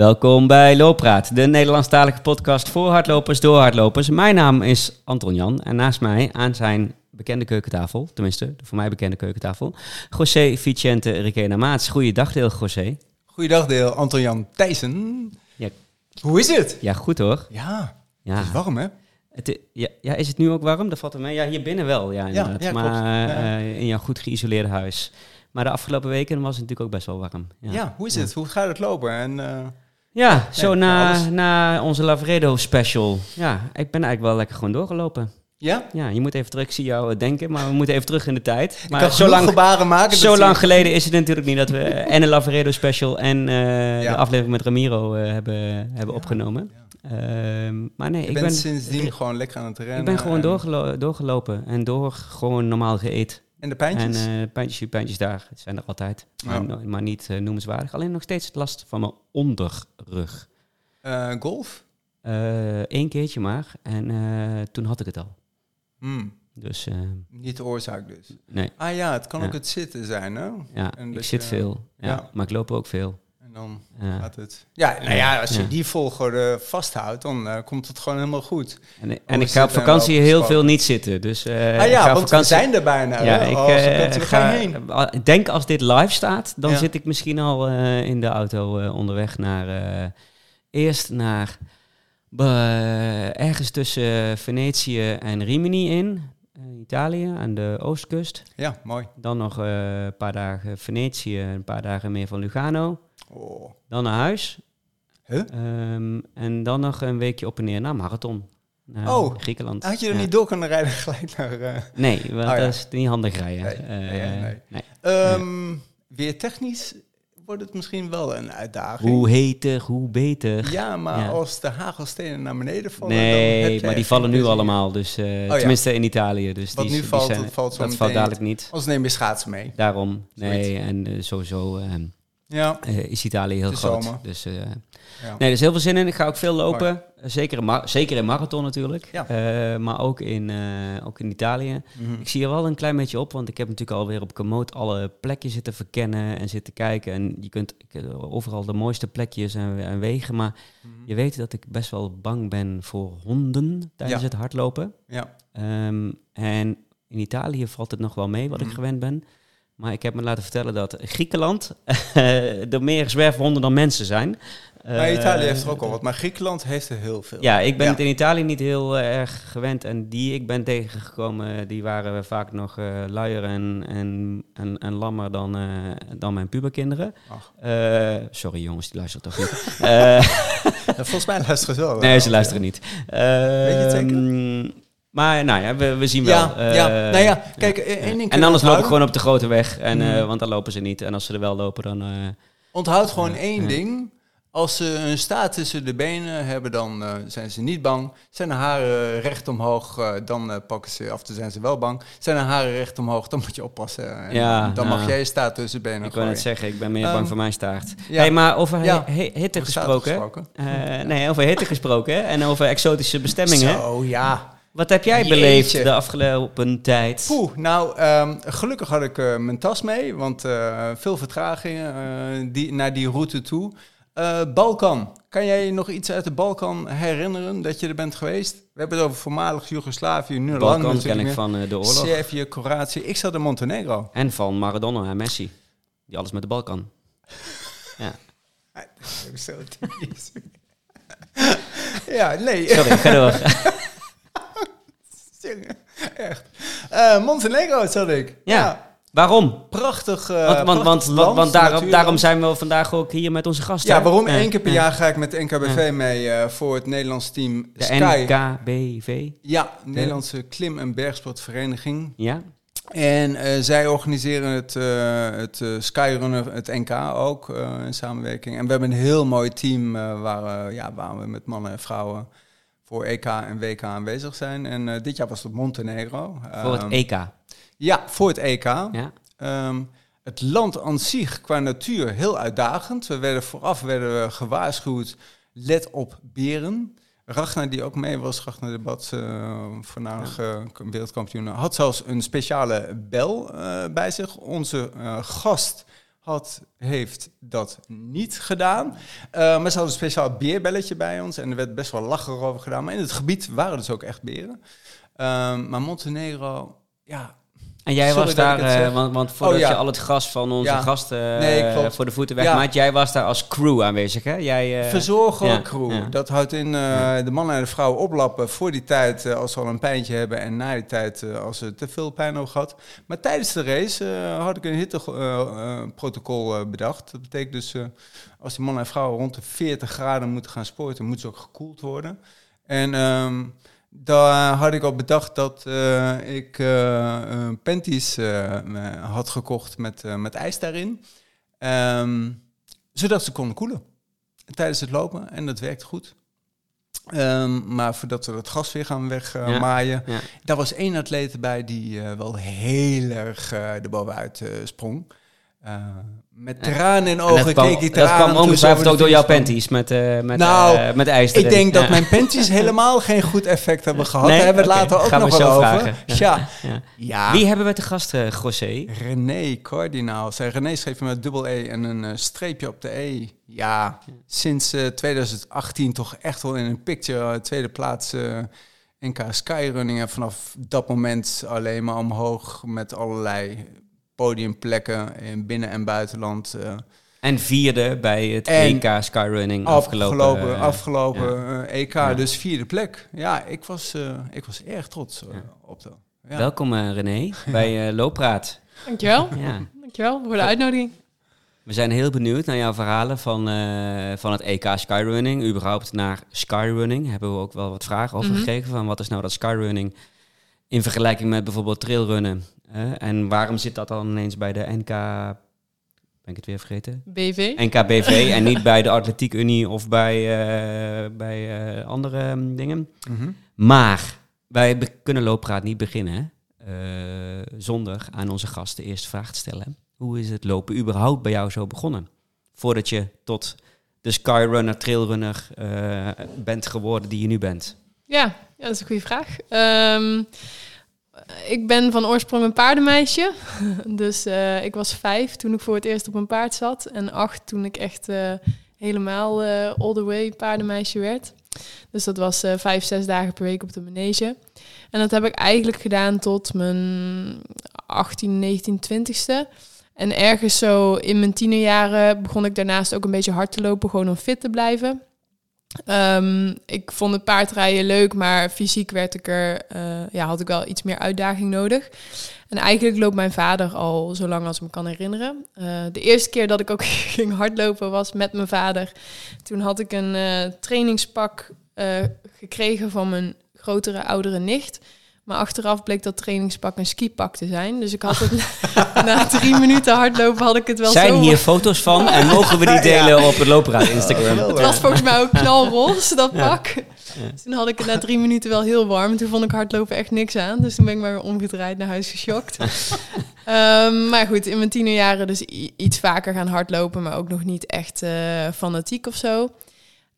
Welkom bij Looppraat, de Nederlandstalige podcast voor hardlopers door hardlopers. Mijn naam is Anton Jan en naast mij aan zijn bekende keukentafel, tenminste de voor mij bekende keukentafel, José Vicente Requena Maats. Goeiedag deel José. Goeiedag deel, Anton Jan Thijssen. Ja. Hoe is het? Ja, goed hoor. Ja, Ja. het is warm hè? Het ja, ja, is het nu ook warm? Dat valt er mee. Ja, hier binnen wel, ja, inderdaad. ja, maar. Ja. eh, in jouw goed geïsoleerde huis. Maar de afgelopen weken was het natuurlijk ook best wel warm. Ja, hoe is het? Hoe gaat het lopen? En, eh, Ja, zo Nee, na, na onze Lavredo special. Ja, ik ben eigenlijk wel lekker gewoon doorgelopen. ja? Ja, je moet even terug, ik zie jou denken, maar we moeten even terug in de tijd. Ik Maar kan zo lang, gebaren maken. zo lang geleden is het natuurlijk niet dat we en een Lavaredo special en eh, Ja. de aflevering met Ramiro eh, hebben, hebben Ja, opgenomen. ja. Ehm, maar nee, Je ik ben, sindsdien gewoon lekker aan het rennen. ik ben gewoon en- doorgelo- doorgelopen en door gewoon normaal geëet. En de En pijntjes? eh pijntjes hier, pijntjes daar, het zijn er altijd. Maar, niet eh, noemenswaardig. Alleen nog steeds last van mijn onderrug. Eh, golf? Eén keertje maar. En toen had ik het al. Hmm, Dus niet de oorzaak dus. nee, Ah ja, het kan Ja. ook het zitten zijn hè? ja, En ik zit je- veel. Ja, ja. Maar ik loop ook veel. En dan Ja. gaat het... Ja, nou ja, als je Ja. die volgorde vasthoudt, dan eh, komt het gewoon helemaal goed. En, en we ik ga op vakantie heel veel niet zitten. Dus eh, ah ja, want vakantie. we zijn er bijna. ja, hè? ik Oh, eh, we ga. heen. denk als dit live staat, dan Ja. zit ik misschien al eh, in de auto eh, onderweg naar. eh, eerst naar. eh, ergens tussen Venetië en Rimini in. eh, Italië, aan de oostkust. Ja, mooi. Dan nog eh, een paar dagen Venetië, een paar dagen meer van Lugano. Oh. Dan naar huis. Huh? Ehm, en dan nog een weekje op en neer naar Marathon. Naar Oh, Griekenland. Had je er Ja. niet door kunnen rijden gelijk naar... eh, Nee, want Oh, ja. dat is niet handig rijden. Nee, Eh, nee, nee. Ehm, Weer technisch wordt het misschien wel een uitdaging. Hoe heter, hoe beter. Ja, maar Ja. als de hagelstenen naar beneden vallen... dan heb nee, maar die vallen nu allemaal. Dus, eh, ja. Tenminste in Italië. Dus Wat die, nu die valt, zijn- dat valt zo dat valt dadelijk niet. Anders neem je schaatsen mee. Daarom, nee. Zoiets. En sowieso eh, Ja. eh, is Italië heel groot. zomer. Dus eh, ja. Nee, er is heel veel zin in. Ik ga ook veel lopen. Zeker, in zeker in marathon natuurlijk. Ja. Eh, maar ook in, eh, ook in Italië. Mhm. Ik zie er wel een klein beetje op, want ik heb natuurlijk alweer op Komoot alle plekjes zitten verkennen en zitten kijken. En je kunt eh, overal de mooiste plekjes en, en wegen. Maar Mhm. je weet dat ik best wel bang ben voor honden tijdens Ja. het hardlopen. Ja. Ehm, en in Italië valt het nog wel mee wat ik Mhm. gewend ben. Maar ik heb me laten vertellen dat Griekenland er meer zwerfhonden dan mensen zijn. Maar Italië Eh, heeft er ook al wat, maar Griekenland heeft er heel veel. ja, ik ben Ja. het in Italië niet heel eh, erg gewend. En die ik ben tegengekomen, die waren vaak nog eh luier en, en, en, en lammer dan, eh, dan mijn puberkinderen. Eh, sorry jongens, die luisteren toch niet. Eh, volgens mij luisteren ze wel. nee, ze luisteren niet. je het zeker? Ehm, Maar nou ja, we, we zien wel. Ja, Eh, ja. Nou ja, kijk, één ding En anders loop ik gewoon op de grote weg, en, eh, Mm. want dan lopen ze niet. En als ze er wel lopen, dan... eh, Onthoud gewoon één ding. Als ze een staart tussen de benen hebben, dan eh, zijn ze niet bang. Zijn de haren recht omhoog, eh, dan eh, pakken ze af. Dan zijn ze wel bang. Zijn de haren recht omhoog, dan moet je oppassen. En Ja, dan mag jij je staart tussen de benen ik wil gooien. net zeggen, ik ben meer Ehm, bang voor mijn staart. ja. Hey, maar over he- hitte gesproken... Eh, Nee, over hitte gesproken en over exotische bestemmingen. Zo, ja. Wat heb jij Jeetje. beleefd de afgelopen tijd? Poeh, nou, ehm, gelukkig had ik eh, mijn tas mee, want eh, veel vertragingen eh, die, naar die route toe. Balkan, kan jij je nog iets uit de Balkan herinneren dat je er bent geweest? We hebben het over voormalig Joegoslavië, nu lang Balkan natuurlijk ken ik van de oorlog. Servië, Kroatië. Ik zat in Montenegro. En van Maradona en Messi. Die alles met de Balkan. Ja. Zo ja, nee. Sorry, ga door. Echt. Eh, Montenegro zat ik. Ja. Waarom? Prachtig, eh Want, want, prachtig want, land, want, daarom, zijn we vandaag ook hier met onze gasten. Ja, waarom? Eén keer per jaar ga ik met de NKBV mee eh, voor het Nederlands team De Sky. NKBV. Ja, Nederlandse Klim- en Bergsportvereniging. Ja? En zij organiseren het, het Skyrunner, het NK ook in samenwerking. En we hebben een heel mooi team waar, ja, waar we met mannen en vrouwen voor EK en WK aanwezig zijn. En eh, dit jaar was het Montenegro. Voor het Ehm, EK. Ja, voor het EK. Ja? Ehm, het land aan zich qua natuur heel uitdagend. We werden vooraf werden we gewaarschuwd, let op beren. Ragnar, die ook mee was, Ragnar de Bad, eh voormalig eh, wereldkampioen, had zelfs een speciale bel bij zich. Onze gast had, heeft dat niet gedaan. Uh, maar ze hadden een speciaal beerbelletje bij ons en er werd best wel lachen over gedaan. Maar in het gebied waren dus ook echt beren. Uh, maar Montenegro, ja, en jij was daar, uh, want, want voordat oh, ja. je al het gas van onze ja. gasten nee, uh, voor de voeten wegmaakt, jij was daar als crew aanwezig, hè? Jij, uh, Verzorger crew. Dat houdt in de mannen en de vrouwen oplappen voor die tijd als ze al een pijntje hebben en na die tijd als ze te veel pijn hebben gehad. Maar tijdens de race had ik een hitteprotocol bedacht. Dat betekent dus als die mannen en vrouwen rond de 40 graden moeten gaan sporten, moeten ze ook gekoeld worden. En... Um, daar had ik al bedacht dat uh, ik uh, panties had gekocht met, met ijs daarin. Um, zodat ze konden koelen tijdens het lopen. En dat werkt goed. Um, maar voordat we het gas weer gaan wegmaaien. Ja, ja. Daar was één atleet bij die wel heel erg erbovenuit sprong. Met tranen in ogen keek ik Dat kwam ongetwijfeld ook door jouw panties met, uh, met, nou, uh, met ijs Ik denk dat mijn panties helemaal geen goed effect hebben gehad. Nee? Daar hebben we het later ook nog wel over. Ja. Ja. ja. Wie hebben we te gast, uh, José? René Cardinaal. Zij René schreef met dubbel E en een streepje op de E. Ja, sinds 2018 toch echt wel in een picture. Tweede plaats NK Skyrunning. En vanaf dat moment alleen maar omhoog met allerlei podiumplekken in binnen- en buitenland. Uh, en vierde bij het EK Skyrunning afgelopen, afgelopen, uh, afgelopen EK, ja. dus vierde plek. Ja, ik was, uh, ik was erg trots ja. op. Ja. Welkom René bij Looppraat. Dankjewel. Ja. Dankjewel voor de uitnodiging. We zijn heel benieuwd naar jouw verhalen van, van het EK Skyrunning. Überhaupt naar Skyrunning hebben we ook wel wat vragen over mm -hmm. gekregen. Van wat is nou dat Skyrunning in vergelijking met bijvoorbeeld trailrunnen? En waarom zit dat dan ineens bij de NK... Ben ik het weer vergeten? BV. NKBV en niet bij de Atletiek Unie of bij, uh, bij uh, andere um, dingen. Mm -hmm. Maar wij kunnen Looppraat niet beginnen uh, zonder aan onze gasten eerst vraag te stellen. Hoe is het lopen überhaupt bij jou zo begonnen? Voordat je tot de skyrunner, trailrunner bent geworden die je nu bent. Ja, ja dat is een goede vraag. Um, ik ben van oorsprong een paardenmeisje. Dus uh, ik was vijf toen ik voor het eerst op een paard zat. En acht toen ik echt uh, helemaal uh, all the way paardenmeisje werd. Dus dat was vijf, zes dagen per week op de manege. En dat heb ik eigenlijk gedaan tot mijn 18, 19, 20ste. En ergens zo in mijn tienerjaren begon ik daarnaast ook een beetje hard te lopen, gewoon om fit te blijven. Um, ik vond het paardrijden leuk, maar fysiek werd ik er, uh, ja, had ik wel iets meer uitdaging nodig. En eigenlijk loopt mijn vader al zo lang als ik me kan herinneren. Uh, de eerste keer dat ik ook ging hardlopen was met mijn vader. Toen had ik een uh, trainingspak gekregen van mijn grotere, oudere nicht. Maar achteraf bleek dat trainingspak een skipak te zijn. Dus ik had het na drie minuten hardlopen had ik het wel Zijn hier foto's van en mogen we die delen op het loperaad Instagram? het was volgens mij ook knalroze, dat pak. Ja. Dus toen had ik het na drie minuten wel heel warm. Toen vond ik hardlopen echt niks aan. Dus toen ben ik maar weer omgedraaid naar huis geschokt. um, maar goed, in mijn tienerjaren dus iets vaker gaan hardlopen. Maar ook nog niet echt uh, fanatiek of zo.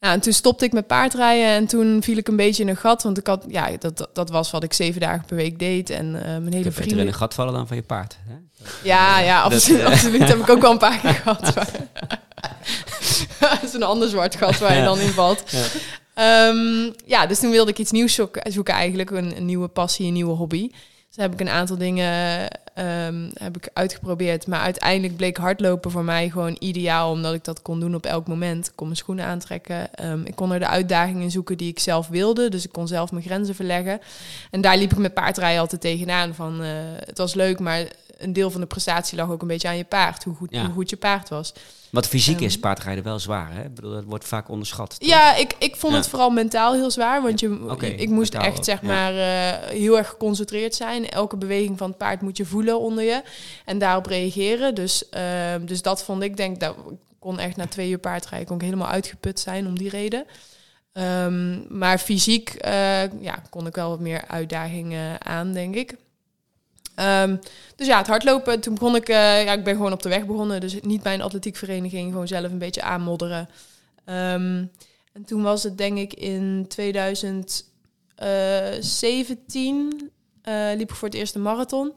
Nou, en toen stopte ik met paardrijden en toen viel ik een beetje in een gat. Want ik had, ja, dat, dat was wat ik zeven dagen per week deed. En uh, mijn hele vrienden... in een gat vallen dan van je paard. Hè? Ja, ja, absoluut. Dat, absoluut heb ik ook wel een paar keer gehad. dat is een ander zwart gat waar je dan in valt. Ja. Um, ja, dus toen wilde ik iets nieuws zoeken eigenlijk. Een, een nieuwe passie, een nieuwe hobby. Dus heb ik een aantal dingen um, heb ik uitgeprobeerd. Maar uiteindelijk bleek hardlopen voor mij gewoon ideaal. Omdat ik dat kon doen op elk moment. Ik kon mijn schoenen aantrekken. Um, ik kon er de uitdagingen zoeken die ik zelf wilde. Dus ik kon zelf mijn grenzen verleggen. En daar liep ik met paardrijden altijd tegenaan. Van, uh, het was leuk, maar een deel van de prestatie lag ook een beetje aan je paard. Hoe goed, ja. hoe goed je paard was. Wat fysiek is ehm, paardrijden wel zwaar, hè? Ik bedoel, dat wordt vaak onderschat. Ja, ik, ik vond het vooral mentaal heel zwaar. Want je, ik moest echt, zeg maar, uh, heel erg geconcentreerd zijn. Elke beweging van het paard moet je voelen onder je. En daarop reageren. Dus, uh, dus dat vond ik, denk dat ik kon echt na twee uur paardrijden kon ik helemaal uitgeput zijn om die reden. Um, maar fysiek uh, ja, kon ik wel wat meer uitdagingen aan, denk ik. Um, dus ja, het hardlopen, toen begon ik, uh, ja, ik ben gewoon op de weg begonnen, dus niet bij een atletiekvereniging, gewoon zelf een beetje aanmodderen. Um, en toen was het denk ik in 2017, uh, eh, liep ik voor het eerst marathon.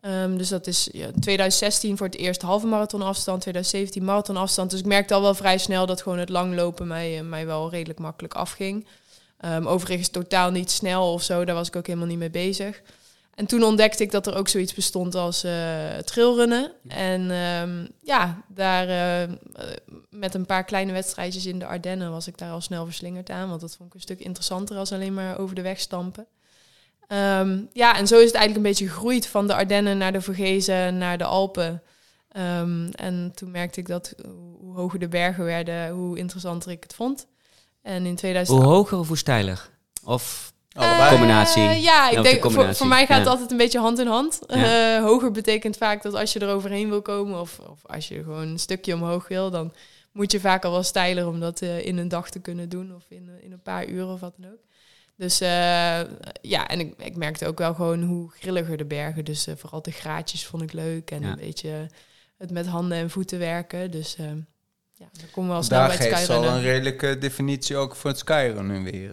Ehm, dus dat is ja, 2016 voor het eerst halve marathon afstand, 2017 marathon afstand. Dus ik merkte al wel vrij snel dat gewoon het langlopen mij, eh, mij wel redelijk makkelijk afging. Ehm, overigens totaal niet snel of zo, daar was ik ook helemaal niet mee bezig. En toen ontdekte ik dat er ook zoiets bestond als uh, trailrunnen. En ehm, ja, daar uh, met een paar kleine wedstrijdjes in de Ardennen was ik daar al snel verslingerd aan. Want dat vond ik een stuk interessanter als alleen maar over de weg stampen. Um, ja, en zo is het eigenlijk een beetje gegroeid van de Ardennen naar de Vogezen, naar de Alpen. Um, en toen merkte ik dat hoe hoger de bergen werden, hoe interessanter ik het vond. En in 2000... Hoe hoger of hoe steiler? Of Allebei. Uh, combinatie? ja, ik denk, voor, voor, mij gaat het altijd een beetje hand in hand. Ja. Uh, hoger betekent vaak dat als je er overheen wil komen... Of, of als je gewoon een stukje omhoog wil... dan moet je vaak al wel steiler om dat uh, in een dag te kunnen doen... of in, in een paar uur of wat dan ook. Dus uh, ja, en ik, ik merkte ook wel gewoon hoe grilliger de bergen. Dus uh, vooral de graadjes vond ik leuk. En ja. een beetje het met handen en voeten werken. Dus uh, ja, dan komen we al snel Daar bij het geeft skyrunnen. al een redelijke definitie ook voor het skyrunnen weer.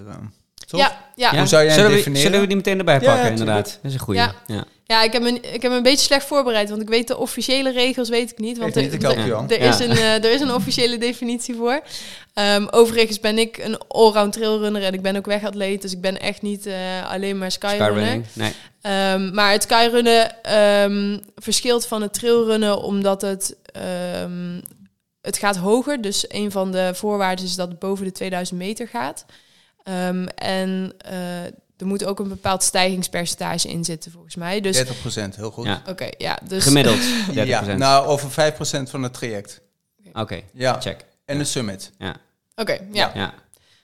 Toch? Ja, ja. Hoe zou jij zullen, het we, definiëren? zullen we die meteen erbij pakken, ja, inderdaad? Dat is een goede. Ja. Ja. Ja, ik heb, me, ik heb me een beetje slecht voorbereid, want ik weet de officiële regels weet ik niet. Want er- ik help er- er, is Ja. een, eh, er is een officiële definitie voor. Ehm, overigens ben ik een allround trailrunner en ik ben ook wegatleet, dus ik ben echt niet eh, alleen maar skyrunner. Skyrunning? Nee. Ehm, maar het skyrunnen ehm, verschilt van het trailrunnen omdat het, ehm, het gaat hoger. Dus een van de voorwaarden is dat het boven de 2000 meter gaat. Ehm, en eh, er moet ook een bepaald stijgingspercentage in zitten volgens mij. Dus 30% heel goed. Ja. oké, ja, dus Gemiddeld 30%. Ja, nou over 5% van het traject. Oké, Ja, check. en de summit. oké, ja. Ja.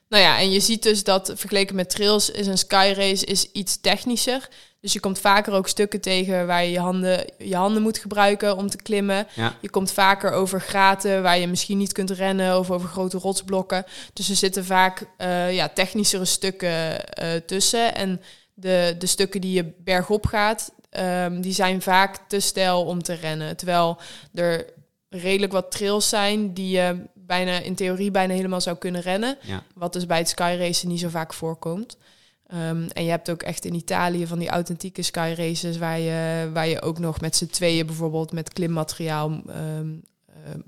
Nou ja, en je ziet dus dat vergeleken met trails is een skyrace is iets technischer. Dus je komt vaker ook stukken tegen waar je je handen, je handen moet gebruiken om te klimmen. Ja. Je komt vaker over graten waar je misschien niet kunt rennen of over grote rotsblokken. Dus er zitten vaak eh, ja, technischere stukken eh, tussen. En de, de stukken die je bergop gaat, ehm, die zijn vaak te steil om te rennen. Terwijl er redelijk wat trails zijn die je bijna in theorie bijna helemaal zou kunnen rennen. Ja. Wat dus bij het skyracen niet zo vaak voorkomt. Ehm, en je hebt ook echt in Italië van die authentieke skyraces waar je, waar je ook nog met z'n tweeën bijvoorbeeld met klimmateriaal, ehm, ehm,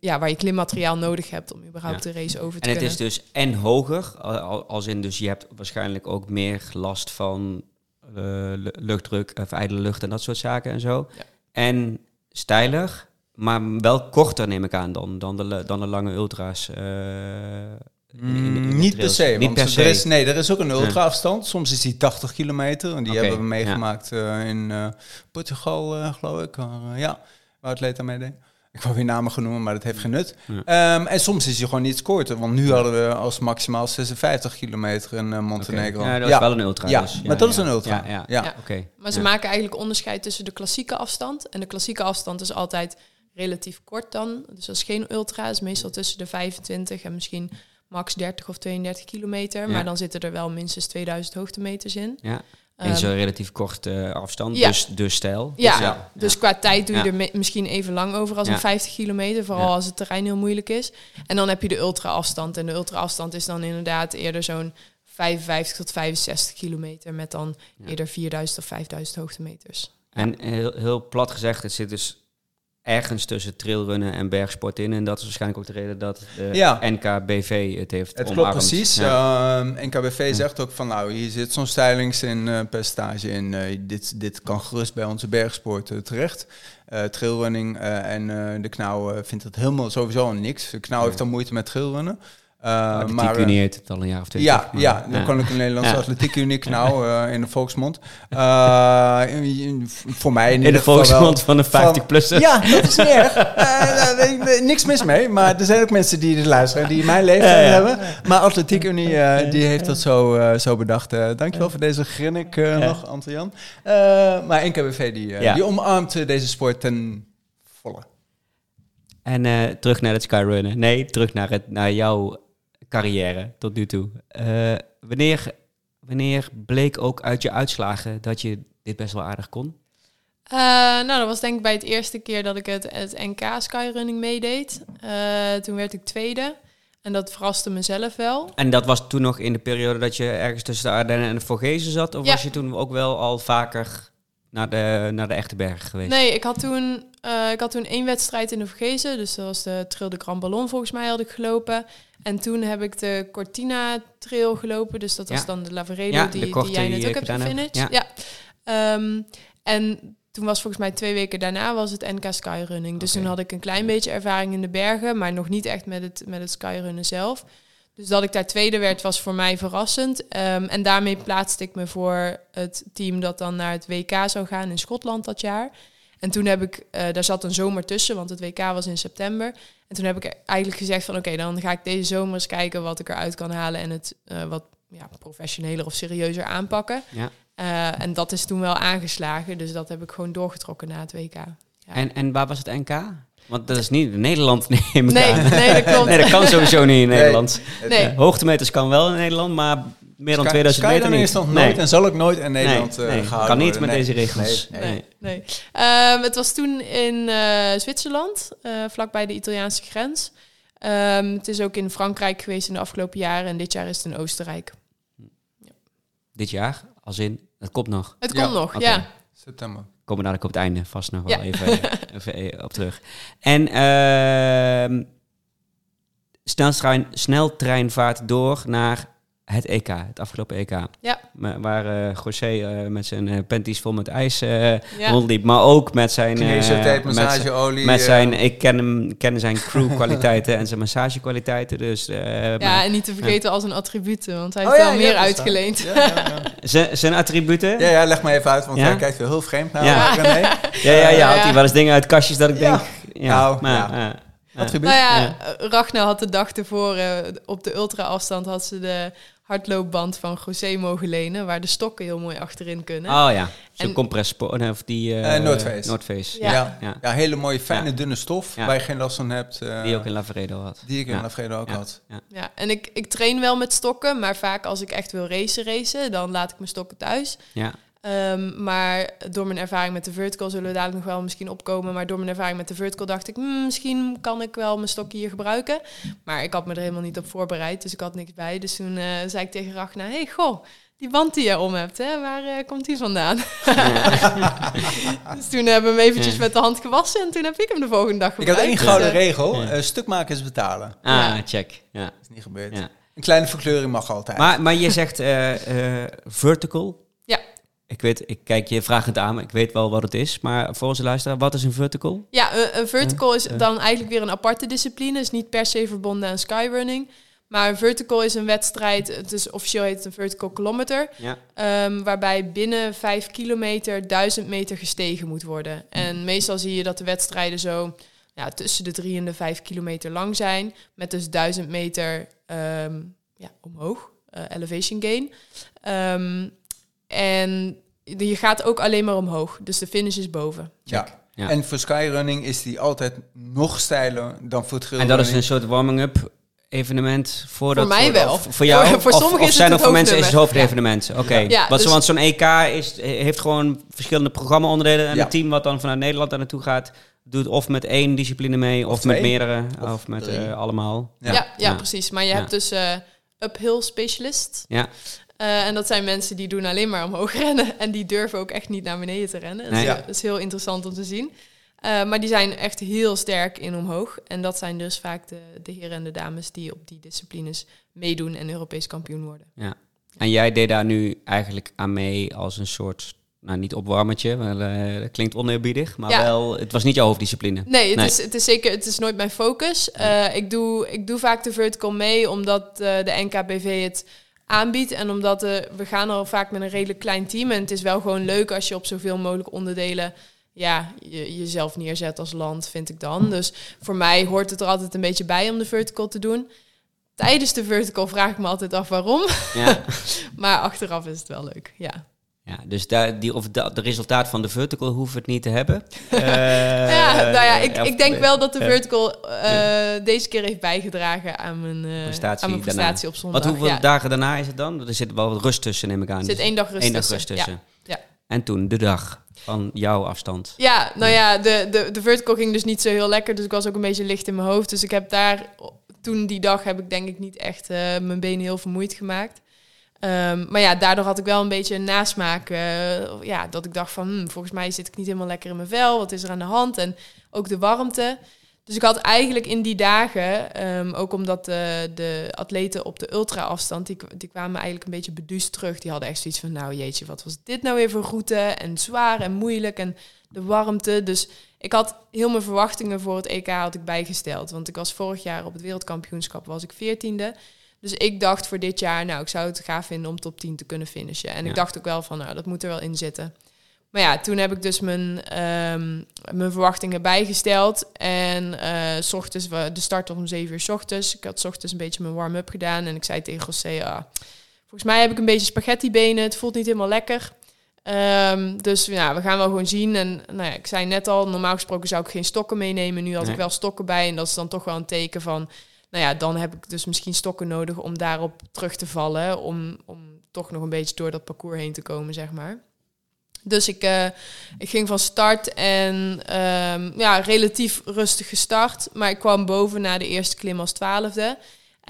ja, waar je klimmateriaal nodig hebt om überhaupt Ja. de race over te En het kunnen. is dus en hoger, al- al- als in dus je hebt waarschijnlijk ook meer last van eh, lu- luchtdruk of ijdele lucht en dat soort zaken en zo. Ja. En steiler, maar wel korter neem ik aan dan, dan, de, dan de lange ultra's. eh, in- in- in de Mm, niet per se. Niet want per er. Is, nee, er is ook een ultra-afstand. Soms is die 80 kilometer. En die hebben we meegemaakt eh, in eh, Portugal, eh, geloof ik. waar, eh, ja, waar Atleta mee deed. Ik wou weer namen gaan noemen, maar dat heeft geen nut. Ja. Ehm, en soms is hij gewoon niet korter. Want nu hadden we als maximaal 56 kilometer in. Montenegro. Ja, dat is wel een ultra. Ja, dus. maar dat is een ultra. Ja, ja. Ja. Ja. Oké. Maar ze Ja. maken eigenlijk onderscheid tussen de klassieke afstand. En de klassieke afstand is altijd relatief kort dan. Dus dat is geen ultra. Dat is meestal tussen de 25 en misschien max 30 of 32 kilometer. Ja. Maar dan zitten er wel minstens 2000 hoogtemeters in. Ja. In Ehm, zo'n relatief korte eh, afstand, ja. dus, dus stijl. Ja, Dus ja. dus qua tijd doe je Ja. er me- misschien even lang over als Ja. een 50 kilometer. Vooral Ja. als het terrein heel moeilijk is. En dan heb je de ultra-afstand. En de ultra-afstand is dan inderdaad eerder zo'n 55 tot 65 kilometer. Met dan Ja. eerder 4000 of 5000 hoogtemeters. En heel, heel plat gezegd, het zit dus ergens tussen trailrunnen en bergsport in. En dat is waarschijnlijk ook de reden dat de Ja. NKBV het heeft Het klopt precies. Ja. Ehm, NKBV zegt ook van nou, hier zit zo'n stylings in eh, percentage in. Eh, dit, dit kan gerust bij onze bergsport eh, terecht. Eh, trailrunning eh, en eh, de knauw eh, vindt het helemaal sowieso niks. De knauw heeft dan moeite met trailrunnen. Eh, Atletiek maar, eh, Unie heet het al een jaar of twintig. ja, maar- ja, dan kan ik een Nederlandse atletiek unie knauw eh, in de volksmond. Eh, in- in- voor mij in, In de wel- volksmond van de 50-plussers. ja, dat is niet erg. Eh, niks mis mee. Maar er zijn ook mensen die dit luisteren, die mijn leeftijd hebben. Maar Atletiek Unie, eh, die heeft dat zo, eh, zo bedacht. Eh, dankjewel voor deze grinnik eh, nog, Anton-Jan. Eh, maar NKBV, die, eh, Ja. die omarmt eh, deze sport ten volle. En eh, terug naar het skyrunnen. Nee, terug naar, het, naar jouw carrière tot nu toe. Eh, wanneer, wanneer bleek ook uit je uitslagen dat je dit best wel aardig kon? Eh, nou, dat was denk ik bij het eerste keer dat ik het, het NK skyrunning meedeed. Eh, toen werd ik tweede. En dat verraste mezelf wel. En dat was toen nog in de periode dat je ergens tussen de Ardennen en de Vogezen zat? Of Ja. was je toen ook wel al vaker naar de, naar de echte bergen geweest? Nee, ik had, toen, eh, ik had toen één wedstrijd in de Vergezen. Dus dat was de Trail de Grand Ballon volgens mij had ik gelopen. En toen heb ik de Cortina Trail gelopen. Dus dat was Ja. dan de Lavaredo Ja, die, die jij net ook hebt gefinished. Ja. Ja. Ehm, en toen was volgens mij twee weken daarna was het NK Skyrunning. Dus toen had ik een klein beetje ervaring in de bergen, maar nog niet echt met het, met het skyrunnen zelf. Dus dat ik daar tweede werd, was voor mij verrassend. Ehm, en daarmee plaatste ik me voor het team dat dan naar het WK zou gaan in Schotland dat jaar. En toen heb ik, eh, daar zat een zomer tussen, want het WK was in september. En toen heb ik eigenlijk gezegd van oké, dan ga ik deze zomer eens kijken wat ik eruit kan halen en het eh, wat ja, professioneler of serieuzer aanpakken. Ja. Eh, en dat is toen wel aangeslagen, dus dat heb ik gewoon doorgetrokken na het WK. Ja. En, en waar was het NK? Want dat is niet in Nederland, neem ik Nee, aan. nee, dat klopt. Nee, dat kan sowieso niet in Nee. Nederland. Nee. Eh, hoogtemeters kan wel in Nederland, maar meer dan Sky- 2000 meter niet. nog Nee. nooit en zal ook nooit in Nederland nee, eh, nee, kan niet worden. met Nee. deze regels. Nee, Nee. nee. Nee. Ehm, het was toen in eh, Zwitserland, eh, vlakbij de Italiaanse grens. Ehm, het is ook in Frankrijk geweest in de afgelopen jaren en dit jaar is het in Oostenrijk. Dit jaar, als in, dat komt nog. Het Ja, komt nog, ja. September. Komen daar ook op het einde vast nog wel Ja. even, even op terug. En ehm sneltrein, sneltreinvaart door naar het EK, het afgelopen EK. Ja. Waar eh José eh, met zijn eh, panties vol met ijs eh Ja. rondliep, maar ook met zijn... eh, met zijn- massageolie. Met zijn, ik ken hem, ken zijn crewkwaliteiten en zijn massagekwaliteiten. Dus eh, Ja, maar en niet te vergeten als een attributen, want hij Oh heeft ja, wel ja, meer dat uitgeleend. Ja, ja, ja. zijn, zijn attributen. ja, ja, leg maar even uit, want Ja? hij kijkt weer heel vreemd naar Ja. René. Ja, ja, ja. Had hij wel eens dingen uit kastjes dat ik Ja. denk... Ja, Nou, maar. Attribuut. Nou ja, Ja. Ragnar had de dag ervoor eh, op de ultra-afstand had ze de hardloopband van José mogen lenen, waar de stokken heel mooi achterin kunnen. Oh ja, zo'n compressor, of die... eh Eh, Noordface. Noordface, Ja. Ja. ja. Ja, hele mooie, fijne, Ja. dunne stof, Ja. waar je geen last van hebt. eh, Die ook in Lavaredo had. die ik in Ja. Lafredo ook Ja. had. Ja, en ik, ik train wel met stokken, maar vaak als ik echt wil racen, racen, dan laat ik mijn stokken thuis. Ja, Ehm, maar door mijn ervaring met de vertical zullen we dadelijk nog wel misschien opkomen. Maar door mijn ervaring met de vertical dacht ik, hmm, misschien kan ik wel mijn stokje hier gebruiken. Maar ik had me er helemaal niet op voorbereid, dus ik had niks bij. Dus toen eh, zei ik tegen Ragnar, hey goh, die band die je om hebt, hè, waar eh, komt die vandaan? dus toen hebben we hem eventjes Ja. met de hand gewassen en toen heb ik hem de volgende dag Ik gebruikt. had één Dus, gouden eh, regel, Ja. stuk maken is betalen. ah, Ja. check. Ja. Dat is niet gebeurd. Ja. Een kleine verkleuring mag altijd. Maar, maar je zegt eh, eh, vertical. Ik weet, ik kijk je vragend aan, maar ik weet wel wat het is. Maar voor onze luisteraar, wat is een vertical? Ja, een, een vertical is dan eigenlijk weer een aparte discipline. Is niet per se verbonden aan skyrunning. Maar een vertical is een wedstrijd, het is officieel heet het een vertical kilometer. Ja. ehm, waarbij binnen 5 kilometer 1000 meter gestegen moet worden. En meestal zie je dat de wedstrijden zo ja, tussen de 3 en de 5 kilometer lang zijn. Met dus 1000 meter ehm, ja, omhoog, eh, elevation gain. Ehm, en je gaat ook alleen maar omhoog. Dus de finish is boven. ja. Ja. En voor skyrunning is die altijd nog steiler dan voor het En dat is een soort warming-up evenement voor, dat, mij wel. Of, voor jou? Voor- voor of, sommigen of is zijn het er voor het mensen is het hoofdevenement? Oké. Ja, Want, dus- want zo'n EK is, heeft gewoon verschillende programma-onderdelen. En Ja. een team wat dan vanuit Nederland daar naartoe gaat, doet of met één discipline mee, of, Of met meerdere, of, Of met eh, allemaal. Ja, ja, Ja. precies. Maar je Ja. hebt dus eh, uphill specialist. Ja. Eh, en dat zijn mensen die doen alleen maar omhoog rennen. En die durven ook echt niet naar beneden te rennen. Dat, Nee. is, Ja. dat is heel interessant om te zien. Eh, maar die zijn echt heel sterk in omhoog. En dat zijn dus vaak de, de heren en de dames die op die disciplines meedoen en Europees kampioen worden. En jij deed daar nu eigenlijk aan mee als een soort, nou niet opwarmertje, wel, eh, dat klinkt oneerbiedig, maar Ja. wel, het was niet jouw hoofddiscipline. Nee, het, Nee. Is, het is zeker, het is nooit mijn focus. Eh, ik, doe, ik doe vaak de vertical mee omdat eh, de NKBV het aanbiedt. En omdat eh, we gaan al vaak met een redelijk klein team. En het is wel gewoon leuk als je op zoveel mogelijk onderdelen ja, je, jezelf neerzet als land, vind ik dan. Dus voor mij hoort het er altijd een beetje bij om de vertical te doen. Tijdens de vertical vraag ik me altijd af waarom. Ja. Maar achteraf is het wel leuk, ja. Ja, dus daar, die, of da, de resultaat van de vertical hoeven we het niet te hebben. ja, Eh, nou ja, ik, ik denk wel dat de ja. vertical eh, deze keer heeft bijgedragen aan mijn, eh, Prestatie aan mijn prestatie op zondag. Wat, hoeveel ja. dagen daarna is het dan? Er zit wel wat rust tussen, neem ik aan. Er zit één dag rust dag tussen. rust tussen. Ja. Ja. En toen, de dag van jouw afstand. Ja, nou ja, de, de, de vertical ging dus niet zo heel lekker. Dus ik was ook een beetje licht in mijn hoofd. Dus ik heb daar, toen die dag heb ik denk ik niet echt eh, mijn benen heel vermoeid gemaakt. Ehm, maar ja, daardoor had ik wel een beetje een nasmaak. eh, ja, dat ik dacht van, hmm, volgens mij zit ik niet helemaal lekker in mijn vel. Wat is er aan de hand? En ook de warmte. Dus ik had eigenlijk in die dagen, ehm, ook omdat de, de atleten op de ultra-afstand, die, die kwamen eigenlijk een beetje beduusd terug. Die hadden echt zoiets van, nou jeetje, wat was dit nou weer voor route? En zwaar en moeilijk en de warmte. Dus ik had heel mijn verwachtingen voor het EK had ik bijgesteld. Want ik was vorig jaar op het wereldkampioenschap, was ik veertiende. Dus ik dacht voor dit jaar, nou, ik zou het gaaf vinden om top 10 te kunnen finishen. En Ja. ik dacht ook wel van, nou, dat moet er wel in zitten. Maar ja, toen heb ik dus mijn, ehm, mijn verwachtingen bijgesteld. En eh, s ochtends, we- de start was om 7 uur s ochtends. Ik had s ochtends een beetje mijn warm-up gedaan. En ik zei tegen José, ah, volgens mij heb ik een beetje spaghetti benen. Het voelt niet helemaal lekker. Ehm, dus ja, we gaan wel gewoon zien. En nou ja, ik zei net al, normaal gesproken zou ik geen stokken meenemen. Nu had Nee. ik wel stokken bij. En dat is dan toch wel een teken van... Nou ja, dan heb ik dus misschien stokken nodig om daarop terug te vallen. Om, om toch nog een beetje door dat parcours heen te komen, zeg maar. Dus ik, eh, ik ging van start en ehm, ja, relatief rustig gestart. Maar ik kwam boven na de eerste klim als twaalfde.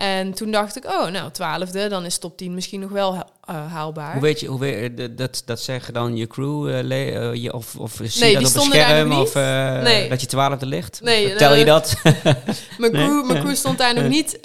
En toen dacht ik, oh, nou, twaalfde, dan is top 10 misschien nog wel eh, haalbaar. Hoe weet je, hoe weet, dat, dat zeggen dan je crew, eh, eh, je, of, of zie Nee, dat op een scherm, of Nee. dat je twaalfde ligt? Nee, Tel je dat? Mijn crew, mijn crew stond daar nog niet,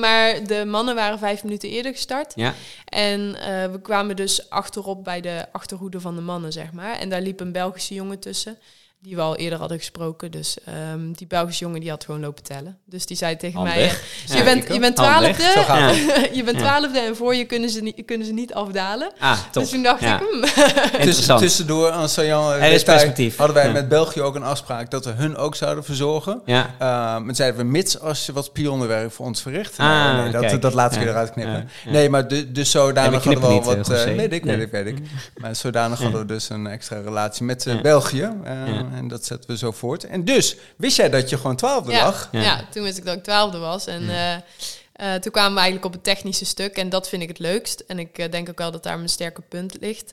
maar de mannen waren vijf minuten eerder gestart. ja, En we kwamen dus achterop bij de achterhoede van de mannen, zeg maar. En daar liep een Belgische jongen tussen, die we al eerder hadden gesproken. Dus ehm, die Belgische jongen die had gewoon lopen tellen. Dus die zei tegen mij, eh, je, bent, je bent twaalfde, Ja. je bent twaalfde en voor je kunnen ze niet, kunnen ze niet afdalen. Ah. Dus toen dacht Ja. ik, hmm, Tussen, Interessant. tussendoor, aan Sajan, Er is perspectief. hadden wij Ja. met België ook een afspraak dat we hun ook zouden verzorgen. Ja. Uh, maar zeiden we, mits als je wat pionenwerk voor ons verricht. Ah, Nou, nee, dat, dat laat ik Ja. eruit knippen. Ja, ja. Nee, maar de, dus zodanig hadden we al wat... eh, eh, José. weet ik, Nee. weet ik, weet ik. Maar zodanig Ja. hadden we dus een extra relatie met eh, Ja. België. En dat zetten we zo voort. En dus, wist jij dat je gewoon twaalfde ja, lag? Ja. ja. toen wist ik dat ik twaalfde was. En eh, eh, toen kwamen we eigenlijk op het technische stuk. En dat vind ik het leukst. En ik eh, denk ook wel dat daar mijn sterke punt ligt.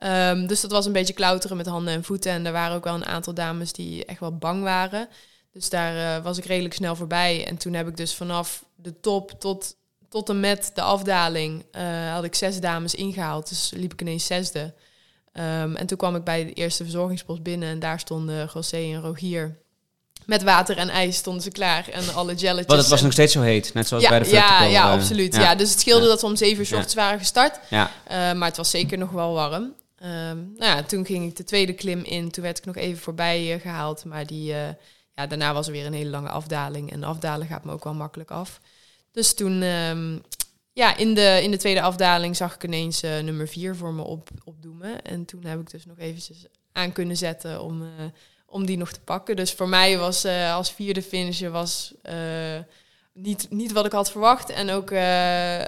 Ehm, dus dat was een beetje klauteren met handen en voeten. En er waren ook wel een aantal dames die echt wel bang waren. Dus daar eh, was ik redelijk snel voorbij. En toen heb ik dus vanaf de top tot, tot en met de afdaling... eh, had ik zes dames ingehaald. Dus liep ik ineens zesde. Ehm, en toen kwam ik bij de eerste verzorgingspost binnen. En daar stonden José en Rogier... Met water en ijs stonden ze klaar. En alle jelletjes. Want het was en- nog steeds zo heet, net zoals ja, bij de ja, ja, eh, absoluut. Ja. dus het scheelde Ja. dat we om zeven uur 's ochtends waren gestart. Ja. Eh, maar het was zeker nog wel warm. Ehm, nou ja, toen ging ik de tweede klim in. Toen werd ik nog even voorbij eh, gehaald. Maar die, eh, ja, daarna was er weer een hele lange afdaling. En afdalen gaat me ook wel makkelijk af. Dus toen, ehm, ja, in de, in de tweede afdaling zag ik ineens eh, nummer vier voor me op, opdoemen. En toen heb ik dus nog eventjes aan kunnen zetten om, eh, om die nog te pakken. Dus voor mij was eh, als vierde finisher was... niet, niet wat ik had verwacht. En ook, ja,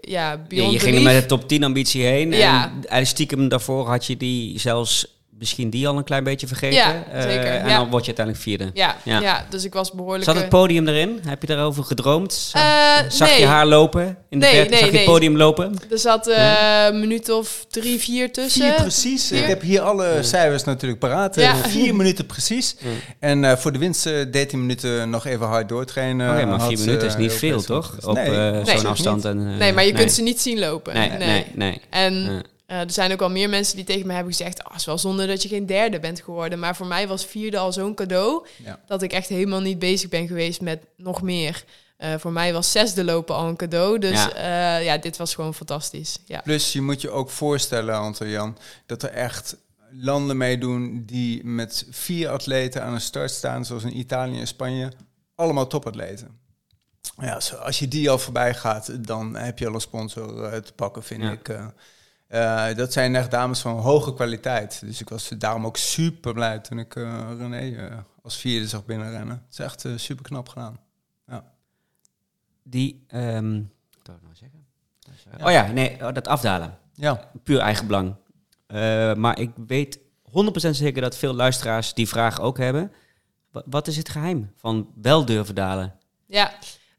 Ja, je ging er met de top 10 ambitie heen. Ja. En stiekem daarvoor had je die zelfs misschien die al een klein beetje vergeten. Ja, Eh, zeker, en ja. dan word je uiteindelijk vierde. Ja, Ja. ja. dus ik was behoorlijk... Zat het eh, podium erin? Heb je daarover gedroomd? Zag, eh, zag nee. je haar lopen in de Nee, verte? nee, zag je het podium lopen? Er zat eh, een minuut of drie, vier tussen. Vier precies. Vier. Ik heb hier alle cijfers natuurlijk paraat. Ja. Vier minuten precies. Ja. En eh, voor de winst eh, 13 minuten nog even hard doortrainen. Oké, maar had, vier minuten is niet veel, toch? Op Nee. eh, Nee, zo'n afstand. En, eh, nee, maar je kunt ze niet zien lopen. Nee, nee, nee. En Eh, er zijn ook al meer mensen die tegen me hebben gezegd... Oh, het is wel zonde dat je geen derde bent geworden. Maar voor mij was vierde al zo'n cadeau... Ja. dat ik echt helemaal niet bezig ben geweest met nog meer. Eh, voor mij was zesde lopen al een cadeau. Dus Ja. ja, ja dit was gewoon fantastisch. Ja. Plus, je moet je ook voorstellen, Anton-Jan, dat er echt landen meedoen die met vier atleten aan de start staan, zoals in Italië en Spanje, allemaal topatleten. Ja, zo, als je die al voorbij gaat, dan heb je al een sponsor eh, te pakken, vind Ja. ik. Eh. Dat zijn echt dames van hoge kwaliteit. Dus ik was daarom ook super blij toen ik eh, René eh, als vierde zag binnenrennen. Het is echt super knap gedaan. Die, ehm, wat wou ik nou zeggen? Oh ja, nee, oh, dat afdalen. Ja, Puur eigen belang. Eh, maar ik weet 100% zeker dat veel luisteraars die vraag ook hebben. Wa- Wat is het geheim van wel durven dalen? ja.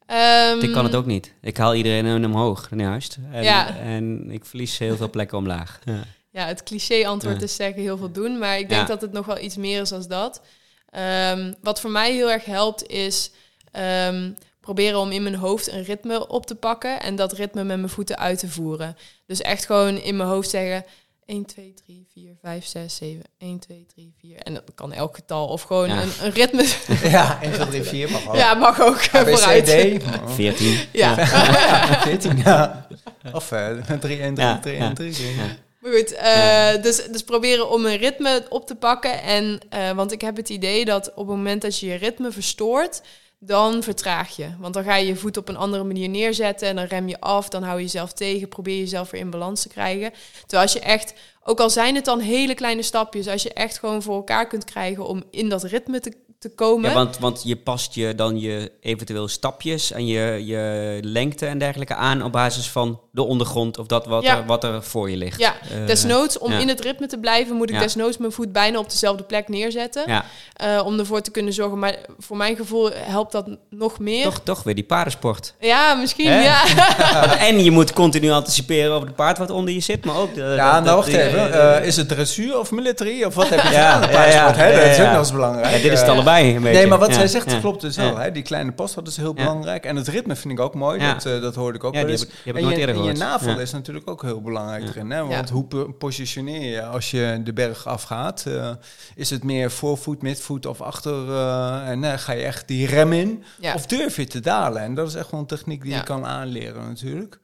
Ehm, ik kan het ook niet. Ik haal iedereen omhoog, juist. En, Ja. en ik verlies heel veel plekken omlaag. Ja. Ja, het cliché-antwoord Ja. is zeggen heel veel doen. Maar ik denk Ja. dat het nog wel iets meer is dan dat. Ehm, wat voor mij heel erg helpt is... ehm, proberen om in mijn hoofd een ritme op te pakken en dat ritme met mijn voeten uit te voeren. Dus echt gewoon in mijn hoofd zeggen 1, 2, 3, 4, 5, 6, 7, 1, 2, 3, 4. En dat kan elk getal of gewoon Ja. een, een ritme. Ja, 1, 2, 3, 4 mag ook. Ja, mag ook eh, A, B, C, vooruit. D. 14. Ja. Ja, 14, ja. Of eh 3, 1, 3, Ja, 3, ja. 1, 3, 3. Ja. Maar goed, eh, dus, dus proberen om een ritme op te pakken. En, eh, want ik heb het idee dat op het moment dat je je ritme verstoort, dan vertraag je. Want dan ga je je voet op een andere manier neerzetten en dan rem je af, dan hou je jezelf tegen, probeer jezelf weer in balans te krijgen. Terwijl als je echt, ook al zijn het dan hele kleine stapjes, als je echt gewoon voor elkaar kunt krijgen om in dat ritme te, te komen. Ja, want, want je past je dan je eventueel stapjes en je, je lengte en dergelijke aan op basis van de ondergrond of dat wat, Ja. er, wat er voor je ligt. Ja, Eh, desnoods, om ja. in het ritme te blijven, moet ik Ja. desnoods mijn voet bijna op dezelfde plek neerzetten. Ja, eh, om ervoor te kunnen zorgen. Maar voor mijn gevoel helpt dat nog meer. toch, toch weer die paardensport. Ja, misschien, Hè? ja. en je moet continu anticiperen over het paard wat onder je zit, maar ook... De, Ja, dat- nou wacht even. eh, is het dressuur of military? Of wat heb je Ja, gedaan? ja, Paardensport, ja. hè? Dat is ook nog eens belangrijk. ja, dit is het Eh, allebei een beetje. Nee, maar wat Ja, zij zegt ja. klopt dus Ja. wel. Hè? Die kleine post, dat is heel Ja. belangrijk. En het ritme vind ik ook mooi. Ja. Dat, eh, dat hoorde ik ook Ja, wel die eens. heb ik- die heb ik en nooit je, en je navel Ja. is natuurlijk ook heel belangrijk Ja. erin. Hè? Want Ja. hoe po- positioneer je als je de berg afgaat? Eh, is het meer voorvoet, midvoet of achter? eh, en ga je echt die rem in? ja. Of durf je te dalen? En dat is echt wel een techniek die Ja. je kan aanleren natuurlijk.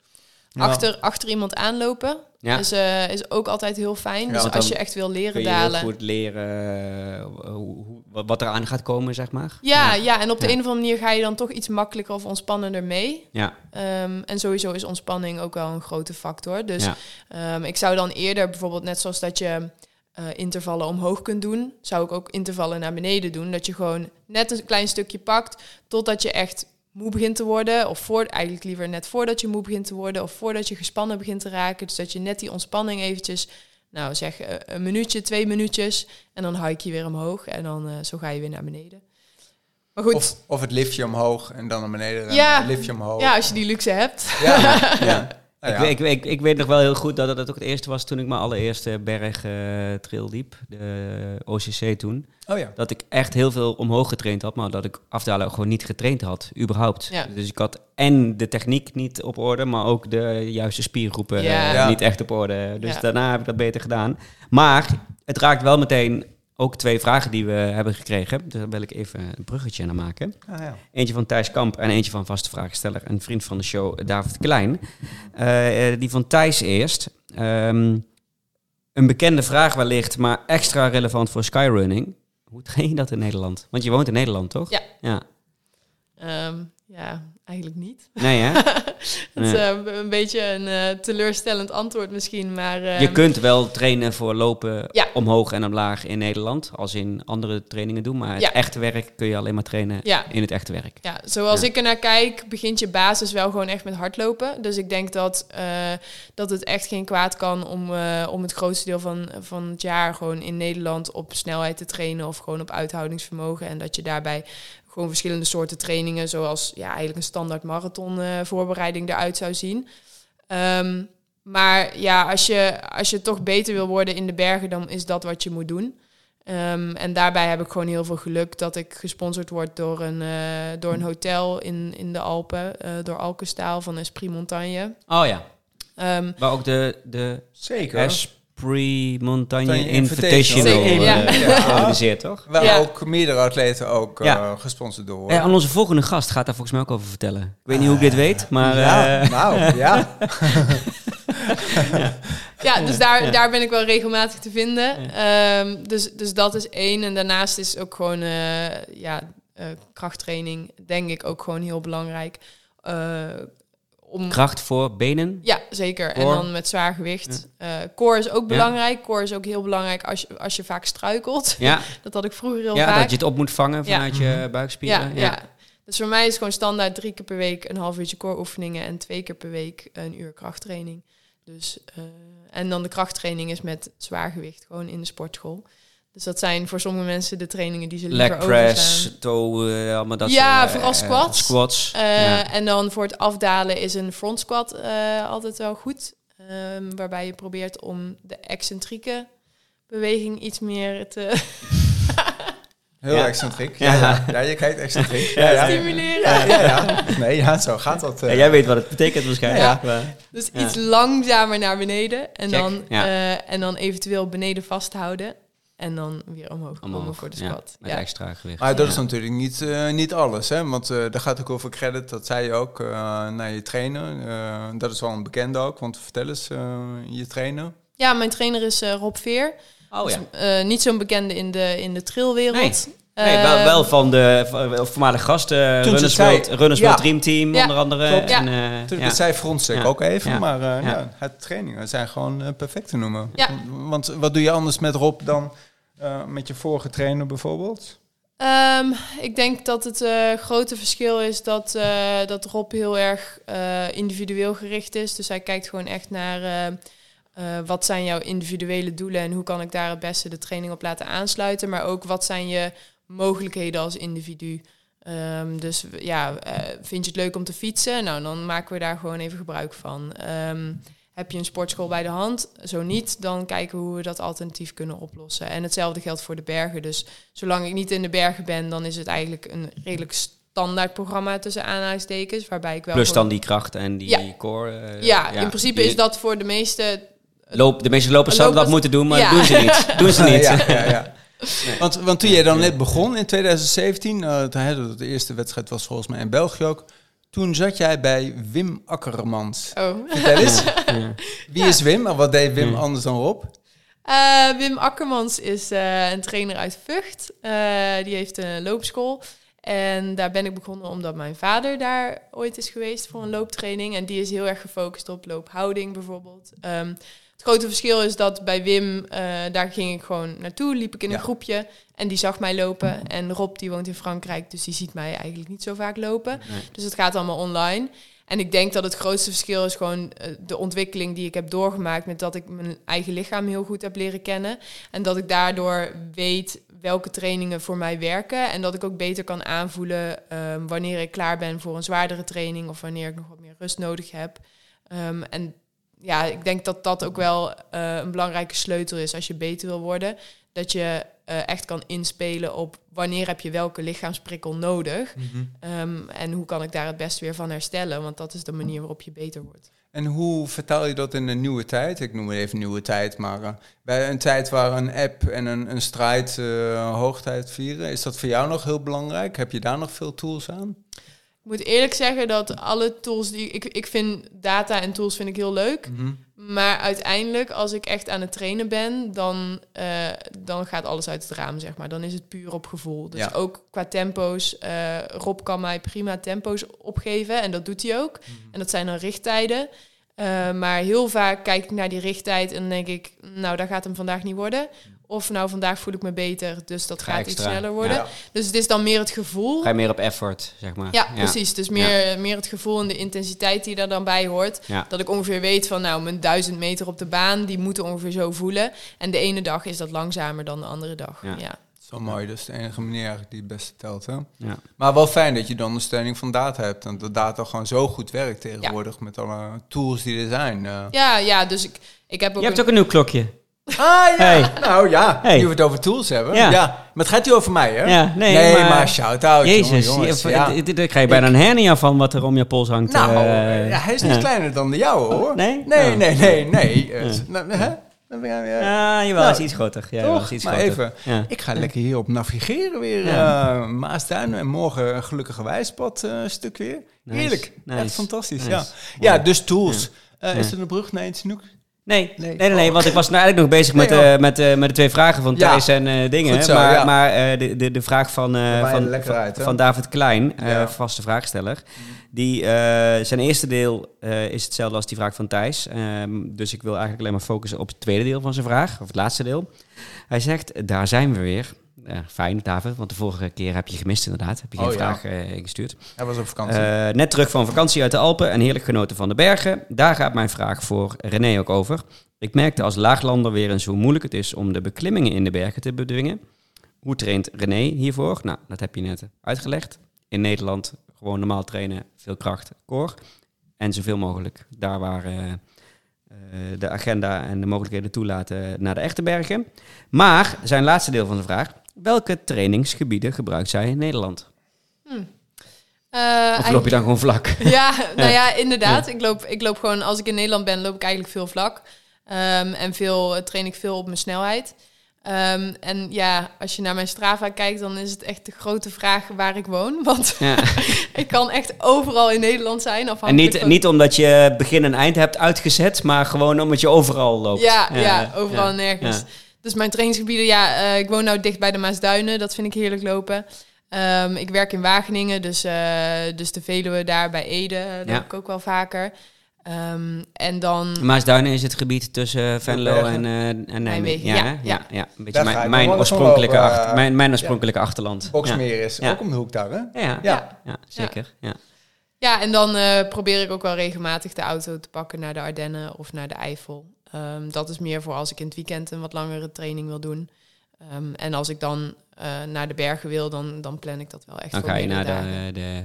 Ja. Achter, achter iemand aanlopen Ja. is, eh, is ook altijd heel fijn. Ja, dus als je echt wil Kun leren je heel dalen. goed leren eh, hoe, hoe- wat- eraan gaat komen, zeg maar. Ja, ja, en op de een of andere manier ga je dan toch iets makkelijker of ontspannender mee. Ja, Ehm, en sowieso is ontspanning ook wel een grote factor. Dus. Ehm, ik zou dan eerder bijvoorbeeld net zoals dat je eh, intervallen omhoog kunt doen, zou ik ook intervallen naar beneden doen. Dat je gewoon net een klein stukje pakt totdat je echt moe begint te worden. Of voor, eigenlijk liever net voordat je moe begint te worden. Of voordat je gespannen begint te raken. Dus dat je net die ontspanning eventjes, nou zeg eh, een minuutje, twee minuutjes. En dan hike je weer omhoog. En dan eh, zo ga je weer naar beneden. Maar goed, Of, of het liftje omhoog en dan naar beneden rennen. Ja. Liftje omhoog. ja, als je die luxe hebt. ja. ja. Nou Ik, ja. ik, ik, ik weet nog wel heel goed dat het ook het eerste was toen ik mijn allereerste berg eh, trail liep. De OCC toen. Oh ja. Dat ik echt heel veel omhoog getraind had, maar dat ik afdalen gewoon niet getraind had, überhaupt. Ja. Dus ik had en de techniek niet op orde, maar ook de juiste spiergroepen Ja. eh, Ja. niet echt op orde. Dus Ja. daarna heb ik dat beter gedaan. Maar het raakt wel meteen ook twee vragen die we hebben gekregen. Dus daar wil ik even een bruggetje naar maken. Ah, ja. Eentje van Thijs Kamp en eentje van vaste vraagsteller en vriend van de show, David Klein. Eh, eh, die van Thijs eerst. Ehm, een bekende vraag wellicht, maar extra relevant voor skyrunning. Hoe train je dat in Nederland? Want je woont in Nederland, toch? Ja. Ja. Ehm, ja, eigenlijk niet. Nee, hè? Het is eh, een beetje een eh, teleurstellend antwoord misschien, maar... ehm, Je kunt wel trainen voor lopen Ja. omhoog en omlaag in Nederland, als in andere trainingen doen. Maar het Ja. echte werk kun je alleen maar trainen Ja, in het echte werk. ja, zoals ik er naar kijk, begint je basis wel gewoon echt met hardlopen. Dus ik denk dat, eh, dat het echt geen kwaad kan om, om het grootste deel van, van het jaar gewoon in Nederland op snelheid te trainen of gewoon op uithoudingsvermogen. En dat je daarbij gewoon verschillende soorten trainingen, zoals ja, eigenlijk een standaard marathon eh, voorbereiding eruit zou zien. Ehm, maar ja, als je, als je toch beter wil worden in de bergen, dan is dat wat je moet doen. Ehm, en daarbij heb ik gewoon heel veel geluk dat ik gesponsord word door een, eh, door een hotel in, in de Alpen, eh, door Alkestaal van Esprit Montagne. Oh ja, Ehm, waar ook de, de Zeker. Esprit Montagne Montagne Invitational eh, ja. georganiseerd, toch? Waar Ja. ook meerdere atleten ook eh, gesponsord door Ja, worden. en onze volgende gast gaat daar volgens mij ook over vertellen. Ik weet niet hoe ik dit weet, maar... ja, eh, nou, ja. ja, dus daar, daar ben ik wel regelmatig te vinden. Ehm, dus, dus dat is één. En daarnaast is ook gewoon eh, ja, eh, krachttraining, denk ik, ook gewoon heel belangrijk. Eh, om, kracht voor benen. Ja, zeker. En dan met zwaar gewicht. Eh core is ook belangrijk. Core is ook heel belangrijk als je, als je vaak struikelt. Ja, Dat had ik vroeger heel ja vaak. dat je het op moet vangen Ja. vanuit je buikspieren. ja, ja. Dus voor mij is gewoon standaard drie keer per week een half uurtje core oefeningen en twee keer per week een uur krachttraining. Dus, eh, en dan de krachttraining is met zwaar gewicht, gewoon in de sportschool. Dus dat zijn voor sommige mensen de trainingen die ze liever Leg press, toe, eh, allemaal dat Ja, soort, eh, vooral eh, squats. squats. Eh, ja. En dan voor het afdalen is een front squat eh, altijd wel goed. Ehm, waarbij je probeert om de excentrieke beweging iets meer te... Heel Ja. excentriek. Ja, Ja. ja. je kijkt excentriek. Ja, ja. Stimuleren. Ja, ja, ja. Nee, ja, zo gaat dat. Ja, jij weet wat het betekent waarschijnlijk. Maar- Dus Ja. iets langzamer naar beneden. En Check, dan, ja. eh, en dan eventueel beneden vasthouden. En dan weer omhoog komen voor de ja, squat. met Ja. extra gewicht. Maar dat is Ja. natuurlijk niet, eh, niet alles, hè? Want eh daar gaat ook over credit, dat zei je ook, eh, naar je trainer. Eh, dat is wel een bekende ook, want vertel eens, je trainer. Ja, mijn trainer is eh, Rob Veer. Oh ja. Dus, eh, niet zo'n bekende in de, in de trailwereld. Nee. Nee, wel, wel van de voormalige gasten, Toen ze Runners, zei- World, Runners Ja. World Dream Team Ja. onder andere. Klopt. En, Ja. eh, Natuurlijk, ja. dat zei Frontstek Ja. ook even, Ja. maar eh, Ja. ja. het trainingen zijn gewoon perfect te noemen. Ja. Want wat doe je anders met Rob dan eh, met je vorige trainer bijvoorbeeld? Ehm, ik denk dat het eh, grote verschil is dat, eh, dat Rob heel erg individueel gericht is. Dus hij kijkt gewoon echt naar wat zijn jouw individuele doelen en hoe kan ik daar het beste de training op laten aansluiten. Maar ook wat zijn je mogelijkheden als individu. Ehm, dus ja, vind je het leuk om te fietsen? Nou, dan maken we daar gewoon even gebruik van. Ehm, heb je een sportschool bij de hand? Zo niet, dan kijken we hoe we dat alternatief kunnen oplossen. En hetzelfde geldt voor de bergen. Dus zolang ik niet in de bergen ben, dan is het eigenlijk een redelijk standaard programma tussen aanhalingstekens. Waarbij ik wel. Plus dan die kracht en die Ja. core. eh, Ja, in principe is dat voor de meeste. Loop, de meeste lopers zouden dat moeten doen, maar Ja. doen ze niet. Doen ze niet. ja, ja, ja. Want, want toen jij dan net begon in 2017, eh, toen hè, de eerste wedstrijd was volgens mij in België ook. Toen zat jij bij Wim Akkermans. Oh. Vertel eens, Ja. wie is Wim en wat deed Wim Ja. anders dan Rob? Eh, Wim Akkermans is eh, een trainer uit Vught. Eh, die heeft een loopschool. En daar ben ik begonnen omdat mijn vader daar ooit is geweest voor een looptraining. En die is heel erg gefocust op loophouding bijvoorbeeld. Ehm, het grote verschil is dat bij Wim, eh, daar ging ik gewoon naartoe, liep ik in Ja. een groepje en die zag mij lopen. En Rob die woont in Frankrijk, dus die ziet mij eigenlijk niet zo vaak lopen. Nee. Dus het gaat allemaal online. En ik denk dat het grootste verschil is gewoon eh, de ontwikkeling die ik heb doorgemaakt met dat ik mijn eigen lichaam heel goed heb leren kennen. En dat ik daardoor weet welke trainingen voor mij werken. En dat ik ook beter kan aanvoelen ehm, wanneer ik klaar ben voor een zwaardere training of wanneer ik nog wat meer rust nodig heb. Ehm, en ja, ik denk dat dat ook wel eh, een belangrijke sleutel is als je beter wil worden. Dat je eh, echt kan inspelen op wanneer heb je welke lichaamsprikkel nodig. Ehm, en hoe kan ik daar het beste weer van herstellen? Want dat is de manier waarop je beter wordt. En hoe vertaal je dat in een nieuwe tijd? Ik noem het even nieuwe tijd, maar eh, bij een tijd waar een app en een, een strijd hoogtijd vieren, is dat voor jou nog heel belangrijk? Heb je daar nog veel tools aan? Ik moet eerlijk zeggen dat alle tools die ik, ik vind data en tools vind ik heel leuk. Maar uiteindelijk, als ik echt aan het trainen ben, dan, eh, dan gaat alles uit het raam, zeg maar. Dan is het puur op gevoel. Dus Ja. ook qua tempo's. eh, Rob kan mij prima tempo's opgeven en dat doet hij ook. En dat zijn dan richttijden. Eh, maar heel vaak kijk ik naar die richttijd en denk ik, nou, daar gaat hem vandaag niet worden. Of nou, vandaag voel ik me beter, dus dat Ga gaat iets sneller worden. Ja. Dus het is dan meer het gevoel. Ga je meer op effort, zeg maar. Ja, precies. Dus meer, meer het gevoel en de intensiteit die daar dan bij hoort. Ja. Dat ik ongeveer weet van, nou, mijn duizend meter op de baan, die moeten ongeveer zo voelen. En de ene dag is dat langzamer dan de andere dag. Ja. Ja. Zo mooi, dus de enige manier die het beste telt. Hè? Ja. Maar wel fijn dat je dan de steuning van data hebt. En dat data gewoon zo goed werkt tegenwoordig met alle tools die er zijn. eh. Ja, ja, dus ik, ik heb ook... Je hebt een- ook een nieuw klokje. Ah ja, Hey. nou ja, Hey. nu we het over tools hebben. Ja. Ja. maar het gaat hier over mij, hè? Ja, nee, nee maar- maar, shout-out. Jezus, jongen, jongens. je- ja. daar krijg je bijna een hernia van wat er om je pols hangt. Nou, eh, ja, hij is niet kleiner dan de jouwe, hoor. Nee? Nee, Oh. nee, nee, nee. Eh, Ja. nou, hè? Ja, jawel, Nou, is iets groter. Ja, Toch? is iets maar groter. even, ik ga lekker hier op navigeren weer. Eh, Maasduin en morgen een gelukkige wijspad eh, stuk weer. Nice, Heerlijk. nice, Echt fantastisch, nice. ja. Ja, dus tools. Eh, Ja. Is er een brug naar iets? Nee, nee, Nee. Oh. want ik was nou eigenlijk nog bezig met, Nee, eh, met, eh, met de twee vragen van Ja. Thijs en eh, dingen. Zo, maar ja. maar de, de, de vraag van, van, van, uit, hè? van David Klein, Ja. vaste vraagsteller. Die, zijn eerste deel is hetzelfde als die vraag van Thijs. Ehm, dus ik wil eigenlijk alleen maar focussen op het tweede deel van zijn vraag, of het laatste deel. Hij zegt, daar zijn we weer. Ja, fijn, David, want de vorige keer heb je gemist inderdaad. Heb je geen Oh, ja. vraag eh, ingestuurd. Hij was op vakantie. Eh, net terug van vakantie uit de Alpen en heerlijk genoten van de bergen. Daar gaat mijn vraag voor René ook over. Ik merkte als laaglander weer eens hoe moeilijk het is om de beklimmingen in de bergen te bedwingen. Hoe traint René hiervoor? Nou, dat heb je net uitgelegd. In Nederland gewoon normaal trainen, veel kracht, core. En zoveel mogelijk daar waar eh, de agenda en de mogelijkheden toelaten naar de echte bergen. Maar zijn laatste deel van de vraag. Welke trainingsgebieden gebruikt zij in Nederland? Eh, Of loop je dan gewoon vlak? Ja, nou ja, inderdaad. Ik, loop, ik loop gewoon, als ik in Nederland ben, loop ik eigenlijk veel vlak. Ehm, en veel, eh, train ik veel op mijn snelheid. Ehm, en ja, als je naar mijn Strava kijkt, dan is het echt de grote vraag waar ik woon. Want Ja. ik kan echt overal in Nederland zijn. En niet, van- niet omdat je begin en eind hebt uitgezet, maar gewoon omdat je overal loopt. Ja, ja, overal ja, en nergens. Dus mijn trainingsgebieden, ja, eh, ik woon nou dicht bij de Maasduinen. Dat vind ik heerlijk lopen. Ehm, ik werk in Wageningen, dus, eh, dus de Veluwe daar bij Ede eh, loop Ja. ik ook wel vaker. Ehm, en dan... Maasduinen is het gebied tussen Venlo en, eh, en Nijmegen. Nijmegen, Ja, ja, ja, ja. ja. Een beetje mijn, mijn, oorspronkelijke, lopen, achter- mijn, mijn oorspronkelijke achterland. Boksmeer is Ja. ook om de hoek daar, hè? Ja, ja, Ja. ja, zeker. Ja. Ja, en dan eh, probeer ik ook wel regelmatig de auto te pakken naar de Ardennen of naar de Eifel. Ehm, dat is meer voor als ik in het weekend een wat langere training wil doen. Ehm, en als ik dan eh, naar de bergen wil, dan, dan plan ik dat wel echt Dan voor ga je naar de, de...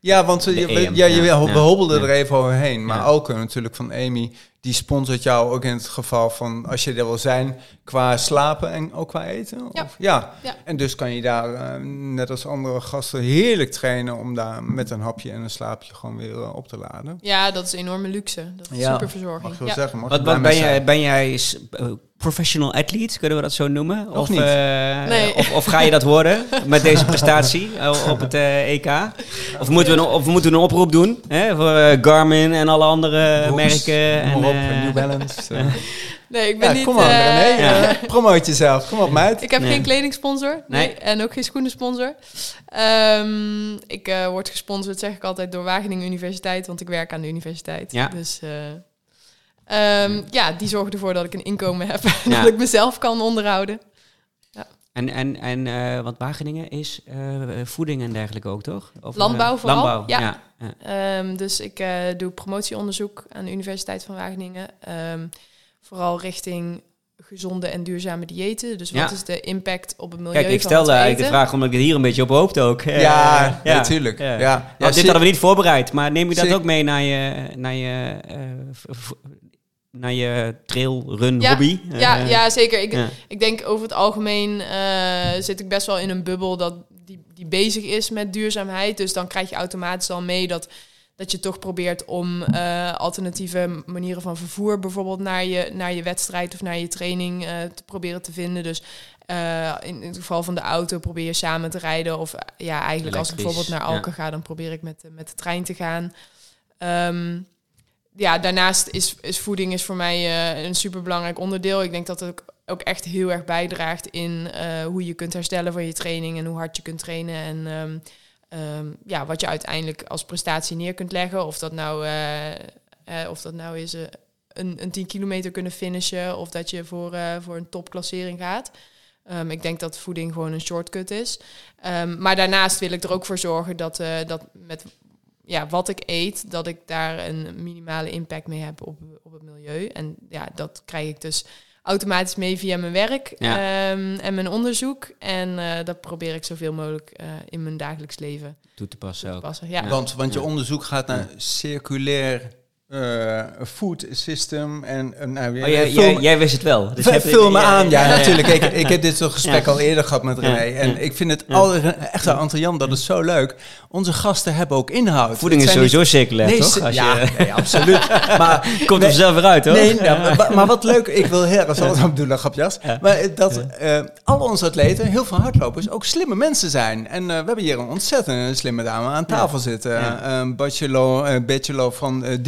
Ja, want eh, De je, EM, ja, je, ja. we hobbelden Ja. er even overheen. Maar Ja. ook natuurlijk van Amy, die sponsort jou ook in het geval van als je er wil zijn qua slapen en ook qua eten. Ja. Of, ja. Ja. En dus kan je daar, eh, net als andere gasten, heerlijk trainen om daar met een hapje en een slaapje gewoon weer eh, op te laden. Ja, dat is enorme luxe. Dat is Ja, super verzorging. Mag wel Ja. zeggen. Mag Wat, je wat ben, jij, ben jij eh, professional athlete, kunnen we dat zo noemen? Nog of, niet. eh, Nee. of, of ga je dat worden met deze prestatie eh, op het eh, EK? Of moeten, we, een- of moeten we een oproep doen hè, voor Garmin en alle andere Brooks, merken? op, eh, New Balance. Nee, ik ben Ja, niet... kom eh. Ja. eh, promoot jezelf. Kom op, meid. Ik heb Nee. geen kledingsponsor nee, Nee. en ook geen schoenensponsor. Ehm, ik eh, word gesponsord, zeg ik altijd, door Wageningen Universiteit, want ik werk aan de universiteit. Ja. Dus eh, ehm, ja, die zorgen ervoor dat ik een inkomen heb en Ja. dat ik mezelf kan onderhouden. En, en, en eh, want Wageningen is eh, voeding en dergelijke ook, toch? Of, eh, Landbouw vooral, Landbouw, ja. ja. ja. Ehm, dus ik eh, doe promotieonderzoek aan de Universiteit van Wageningen. Ehm, vooral richting gezonde en duurzame diëten. Dus wat Ja. is de impact op het milieu Kijk, ik stelde eigenlijk de vraag omdat ik het hier een beetje op hoopte ook. Eh, Ja, natuurlijk. Ja. Ja, Nou, dit zie- hadden we niet voorbereid, maar neem je dat ook mee naar je, naar je, eh, naar je trail run Ja, hobby? Ja, Eh, ja zeker. Ik, ja. ik denk over het algemeen eh, zit ik best wel in een bubbel dat die, die bezig is met duurzaamheid. Dus dan krijg je automatisch al mee dat, dat je toch probeert om eh, alternatieve manieren van vervoer, bijvoorbeeld naar je, naar je wedstrijd of naar je training, te proberen te vinden. Dus in, het geval van de auto probeer je samen te rijden. Of ja, eigenlijk als ik bijvoorbeeld naar ja. Alken ga, dan probeer ik met, de- met de trein te gaan. Ehm, ja, daarnaast is, is voeding is voor mij eh, een superbelangrijk onderdeel. Ik denk dat het ook, echt heel erg bijdraagt in eh, hoe je kunt herstellen van je training en hoe hard je kunt trainen. En ehm, ehm, ja, wat je uiteindelijk als prestatie neer kunt leggen. Of dat nou, eh, of dat nou is een, een 10 kilometer kunnen finishen of dat je voor, voor een topklassering gaat. Ehm, ik denk dat voeding gewoon een shortcut is. Maar daarnaast wil ik er ook voor zorgen dat, dat met ja, wat ik eet, dat ik daar een minimale impact mee heb op, op het milieu. En ja, dat krijg ik dus automatisch mee via mijn werk Ja. ehm, en mijn onderzoek. En eh, dat probeer ik zoveel mogelijk eh, in mijn dagelijks leven toe te passen te ook. passen. Ja. Want, want je onderzoek gaat naar circulair eh, food system en uh, nou, Oh, jij, vul, jij, jij wist het wel. Dus vul- me aan, ja, ja. natuurlijk. Ik, ik heb dit soort gesprek al eerder gehad met René. En ik vind het Ja. al, echt aan Jan, dat is zo leuk. Onze gasten hebben ook inhoud. Voeding is sowieso circulair, niet- toch? Nee, Als ja, je, nee, absoluut. Maar komt er zelf weer uit, hoor. Nee, maar, maar wat leuk, ik wil heel erg aan doen, grapjas. Ja. Maar dat eh al onze atleten, heel veel hardlopers, ook slimme mensen zijn. En eh, we hebben hier een ontzettend slimme dame aan tafel zitten. Een bachelor, bachelor van eh,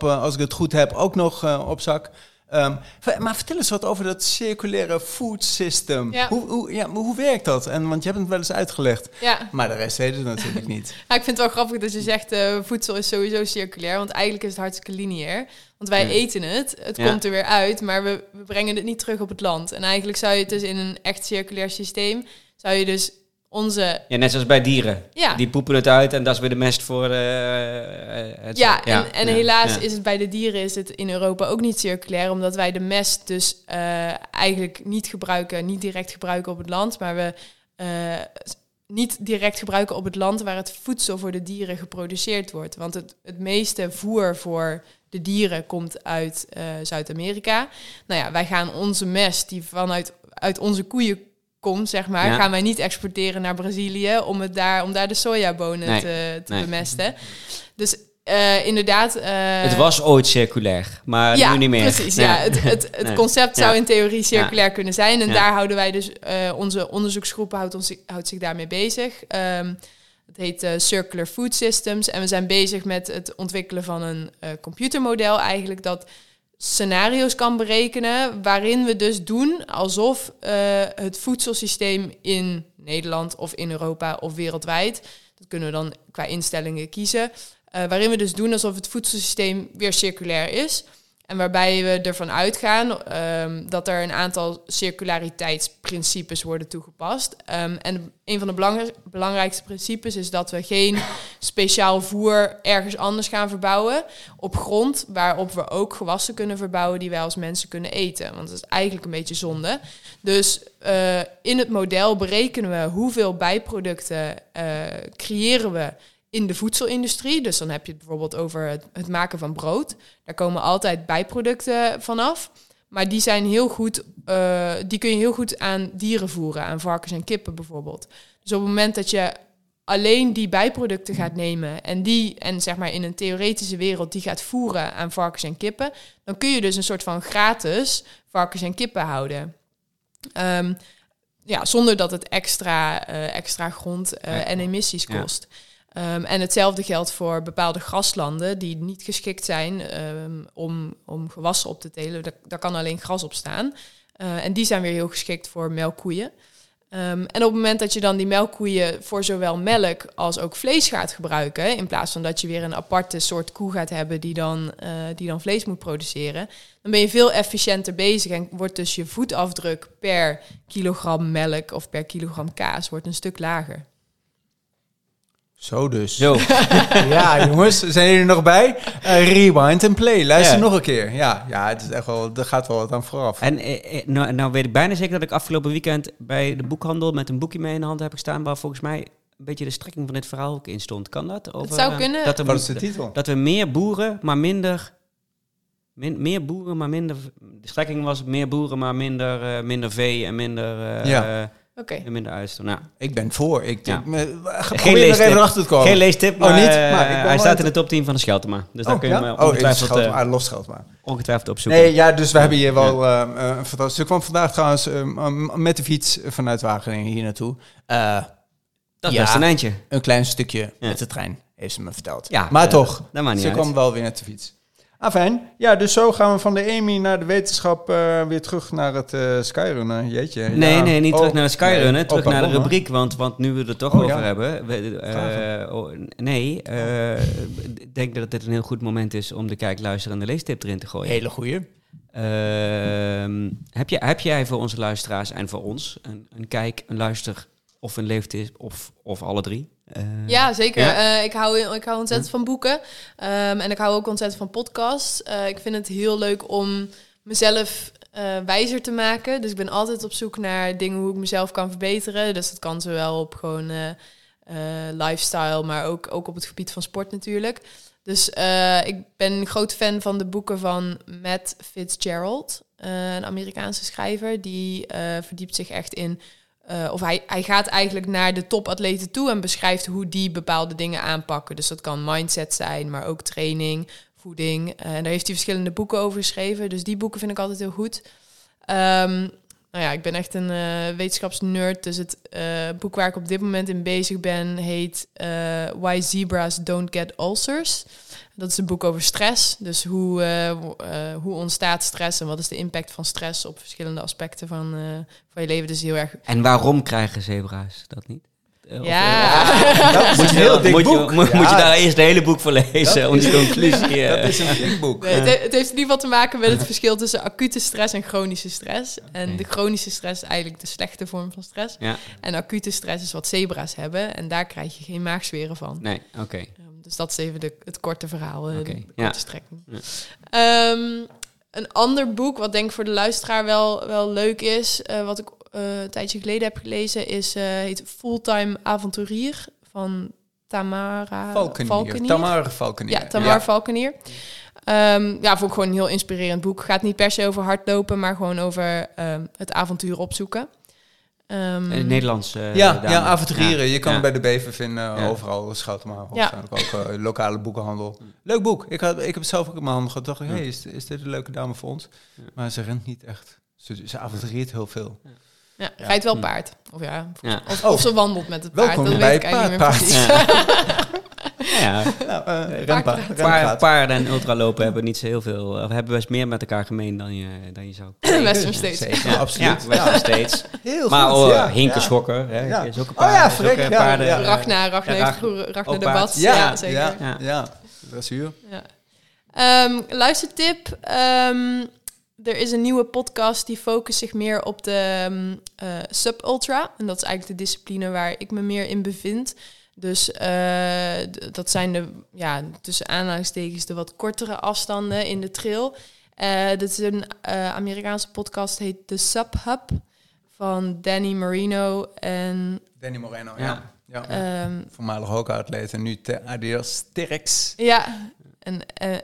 als ik het goed heb, ook nog eh, op zak. Ehm, maar vertel eens wat over dat circulaire food system. Ja. Hoe, hoe, ja, hoe werkt dat? En, want je hebt het wel eens uitgelegd. ja. Maar de rest weet het natuurlijk niet. Ja, ik vind het wel grappig dat je zegt eh, voedsel is sowieso circulair, want eigenlijk is het hartstikke lineair. Want wij eten het, het komt er weer uit, maar we, we brengen het niet terug op het land. En eigenlijk zou je het dus in een echt circulair systeem, zou je dus onze... Ja, net zoals bij dieren. Ja, Die poepen het uit en dat is weer de mest voor eh, het... ja, en, en ja, helaas is het bij de dieren is het in Europa ook niet circulair, omdat wij de mest dus eh, eigenlijk niet gebruiken, niet direct gebruiken op het land, maar we eh, niet direct gebruiken op het land waar het voedsel voor de dieren geproduceerd wordt. Want het, het meeste voer voor de dieren komt uit eh, Zuid-Amerika. Nou ja, wij gaan onze mest die vanuit uit onze koeien komt, zeg maar, Ja. gaan wij niet exporteren naar Brazilië om, het daar, om daar de sojabonen Nee, te, te nee. bemesten. Dus eh, inderdaad... eh, het was ooit circulair, maar ja, nu niet meer. precies. Ja. Het, het, het Nee. concept zou Ja. in theorie circulair kunnen zijn. En daar houden wij dus... eh, onze onderzoeksgroep houdt, ons, houdt zich daarmee bezig. Ehm, het heet Circular Food Systems. En we zijn bezig met het ontwikkelen van een computermodel eigenlijk... dat scenario's kan berekenen... waarin we dus doen alsof eh, het voedselsysteem in Nederland... of in Europa of wereldwijd... dat kunnen we dan qua instellingen kiezen... eh, waarin we dus doen alsof het voedselsysteem weer circulair is... En waarbij we ervan uitgaan ehm, dat er een aantal circulariteitsprincipes worden toegepast. Ehm, en een van de belang- belangrijkste principes is dat we geen speciaal voer ergens anders gaan verbouwen op grond waarop we ook gewassen kunnen verbouwen die wij als mensen kunnen eten. Want dat is eigenlijk een beetje zonde. Dus eh, in het model berekenen we hoeveel bijproducten eh, creëren we in de voedselindustrie. Dus dan heb je het bijvoorbeeld over het, het maken van brood. Daar komen altijd bijproducten vanaf. Maar die zijn heel goed, eh, die kun je heel goed aan dieren voeren, aan varkens en kippen bijvoorbeeld. Dus op het moment dat je alleen die bijproducten gaat nemen en die, en zeg maar in een theoretische wereld, die gaat voeren aan varkens en kippen, dan kun je dus een soort van gratis varkens en kippen houden. Ehm, ja, zonder dat het extra, eh, extra grond eh, en emissies Ja. Ehm, en hetzelfde geldt voor bepaalde graslanden die niet geschikt zijn ehm, om, om gewassen op te telen. Daar, daar kan alleen gras op staan. Eh, en die zijn weer heel geschikt voor melkkoeien. Ehm, en op het moment dat je dan die melkkoeien voor zowel melk als ook vlees gaat gebruiken, in plaats van dat je weer een aparte soort koe gaat hebben die dan, eh, die dan vlees moet produceren, dan ben je veel efficiënter bezig en wordt dus je voetafdruk per kilogram melk of per kilogram kaas wordt een stuk lager. Zo dus. Zo, Ja, jongens, zijn jullie er nog bij? Eh, rewind en play. Luister Ja. nog een keer. Ja, ja, het is echt wel, er gaat wel wat aan vooraf. en eh, eh, nou, nou weet ik bijna zeker dat ik afgelopen weekend bij de boekhandel met een boekje mee in de hand heb gestaan, waar volgens mij een beetje de strekking van dit verhaal ook in stond. Kan dat? Over, zou kunnen. Dat, er, Wat is de titel? dat we meer boeren, maar minder... Min, meer boeren, maar minder... De strekking was meer boeren, maar minder, eh, minder vee en minder... eh, Ja. Eh, Oké. en minder uitstoot. Nou, Ik ben voor. Ik Ja. me, ga Geen probeer er leestip. even achter te komen. Geen leestip, Oh, maar, niet? eh, Maar ik ben hij staat in het- de top 10 van de Scheltema. Dus daar oh, kun je ja? hem eh, oh, ik ongetwijfeld, eh, ah, los scheld maar. ongetwijfeld opzoeken. Nee, ja, dus we hebben hier wel eh, eh, een fantastisch stuk. kwam vandaag trouwens eh, met de fiets vanuit Wageningen hier naartoe. Eh, dat is best een eindje. een klein stukje Ja. met de trein, heeft ze me verteld. Ja, maar eh, toch, dat maakt niet ze uit. kwam wel weer met de fiets. Ah, fijn. Ja, dus zo gaan we van de EMI naar de wetenschap eh, weer terug naar het eh Skyrunnen. Jeetje. Nee, ja. nee, niet Oh, terug naar de Skyrunnen, nee. terug Oh, naar de rubriek. Want, want nu we het er toch Oh, over ja. hebben. We, eh, oh, nee, eh, ik denk dat dit een heel goed moment is om de kijk, luister en de leestip erin te gooien. Hele goeie. Ehm, heb, je, heb jij voor onze luisteraars en voor ons een, een kijk, een luister of een leeftip of, of alle drie? Eh, Ja, zeker. Ja? Eh, ik, hou, ik hou ontzettend van boeken. Ehm, en ik hou ook ontzettend van podcasts. Eh, ik vind het heel leuk om mezelf wijzer te maken. Dus ik ben altijd op zoek naar dingen hoe ik mezelf kan verbeteren. Dus dat kan zowel op gewoon lifestyle, maar ook, ook op het gebied van sport natuurlijk. Dus ik ben een groot fan van de boeken van Matt Fitzgerald, een Amerikaanse schrijver. Die verdiept zich echt in eh, of hij, hij gaat eigenlijk naar de topatleten toe en beschrijft hoe die bepaalde dingen aanpakken. Dus dat kan mindset zijn, maar ook training, voeding. Eh, en daar heeft hij verschillende boeken over geschreven. Dus die boeken vind ik altijd heel goed. Ehm, nou ja, ik ben echt een eh, wetenschapsnerd. Dus het boek waar ik op dit moment in bezig ben heet Why Zebras Don't Get Ulcers. Dat is een boek over stress. Dus hoe, eh, eh, hoe ontstaat stress en wat is de impact van stress op verschillende aspecten van, eh, van je leven. Dus heel erg En waarom krijgen zebra's dat niet? Of, ja. Dat is moet, een je, heel dik moet, je, boek. moet, Ja, moet je daar eerst het hele boek voor lezen Dat om die conclusie... eh, Dat is een dik boek. Nee, het, he- het heeft in ieder geval te maken met het verschil tussen acute stress en chronische stress. En de chronische stress is eigenlijk de slechte vorm van stress. Ja, En acute stress is wat zebra's hebben. En daar krijg je geen maagzweren van. nee, oké. Dus dat is even de, het korte verhaal, eh, Oké, de, de ja. korte strekking. Ja. Ehm, een ander boek, wat denk ik voor de luisteraar wel, wel leuk is, eh, wat ik eh, een tijdje geleden heb gelezen, is, eh, heet Fulltime Avonturier van Tamara Valkenier. Tamara Valkenier. ja, Tamar Valkenier. Ehm, ja, vond ik gewoon een heel inspirerend boek. Gaat niet per se over hardlopen, maar gewoon over ehm, het avontuur opzoeken. Ehm, In het Nederlands. eh, ja, ja, avonturieren. Ja. Je kan Ja. hem bij de Bever vinden, Ja. overal, Schoutemaal. Ja. Waarschijnlijk ook eh, lokale boekenhandel. Leuk boek. Ik, had, ik heb het zelf ook in mijn handen gehad. dacht ik, Ja. hey, is, is dit een leuke dame voor ons? Ja. Maar ze rent niet echt. Ze, ze avonturiert heel veel. ja, rijdt wel Hm. paard. Of ja, Ja. of, of ze wandelt met het paard. Welkom dat bij weet ik eigenlijk Paardpaard. niet meer precies. Ja, Nou, eh, Paar, paarden en ultralopen hebben niet zo heel veel. Of hebben best meer met elkaar gemeen dan je, dan je zou. Western States. Zeker, Ja, absoluut. Ja, Western States. Heel Maar goed, oh, ja. Hinkenschokker. Hè, Ja. is ook een Oh ja, eh, ja, paarden. ja. Heeft vroeger de. Bats. Ja, Ja, zeker. Ja, Ja. ja. Dressuur. Ja. Ehm, luistertip. Ehm, er is een nieuwe podcast die focust zich meer op de eh, sub-ultra. En dat is eigenlijk de discipline waar ik me meer in bevind. Dus eh, d- dat zijn de, ja, tussen aanhalingstekens, de wat kortere afstanden in de trail. Eh dit is een eh, Amerikaanse podcast, heet The Sub Hub. Van Danny Marino en Danny Moreno, Ja. ja. ja. ehm, Voormalig hockeyatleet en nu te Adidas Sterks. Ja, en eh,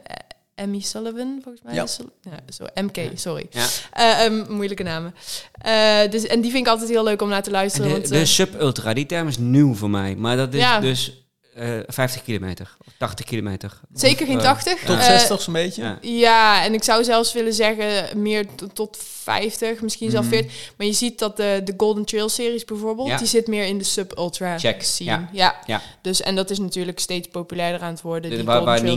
Emmy Sullivan, volgens mij. Ja. ja, zo, MK, sorry. Ja. Eh, ehm, moeilijke namen. Eh, dus, en die vind ik altijd heel leuk om naar te En luisteren. de, want, de eh, sub-ultra, die term is nieuw voor mij. Maar dat is Ja. dus eh 50 kilometer, of 80 kilometer. zeker geen eh, 80. Tot Eh, 60 zo'n beetje. Ja. Ja, en ik zou zelfs willen zeggen meer tot 50, misschien zelfs Mhm. 40. Maar je ziet dat de, de Golden Trail series bijvoorbeeld, Ja. die zit meer in de sub-ultra Check, scene. ja. Ja. Ja. Dus, en dat is natuurlijk steeds populairder aan het worden, De- die waar Golden waar Trail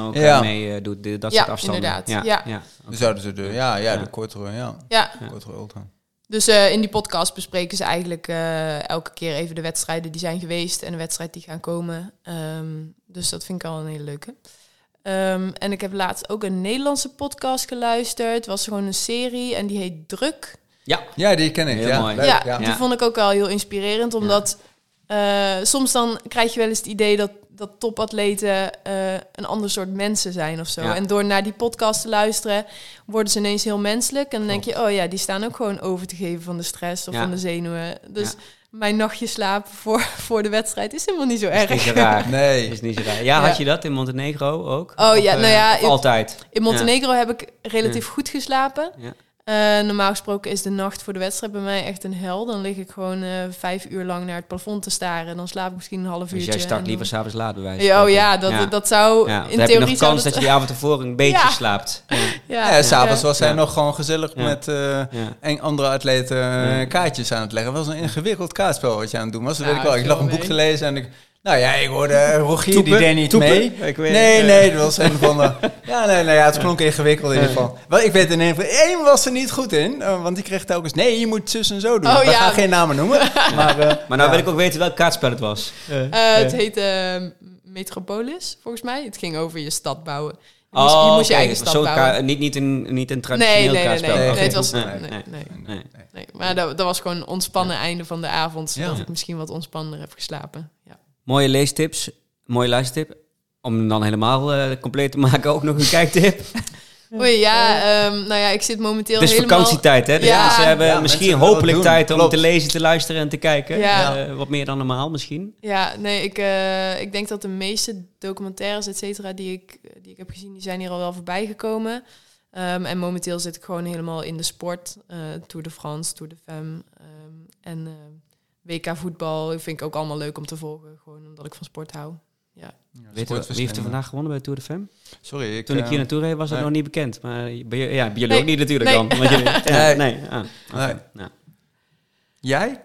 ook Ja. eh, mee eh, doet, de- dat Ja, soort afstanden. inderdaad. Ja, Ja. ja. Dan zouden ze de, ja, ja, Ja. de kortere, ja. Ja, Ja. Kortere ultra. Dus eh, in die podcast bespreken ze eigenlijk eh, elke keer even de wedstrijden die zijn geweest en de wedstrijd die gaan komen. Ehm, dus dat vind ik al een hele leuke. Ehm, en ik heb laatst ook een Nederlandse podcast geluisterd. Het was gewoon een serie en die heet Druk. Ja, die ken ik. Heel ja. mooi. Leuk, ja, ja. die vond ik ook wel heel inspirerend, omdat eh, soms dan krijg je wel eens het idee dat, dat topatleten eh, een ander soort mensen zijn of zo. Ja. En door naar die podcast te luisteren, worden ze ineens heel menselijk. En dan denk je, oh ja, die staan ook gewoon over te geven van de stress of Ja. van de zenuwen. Dus Ja. mijn nachtje slapen voor, voor de wedstrijd is helemaal niet zo Is niet erg. zo raar. Nee. Is niet zo raar. Ja, Ja. had je dat in Montenegro ook? Oh Of, ja, eh, nou ja, altijd. In Montenegro heb ik relatief goed geslapen. Eh, normaal gesproken is de nacht voor de wedstrijd bij mij echt een hel. Dan lig ik gewoon eh, vijf uur lang naar het plafond te staren. Dan slaap ik misschien een half Dus uurtje. jij start en liever dan- s'avond laat bij wijze van Ja, oh ja, dat, dat zou Ja, in dan heb je theorie nog kans dat, je die avond ervoor een beetje Ja. slaapt. Ja. Ja, Ja, s'avonds was hij Ja. nog gewoon gezellig Ja. met eh, Ja. en andere atleten Ja. kaartjes aan het leggen. Het was een ingewikkeld kaartspel wat je aan het doen was. Dat Ja, weet ik wel. Ik lag een boek mee. te lezen en ik... Nou ja, ik hoorde eh, Rogier, die deed niet Toepen? mee. Ik weet Nee, het, nee, dat was een van de... Ja, nee, nee, ja, het klonk ingewikkeld in ieder geval. Wel, ik weet in ieder geval, één was er niet goed in. eh, want die kreeg telkens, nee, je moet zus en zo doen. Oh, We ja. gaan geen namen noemen. Maar, eh, Maar nou ja. wil ik ook weten welk kaartspel het was. Eh, het heet eh, Metropolis, volgens mij. Het ging over je stad bouwen. Je moest je, Oh, moest je eigen stad Zo'n bouwen. niet, niet, een, niet een nee, traditioneel nee, nee, nee. kaartspel. nee, Oké. het was, Nee, nee, nee, nee, nee. nee. Maar dat, dat was gewoon een ontspannen einde van de avond. Zodat Ja. ik misschien wat ontspannender heb geslapen. Mooie leestips, mooie luistertip. Om hem dan helemaal eh, compleet te maken, ook nog een kijktip. Oei, ja, ehm, nou ja, ik zit momenteel Het is helemaal... vakantietijd, hè? Dus Ja. mensen hebben Ja, misschien mensen hopelijk tijd om Klopt. te lezen, te luisteren en te kijken. Ja. Eh, wat meer dan normaal misschien. Ja, nee, ik, eh, ik denk dat de meeste documentaires, et cetera, die ik, die ik heb gezien, die zijn hier al wel voorbij gekomen. Ehm, en momenteel zit ik gewoon helemaal in de sport. eh, Tour de France, Tour de Femme ehm, en WK voetbal. Vind ik ook allemaal leuk om te volgen, gewoon omdat ik van sport hou. Weet je, wie heeft er vandaag gewonnen bij Tour de Femme? Sorry, ik... Toen ik eh, hier naartoe reed was dat nee. nog niet bekend. Maar bij, ja, bij jullie Nee. ook niet natuurlijk Nee. dan. Want jullie, ja, Nee. nee. Ah. Nou. Jij?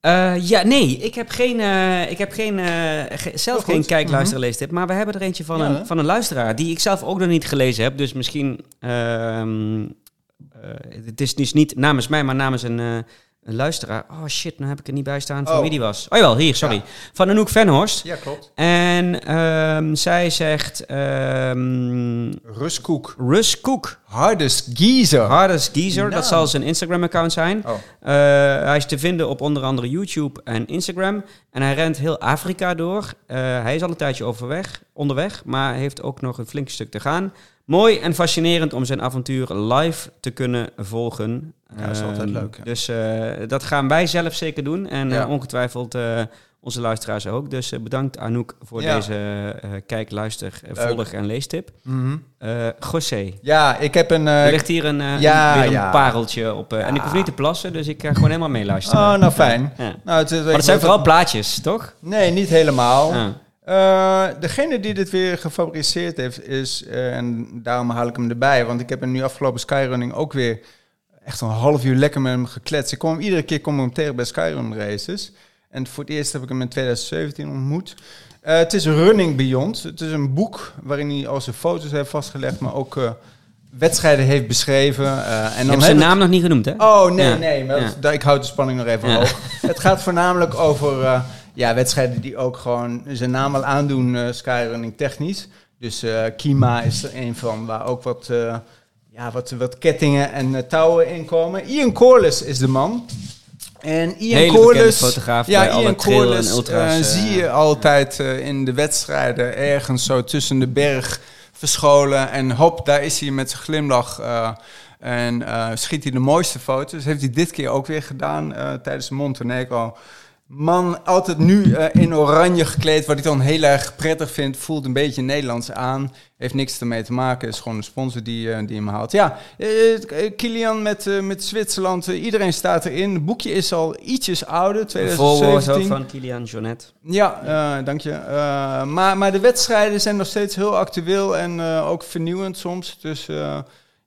Eh, ja, nee, ik heb geen, eh, ik heb geen, eh, ge- zelf Oh, geen kijk, luister, Mhm. Maar we hebben er eentje van, Ja, een, hè? van een luisteraar die ik zelf ook nog niet gelezen heb. Dus misschien, ehm, eh, het is dus niet namens mij, maar namens een, eh, een luisteraar. Oh shit, nou heb ik er niet bij staan van Oh. wie die was. Oh jawel, hier, sorry. Ja. Van Anouk Venhorst. Ja, klopt. En ehm, zij zegt ehm Ruskoek. Russ Koek. Hardest geezer. Hardest Geezer, dat Nou. zal zijn Instagram-account zijn. Oh. Eh, hij is te vinden op onder andere YouTube en Instagram. En hij rent heel Afrika door. Eh, hij is al een tijdje overweg, onderweg, maar heeft ook nog een flink stuk te gaan. Mooi en fascinerend om zijn avontuur live te kunnen volgen. Ja, dat is altijd Ehm, leuk, ja. Dus eh, dat gaan wij zelf zeker doen. En Ja. eh, ongetwijfeld eh, Onze luisteraars ook. Dus bedankt Anouk voor Ja. deze kijk, luister, Leuk. volg en leestip. Eh José, Ja, ik heb een... er ligt hier een, ja, een, weer een pareltje op. En ik hoef niet te plassen, dus ik ga gewoon helemaal meeluisteren. Oh, nou fijn. Nou, het, Maar het zijn vooral plaatjes, toch? Nee, niet helemaal. Eh, degene die dit weer gefabriceerd heeft is, eh, en daarom haal ik hem erbij, want ik heb hem nu afgelopen skyrunning ook weer echt een half uur lekker met hem gekletst. Ik kom hem, iedere keer kom ik hem tegen bij skyrun races. En voor het eerst heb ik hem in 2017 ontmoet. Eh, het is Running Beyond. Het is een boek waarin hij al zijn foto's heeft vastgelegd, maar ook wedstrijden heeft beschreven. Eh, en dan zijn naam nog niet genoemd, hè? Oh, nee, Ja. nee. Maar Ja. dat- ik houd de spanning nog even Ja. hoog. Het gaat voornamelijk over ja, wedstrijden die ook gewoon zijn naam al aandoen, eh, skyrunning technisch. Dus eh, Kima is er een van, waar ook wat, eh, ja, wat, wat kettingen en touwen in komen. Ian Corliss is de man. En Ian Hele Corliss, fotograaf ja, bij alle Ian en Corliss ultra's, eh, zie je altijd in de wedstrijden ergens zo tussen de berg verscholen. En hop, daar is hij met zijn glimlach. en schiet hij de mooiste foto's. Heeft hij dit keer ook weer gedaan tijdens Montenegro. Man, altijd nu eh, in oranje gekleed, wat ik dan heel erg prettig vind. Voelt een beetje Nederlands aan. Heeft niks ermee te maken. Is gewoon een sponsor die, eh, die hem haalt. Ja, eh, Kilian met, met Zwitserland. iedereen staat erin. Het boekje is al ietsjes ouder, Een voorwoord ook 2017. van Kilian Jonet. Ja, dank je. Maar, maar de wedstrijden zijn nog steeds heel actueel en ook vernieuwend soms. Dus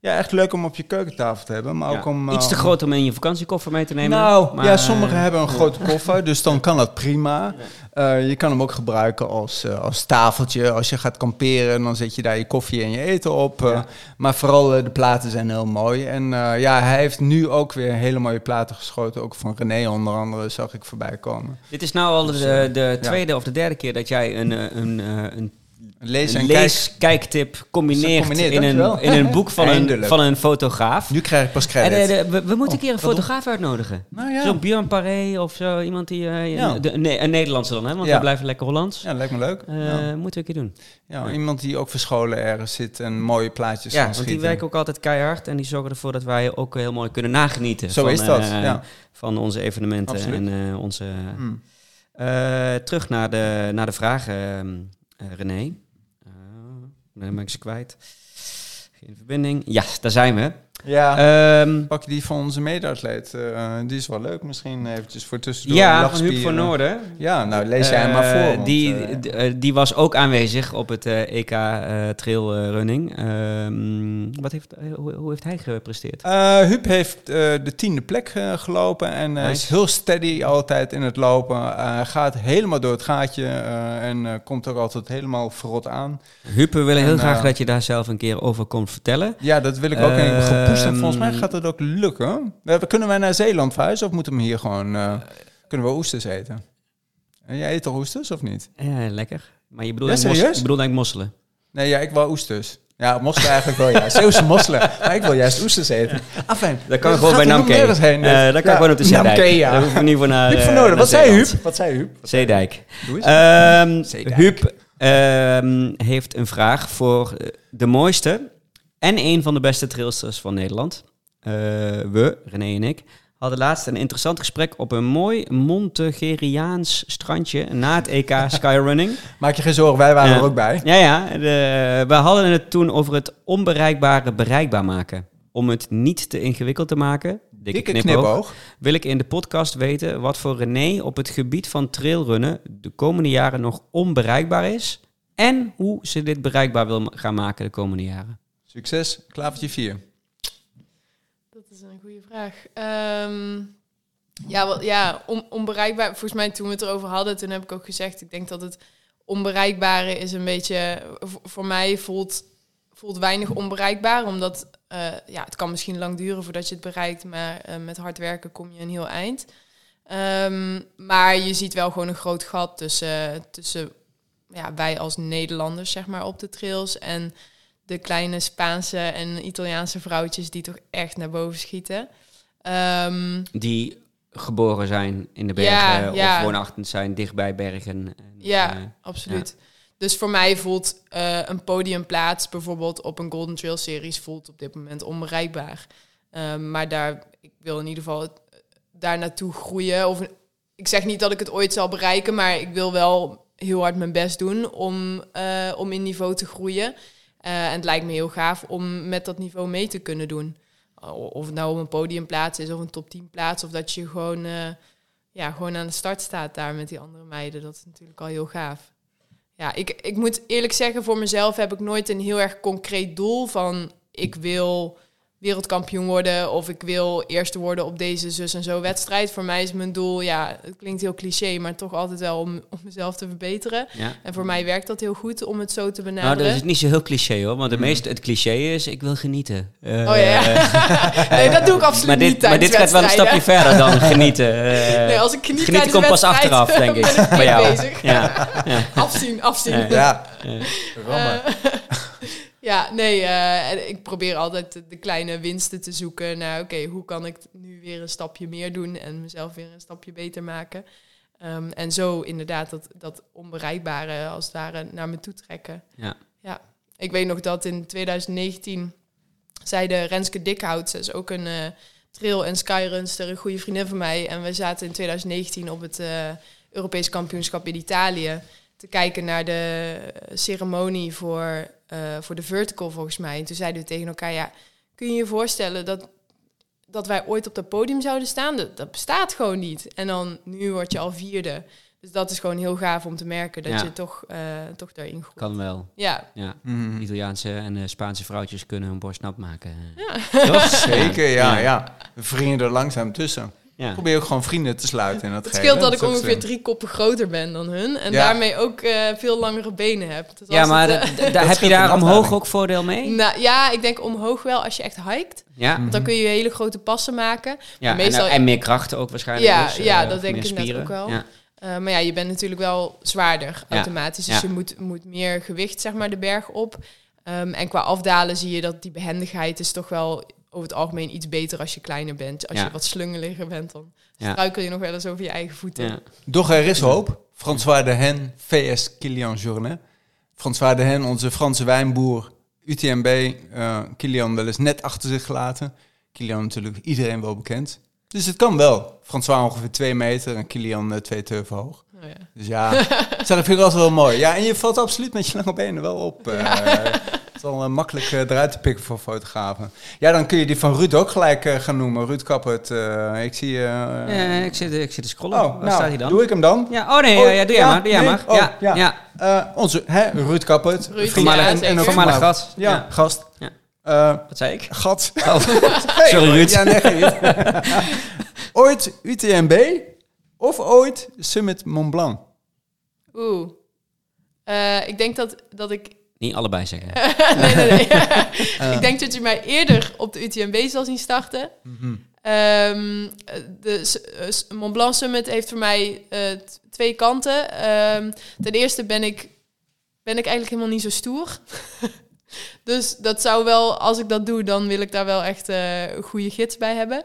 ja, echt leuk om op je keukentafel te hebben. Maar Ja. ook om, eh, Iets te groot om in je vakantiekoffer mee te nemen. Nou, maar, ja, sommigen eh, hebben een grote koffer, dus dan kan dat prima. Eh, je kan hem ook gebruiken als, eh, als tafeltje. Als je gaat kamperen, dan zet je daar je koffie en je eten op. eh. Ja. Maar vooral eh, de platen zijn heel mooi. En eh, ja, hij heeft nu ook weer hele mooie platen geschoten. Ook van René onder andere zag ik voorbij komen. Dit is nou al Dus, de, eh, de ja. tweede of de derde keer dat jij een, eh, een, eh, een, Lees en kijk. lees-kijktip combineert, Combineert, in, een, in een boek van een, van een fotograaf. Nu krijg ik pas credit. eh, de- we, we moeten een keer een Oh, fotograaf uitnodigen. Nou ja. Zo'n Björn Paré of zo, iemand die... eh, Ja. de- nee, een Nederlandse dan, hè? Want Ja. we blijven lekker Hollands. Ja, lijkt me leuk. Ja. Moeten we een keer doen. Ja, iemand die ook verscholen ergens zit en mooie plaatjes Ja, kan want die werken ook altijd keihard en die zorgen ervoor dat wij ook heel mooi kunnen nagenieten. Zo van, is dat, ja. Van onze evenementen Absoluut. en onze... Hmm. Terug naar de, naar de vragen, ehm, eh, René. Eh, dan ben ik ze kwijt. Geen verbinding. Ja, daar zijn we. Ja, Ehm, pak je die van onze mede-atleet. eh, die is wel leuk misschien eventjes voor tussendoor. ja, van. Huub van Noorden. Ja, nou lees jij hem maar Eh, voor. want, die, eh, d- eh, die was ook aanwezig op het eh, EK eh, Trail eh, Running. Ehm, wat heeft, eh, hoe, hoe heeft hij gepresteerd? Eh, Huub heeft eh, de tiende plek eh, gelopen en eh, is heel steady altijd in het lopen. Eh, gaat helemaal door het gaatje eh, en eh, komt ook altijd helemaal verrot aan. Huub, we willen heel graag eh, dat je daar zelf een keer over komt vertellen. Ja, dat wil ik ook. En ik en volgens mij Ehm, gaat het ook lukken. Kunnen wij naar Zeeland verhuizen of moeten we hier gewoon... eh, kunnen we oesters eten? En jij eet toch oesters of niet? Ja, lekker. Maar je bedoelt, Ja, je bedoelt eigenlijk mosselen. Nee, ja, ik wou oesters. Ja, mosselen eigenlijk wel, ja. Zeeuwse mosselen. Maar ik wil juist oesters eten. Afijn. Dat kan het gewoon bij Namke. nergens heen. Eh, dat kan Ja, gewoon op de Zeedijk. Namke, ja. Daar hoeven we niet voor naar Huub van eh, Noorden, naar wat zei. Huub? Wat zei Huub? Zeedijk. Ehm Zeedijk. Huub ehm, heeft een vraag voor eh, de mooiste en een van de beste trailsters van Nederland. Eh, we, René en ik, hadden laatst een interessant gesprek op een mooi Montegeriaans strandje na het EK Skyrunning. Maak je geen zorgen, wij waren Ja. er ook bij. Ja, ja. De, we hadden het toen over het onbereikbare bereikbaar maken. Om het niet te ingewikkeld te maken, dikke, Dikke knipoog, knipoog. wil ik in de podcast weten wat voor René op het gebied van trailrunnen de komende jaren nog onbereikbaar is. En hoe ze dit bereikbaar wil gaan maken de komende jaren. Succes, klavertje 4. Dat is een goede vraag. Ehm, ja, wel, ja on- onbereikbaar. Volgens mij toen we het erover hadden, toen heb ik ook gezegd... ik denk dat het onbereikbare is een beetje... voor mij voelt, voelt weinig onbereikbaar. Omdat eh, ja, het kan misschien lang duren voordat je het bereikt... maar eh, met hard werken kom je een heel eind. Ehm, maar je ziet wel gewoon een groot gat tussen, tussen ja, wij als Nederlanders zeg maar, op de trails... en de kleine Spaanse en Italiaanse vrouwtjes die toch echt naar boven schieten. Ehm, Die geboren zijn in de bergen Ja, of ja. woonachtig zijn dichtbij bergen. En, ja, eh, absoluut. Dus voor mij voelt eh, een podiumplaats bijvoorbeeld op een Golden Trail Series voelt op dit moment onbereikbaar. Ehm, maar daar, ik wil in ieder geval het- daar naartoe groeien of ik zeg niet dat ik het ooit zal bereiken, maar ik wil wel heel hard mijn best doen om, eh, om in niveau te groeien. Eh, en het lijkt me heel gaaf om met dat niveau mee te kunnen doen. Of het nou op een podiumplaats is of een top 10 plaats. Of dat je gewoon, eh, ja, gewoon aan de start staat daar met die andere meiden. Dat is natuurlijk al heel gaaf. Ja, ik, ik moet eerlijk zeggen, voor mezelf heb ik nooit een heel erg concreet doel van ik wil wereldkampioen worden of ik wil eerste worden op deze zus en zo wedstrijd. Voor mij is mijn doel, ja, het klinkt heel cliché, maar toch altijd wel om, om mezelf te verbeteren. Ja. En voor mij werkt dat heel goed om het zo te benaderen. Nou, dat is niet zo heel cliché hoor, want de meeste, het cliché is, ik wil genieten. Eh, Oh ja, ja. nee, dat doe ik absoluut maar dit, niet maar dit gaat wel een stapje verder dan genieten. Eh, Nee, als ik geniet genieten komt pas achteraf, denk ik. ben ik bezig. Ja, ja. Afzien, afzien. Ja. Ja, Ja. Ja, nee, eh, en ik probeer altijd de, de kleine winsten te zoeken naar, oké, hoe kan ik nu weer een stapje meer doen en mezelf weer een stapje beter maken. Ehm, en zo inderdaad dat, dat onbereikbare als het ware naar me toe trekken. Ja. ja. Ik weet nog dat in 2019 zei de Renske Dikhout, ze is ook een eh, trail- en skyrunster, een goede vriendin van mij. En we zaten in 2019 op het eh, Europees kampioenschap in Italië te kijken naar de ceremonie voor, eh, voor de vertical volgens mij. En toen zeiden we tegen elkaar, ja, kun je je voorstellen dat, dat wij ooit op dat podium zouden staan? Dat, dat bestaat gewoon niet. En dan nu word je al vierde. Dus dat is gewoon heel gaaf om te merken dat Ja. je toch, eh, toch daarin groeit. Kan wel. Ja, Ja. Mhm. Italiaanse en eh, Spaanse vrouwtjes kunnen hun borst nat maken. ja. Toch? Zeker, ja, ja. We wringen er langzaam tussen. Ja. Probeer ook gewoon vrienden te sluiten in dat Het geheel, scheelt dat ik ongeveer slim. drie koppen groter ben dan hun. En Ja. daarmee ook eh, veel langere benen heb. Dus Ja, maar het, dat- eh, daar heb je daar omhoog ook voordeel mee? nou, ja, ik denk omhoog wel als je echt hiked. Ja, Want dan kun je hele grote passen maken. ja meestal- en, en meer krachten ook waarschijnlijk. Ja, dus, ja, eh, dat denk ik inderdaad ook wel. Ja. Uh, maar ja, je bent natuurlijk wel zwaarder Ja. automatisch. Dus Ja. je moet, moet meer gewicht, zeg maar, de berg op. Um, en qua afdalen zie je dat die behendigheid is toch wel over het algemeen iets beter als je kleiner bent. Als Ja. je wat slungeliger bent, dan Ja. struikel je nog wel eens over je eigen voeten. Ja. Doch er is hoop. François de Hen, VS Kilian Journet. François de Hen, onze Franse wijnboer, UTMB. eh Kilian wel eens net achter zich gelaten. Kilian natuurlijk iedereen wel bekend. Dus het kan wel. François ongeveer twee meter en Kilian eh, twee turven hoog. Oh, ja. Dus ja, dat vind ik altijd wel mooi. Ja, en je valt absoluut met je lange benen wel op. eh. Het is wel eh, makkelijk eh, eruit te pikken voor fotografen. Ja, dan kun je die van Ruud ook gelijk eh, gaan noemen. Ruud Kappert. eh, ik zie... eh, Ja, ik, zit, ik zit te scrollen. Oh, Waar nou, staat hij dan? doe ik hem dan? Ja, oh nee, Oh, ja, ja, doe jij ja, maar. Doe jij nee, maar. oh, ja, ja. ja. Eh, onze hè, Ruud Kappert. Ruud, Voormalig, ja, en, voormalig gast. Ja, Ja. gast. Ja. Eh, Wat zei ik? gat. Oh. Sorry. Ruud. Ja, nee, Ruud. ooit UTMB of ooit Summit Mont Blanc? Oeh. Eh, ik denk dat, dat ik... Niet allebei zeggen. nee, nee, nee. ik denk dat je mij eerder op de UTMB zal zien starten. Mhm. Ehm, de eh, Mont Blanc Summit heeft voor mij eh, t- twee kanten. Ehm, ten eerste ben ik, ben ik eigenlijk helemaal niet zo stoer. dus dat zou wel, als ik dat doe, dan wil ik daar wel echt eh, een goede gids bij hebben.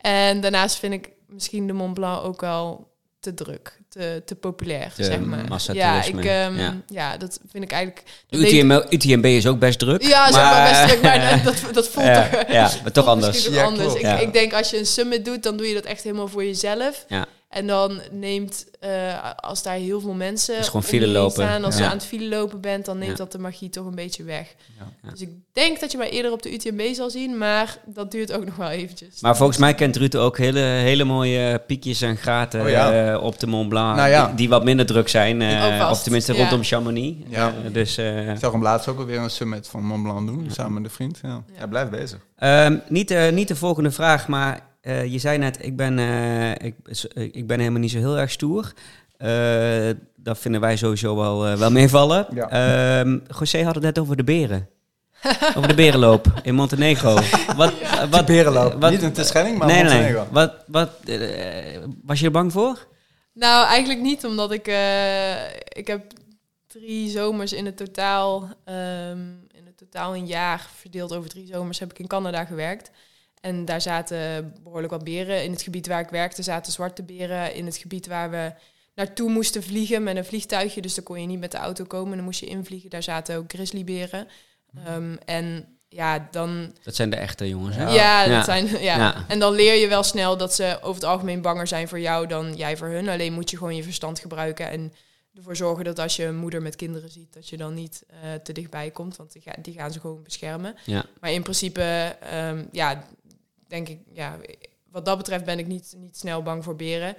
En daarnaast vind ik misschien de Mont Blanc ook wel te druk, te, te populair, zeg maar. Ja, ik, ehm, ja. ja. dat vind ik eigenlijk... De deed- UTMB, is ook best druk. ja, is ook wel maar- best druk, maar dat, dat voelt ja, toch... ja, maar toch voelt anders. Ja, toch anders. Ik, Ja. ik denk als je een summit doet, dan doe je dat echt helemaal voor jezelf. Ja. En dan neemt, eh, als daar heel veel mensen Dus gewoon file lopen. staan, als Ja. je aan het file lopen bent, dan neemt Ja. dat de magie toch een beetje weg. Ja. Dus ik denk dat je mij eerder op de UTMB zal zien, maar dat duurt ook nog wel eventjes. Maar volgens mij kent Ruud ook hele, hele mooie piekjes en gaten Oh ja. eh, op de Mont Blanc. Nou ja. die, die wat minder druk zijn. eh, of tenminste Ja. rondom Chamonix. Ja. Dus, eh, Ik zag hem laatst ook alweer een summit van Mont Blanc doen, samen met een vriend. Ja. Ja. Hij blijft bezig. Ehm, niet, de, niet de volgende vraag, maar eh, je zei net, ik ben, eh, ik, ik ben helemaal niet zo heel erg stoer. Eh, dat vinden wij sowieso wel, eh, wel meevallen. Ja. Ehm, José had het net over de beren. over de berenloop in Montenegro. Wat, wat, Berenloop. wat- Niet een Terschelling, maar nee, nee, nee. Montenegro. Wat, wat, eh, was je er bang voor? Nou, eigenlijk niet, omdat ik, eh, ik heb drie zomers in het totaal, ehm, in het totaal een jaar verdeeld over drie zomers, heb ik in Canada gewerkt. En daar zaten behoorlijk wat beren. In het gebied waar ik werkte zaten zwarte beren. In het gebied waar we naartoe moesten vliegen met een vliegtuigje. Dus dan kon je niet met de auto komen. Dan moest je invliegen. Daar zaten ook grizzlyberen. Ehm, en ja, dan... Dat zijn de echte jongens. hè? Ja, dat Ja. zijn... Ja. Ja. En dan leer je wel snel dat ze over het algemeen banger zijn voor jou dan jij voor hun. Alleen moet je gewoon je verstand gebruiken en ervoor zorgen dat als je een moeder met kinderen ziet, dat je dan niet eh, te dichtbij komt. Want die, ga- die gaan ze gewoon beschermen. Ja. Maar in principe, ehm, ja, denk ik, ja, wat dat betreft ben ik niet, niet snel bang voor beren.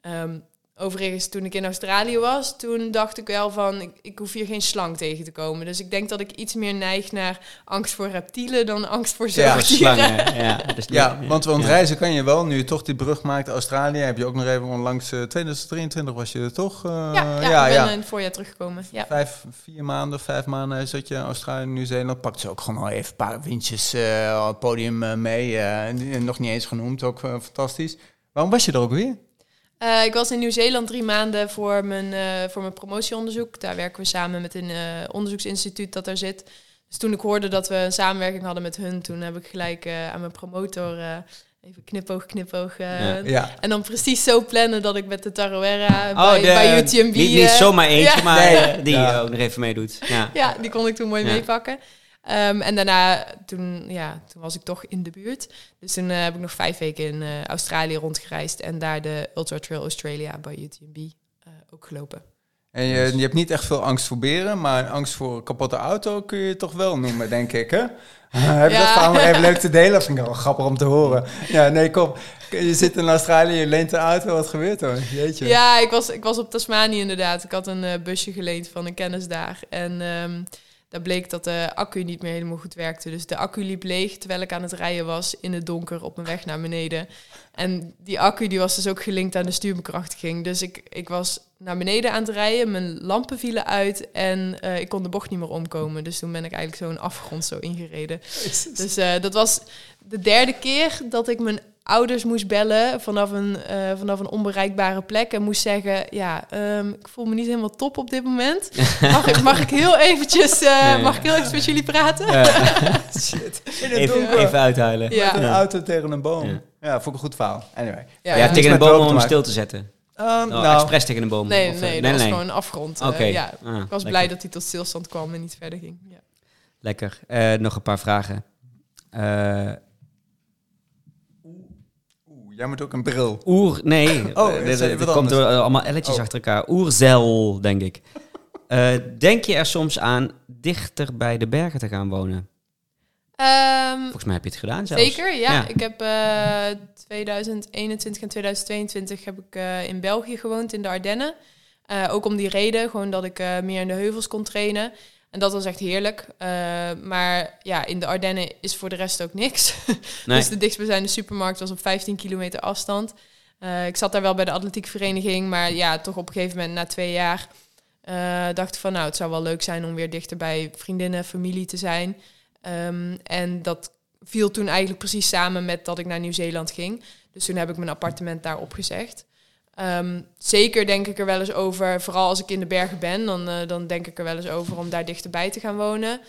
Ehm, overigens, toen ik in Australië was, toen dacht ik wel van, ik, ik hoef hier geen slang tegen te komen. Dus ik denk dat ik iets meer neig naar angst voor reptielen dan angst voor Ja, zoogdieren. slangen. Ja, dus Ja, want, want ja. reizen kan je wel. Nu je toch die brug maakt Australië, heb je ook nog even onlangs... eh, 2023 was je er toch? eh, Ja, ja, ja, ik ben ja. in het voorjaar teruggekomen. Ja. Vijf, vier maanden, vijf maanden zat je in Australië, Nieuw-Zeeland. Pakt ze ook gewoon al even een paar windjes eh, op het podium eh, mee. eh, nog niet eens genoemd, ook eh, fantastisch. Waarom was je er ook weer? Eh, ik was in Nieuw-Zeeland drie maanden voor mijn, eh, voor mijn promotieonderzoek. Daar werken we samen met een eh, onderzoeksinstituut dat daar zit. Dus toen ik hoorde dat we een samenwerking hadden met hun, toen heb ik gelijk eh, aan mijn promotor eh, even knipoog, knipoog. eh, Ja. Ja. En dan precies zo plannen dat ik met de Tarawera Oh, bij, de- bij UTMB... Niet, niet eh, zomaar eentje, ja. maar Nee. die Ja. ook nog even meedoet. Ja. Ja, die kon ik toen mooi Ja. meepakken. Ehm, en daarna, toen, ja, toen was ik toch in de buurt. Dus toen eh, heb ik nog vijf weken in eh, Australië rondgereisd. En daar de Ultra Trail Australia bij UTMB eh, ook gelopen. En je, je hebt niet echt veel angst voor beren, maar angst voor een kapotte auto kun je toch wel noemen, denk ik, hè? heb je Ja. dat verhaal even leuk te delen? Dat vind ik wel grappig om te horen. Ja, nee, kom. Je zit in Australië, je leent een auto, wat gebeurt er? Jeetje. Ja, ik was, ik was op Tasmanië inderdaad. Ik had een busje geleend van een kennis daar. En ehm, daar bleek dat de accu niet meer helemaal goed werkte. Dus de accu liep leeg terwijl ik aan het rijden was in het donker op mijn weg naar beneden. En die accu die was dus ook gelinkt aan de stuurbekrachtiging. Dus ik, ik was naar beneden aan het rijden, mijn lampen vielen uit en eh, ik kon de bocht niet meer omkomen. Dus toen ben ik eigenlijk zo'n afgrond zo ingereden. Dus eh, dat was de derde keer dat ik mijn ouders moest bellen vanaf een, eh, vanaf een onbereikbare plek en moest zeggen, ja, ehm, ik voel me niet helemaal top op dit moment. Mag ik, mag ik heel eventjes, eh, ja. mag ik heel eventjes met jullie praten? Shit. In het Even, donker. even uithuilen. Ja. Met een auto tegen een boom. Ja. Ja, vond ik een goed verhaal. Anyway. Ja, Ja, ja. tegen een boom om hem stil te zetten. Um, Oh, nou, expres tegen een boom. Nee, of, eh, nee, dat was gewoon een afgrond. Oké. ja. Ah, Ik was lekker. blij dat hij tot stilstand kwam en niet verder ging. Ja. Lekker. Eh, nog een paar vragen. Oeh, jij moet ook een bril. oer, nee. Oh, Eh, is dit- komt door allemaal elletjes Oh. achter elkaar. Oerzel, denk ik. Eh, denk je er soms aan dichter bij de bergen te gaan wonen? Ehm, Volgens mij heb je het gedaan zelfs. Zeker, ja. Ja. Ik heb eh 2021 en 2022 heb ik eh, in België gewoond, in de Ardennen. Eh, ook om die reden, gewoon dat ik eh, meer in de heuvels kon trainen. En dat was echt heerlijk. Eh, maar ja, in de Ardennen is voor de rest ook niks. Nee. Dus de dichtstbijzijnde supermarkt was op 15 kilometer afstand. Eh, ik zat daar wel bij de atletiekvereniging, maar ja, toch op een gegeven moment na twee jaar eh, dacht ik van nou, het zou wel leuk zijn om weer dichter bij vriendinnen, familie te zijn. Ehm, en dat viel toen eigenlijk precies samen met dat ik naar Nieuw-Zeeland ging. Dus toen heb ik mijn appartement daar opgezegd. Ehm, zeker denk ik er wel eens over, vooral als ik in de bergen ben, dan, eh, dan denk ik er wel eens over om daar dichterbij te gaan wonen.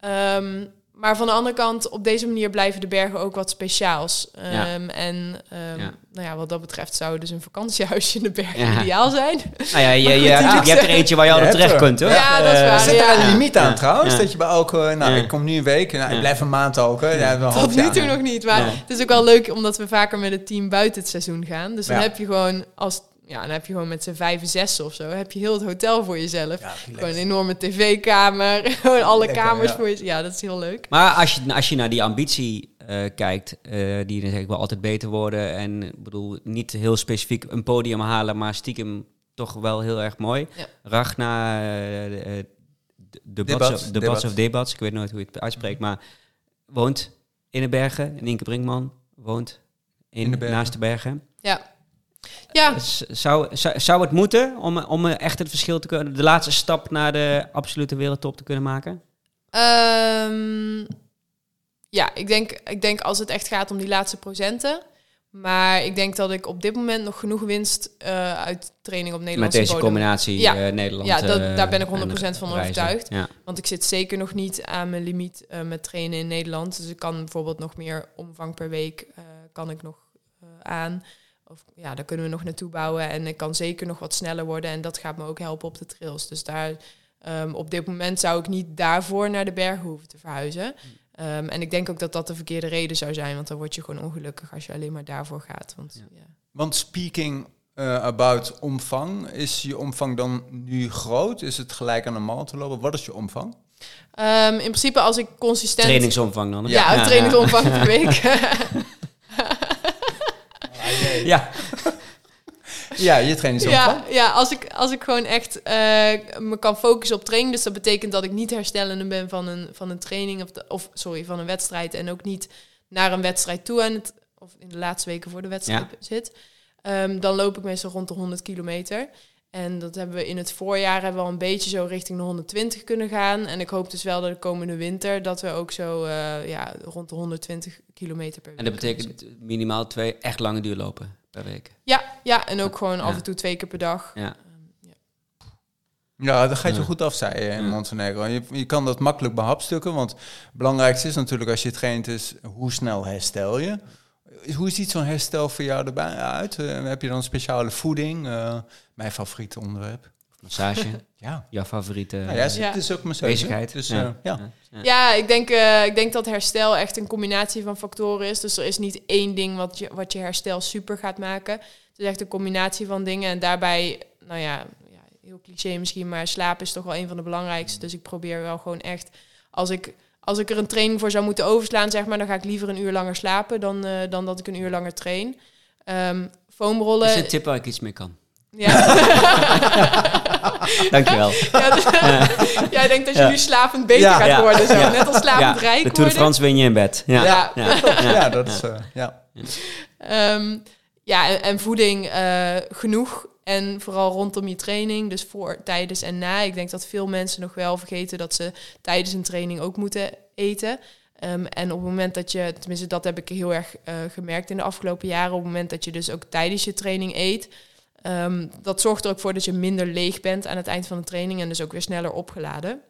Ehm, maar van de andere kant, op deze manier blijven de bergen ook wat speciaals. Ja. Ehm, En ehm, Ja. Nou ja, wat dat betreft zou dus een vakantiehuisje in de bergen Ja. ideaal zijn. Nou ja, je, je, je hebt er eentje waar je altijd hebt terecht er. kunt, hoor. Ja, dat is Eh, waar. Zit ja. een limiet aan Ja. trouwens? Ja. Dat je bij elke... Nou, Ja. ik kom nu een week. Nou, ik blijf een maand ook. Hè. Tot nu toe nog niet. Maar Ja. het is ook wel leuk omdat we vaker met het team buiten het seizoen gaan. Dus dan Ja. heb je gewoon als ja, dan heb je gewoon met z'n vijf, zes of zo, heb je heel het hotel voor jezelf. Ja, Gewoon een enorme tv-kamer, gewoon alle Lekker, kamers ja. voor je. Ja, dat is heel leuk. Maar als je, als je naar die ambitie eh, kijkt, eh, die dan zeg ik wel altijd beter worden. En ik bedoel, niet heel specifiek een podium halen, maar stiekem toch wel heel erg mooi. Ja. Ragna, eh, eh, de Debats, Bats of, de Debats. Bats of Debats, ik weet nooit hoe je het uitspreekt, maar woont in de bergen. En Inke Brinkman woont in, In de naast de bergen. Ja. Ja, zou, zou, zou het moeten om, om echt het verschil te kunnen, de laatste stap naar de absolute wereldtop te kunnen maken? Ehm, ja ik, denk, ik denk als het echt gaat om die laatste procenten. Maar ik denk dat ik op dit moment nog genoeg winst eh, uit training op Met Nederlandse deze bodem. combinatie Ja. eh, Nederland. Ja, dat- eh, daar ben ik en 100% van overtuigd. Ja. Want ik zit zeker nog niet aan mijn limiet met trainen in Nederland. Dus ik kan bijvoorbeeld nog meer omvang per week kan ik nog aan. Of ja, daar kunnen we nog naartoe bouwen. En ik kan zeker nog wat sneller worden. En dat gaat me ook helpen op de trails. Dus daar, ehm, op dit moment zou ik niet daarvoor naar de bergen hoeven te verhuizen. Ehm, en ik denk ook dat dat de verkeerde reden zou zijn, want dan word je gewoon ongelukkig als je alleen maar daarvoor gaat. Want, Ja. ja. Want speaking eh, about omvang, is je omvang dan nu groot? Is het gelijk aan een te lopen? Wat is je omvang? Ehm, in principe als ik consistent... Trainingsomvang dan. hè? Ja, trainingsomvang per week. Ja, Ja, je trainingsomvang. Ja, ja als, ik, als ik gewoon echt eh, me kan focussen op training. Dus dat betekent dat ik niet herstellende ben van een, van een training. Of, de- of sorry, van een wedstrijd. En ook niet naar een wedstrijd toe aan het. Of in de laatste weken voor de wedstrijd zit. Ehm, dan loop ik meestal rond de 100 kilometer. En dat hebben we in het voorjaar hebben we al een beetje zo richting de 120 kunnen gaan. En ik hoop dus wel dat de komende winter dat we ook zo eh, ja, rond de 120 kilometer per week. en dat betekent minimaal twee echt lange duurlopen per week. Ja, ja, en ook gewoon af en toe twee keer per dag. Ja. Ja, dat gaat je Ja. goed af, zei je in. Montenegro. Je, je kan dat makkelijk behapstukken, want het belangrijkste is natuurlijk als je traint is hoe snel herstel je. Hoe ziet zo'n herstel voor jou erbij uit? Eh, heb je dan speciale voeding? Eh, mijn favoriete onderwerp. Massage, Ja. jouw favoriete Nou ja, Ja. het is ook mijn bezigheid. Dus ja. eh, ja. Ja. Ik denk, eh, ik denk dat herstel echt een combinatie van factoren is. Dus er is niet één ding wat je, wat je herstel super gaat maken. Het is echt een combinatie van dingen. En daarbij, nou ja, ja, heel cliché misschien, maar slaap is toch wel een van de belangrijkste. Dus ik probeer wel gewoon echt, als ik, als ik er een training voor zou moeten overslaan, zeg maar, dan ga ik liever een uur langer slapen dan, eh, dan dat ik een uur langer train. Ehm foamrollen. Is een tip waar ik iets mee kan? Ja. Dankjewel. ja, dus- ja, ik denk dat je Ja. nu slapend beter Ja. gaat Ja. worden. Zo. Ja. Net als slapend ja, rijk de Tour de worden. France win je in bed. Ja. Ja. Ja. Ja, dat is... eh, ja. Ehm, ja, en, en voeding eh, genoeg. En vooral rondom je training, dus voor, tijdens en na. Ik denk dat veel mensen nog wel vergeten dat ze tijdens een training ook moeten eten. Ehm, en op het moment dat je, tenminste dat heb ik heel erg eh, gemerkt in de afgelopen jaren, op het moment dat je dus ook tijdens je training eet, ehm, dat zorgt er ook voor dat je minder leeg bent aan het eind van de training en dus ook weer sneller opgeladen.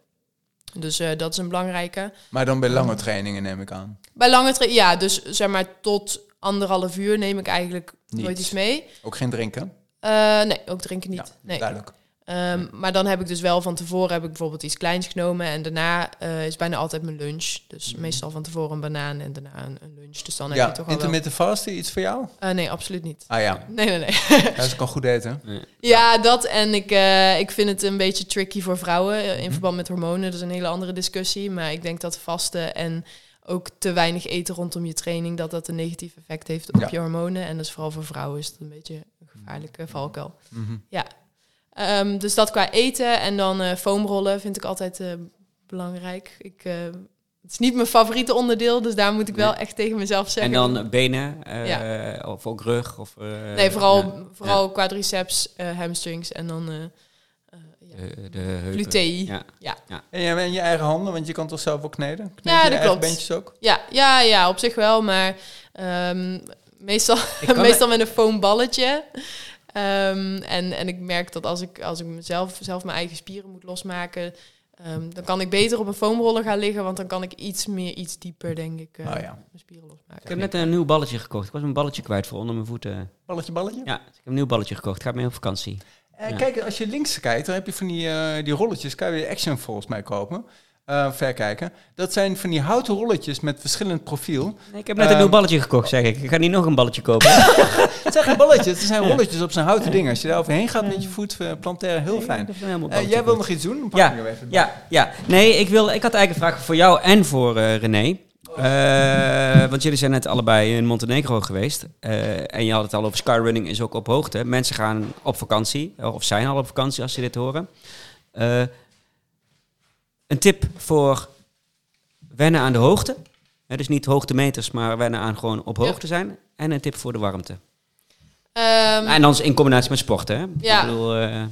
Dus eh, dat is een belangrijke. Maar dan bij lange trainingen neem ik aan. Bij lange training, ja, dus zeg maar tot anderhalf uur neem ik eigenlijk nooit iets mee. Ook geen drinken? Eh, nee, ook drinken niet. Ja, nee. Duidelijk. Ehm, maar dan heb ik dus wel van tevoren heb ik bijvoorbeeld iets kleins genomen. En daarna eh, is bijna altijd mijn lunch. Dus meestal van tevoren een banaan en daarna een, een lunch. Dus dan heb je Ja, toch al wel... intermittent fasten, iets voor jou? Eh, nee, absoluut niet. Ah ja, Nee, nee, nee. ja ze kan goed eten. ja, dat. En ik, eh, ik vind het een beetje tricky voor vrouwen in verband met hormonen. Dat is een hele andere discussie. Maar ik denk dat vasten en ook te weinig eten rondom je training... dat dat een negatief effect heeft op Ja. je hormonen. En dus vooral voor vrouwen is het een beetje een gevaarlijke valkuil. Mhm. Ehm, dus dat qua eten en dan eh foamrollen vind ik altijd eh, belangrijk. Ik, eh, het is niet mijn favoriete onderdeel, dus daar moet ik wel echt tegen mezelf En zeggen. dan benen, eh, of ook rug. Of, eh, nee, vooral, ja, vooral quadriceps, eh, hamstrings en dan eh eh, ja. de, de heupen. glutei. Ja. En je, en je eigen handen, want je kan toch zelf ook kneden? Kneed Ja, dat klopt. beentjes ook? Ja, ja, ja, op zich wel, maar ehm, meestal, meestal met een foamballetje. Ehm, en, en ik merk dat als ik, als ik mezelf zelf mijn eigen spieren moet losmaken, ehm, dan kan ik beter op een foamroller gaan liggen, want dan kan ik iets meer, iets dieper, denk ik, eh, Oh ja. mijn spieren losmaken. Ik heb net een nieuw balletje gekocht. Ik was mijn balletje kwijt voor onder mijn voeten. Balletje, balletje? Ja, dus ik heb een nieuw balletje gekocht. Ik ga mee op vakantie. Eh, Ja. Kijk, als je links kijkt, dan heb je van die, eh, die rolletjes. Kan je weer Action volgens mij kopen. Eh, verkijken. Dat zijn van die houten rolletjes met verschillend profiel. Ik heb net een Ehm, nieuw balletje gekocht, zeg ik. Ik ga niet nog een balletje kopen. Het zijn geen balletjes, het zijn rolletjes op zijn houten dingen. Als je daar overheen gaat met je voet eh, plantaire, heel fijn. Balletje jij wil nog iets doen? Dan pak Ja, even. Ja, ja. Nee, ik, wil, ik had eigenlijk een vraag voor jou en voor René. Want jullie zijn net allebei in Montenegro geweest. En je had het al over skyrunning is ook op hoogte. Mensen gaan op vakantie, of zijn al op vakantie als ze dit horen. Eh, een tip voor wennen aan de hoogte. Hè, dus niet hoogtemeters, maar wennen aan gewoon op hoogte zijn. En een tip voor de warmte. Ehm, en dan in combinatie met sporten. Hè? Ja. Ik bedoel, eh,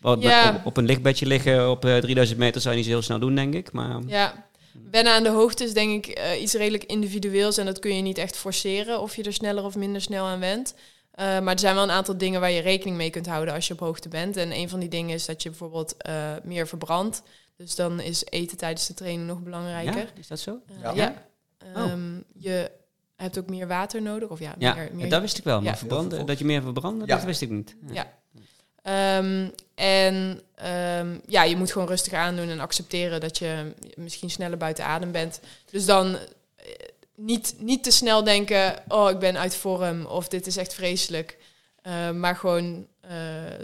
wat- Ja. op, op een lichtbedje liggen op eh, 3000 meter zou je niet zo heel snel doen, denk ik. Maar Ja, wennen aan de hoogte is denk ik eh, iets redelijk individueels en dat kun je niet echt forceren of je er sneller of minder snel aan went. Eh, maar er zijn wel een aantal dingen waar je rekening mee kunt houden als je op hoogte bent. En een van die dingen is dat je bijvoorbeeld eh, meer verbrandt. Dus dan is eten tijdens de training nog belangrijker. ja, is dat zo? Eh, Ja. ja. Oh. Ehm, je hebt ook meer water nodig. Of ja, Ja, meer, meer dat wist ik wel. Maar Ja. verbranden, dat je meer verbranden, Ja. dat wist ik niet. Ja. Ehm, en ehm, ja, je moet gewoon rustig aandoen en accepteren dat je misschien sneller buiten adem bent. Dus dan eh, niet, niet te snel denken, oh, ik ben uit vorm of dit is echt vreselijk. Eh, maar gewoon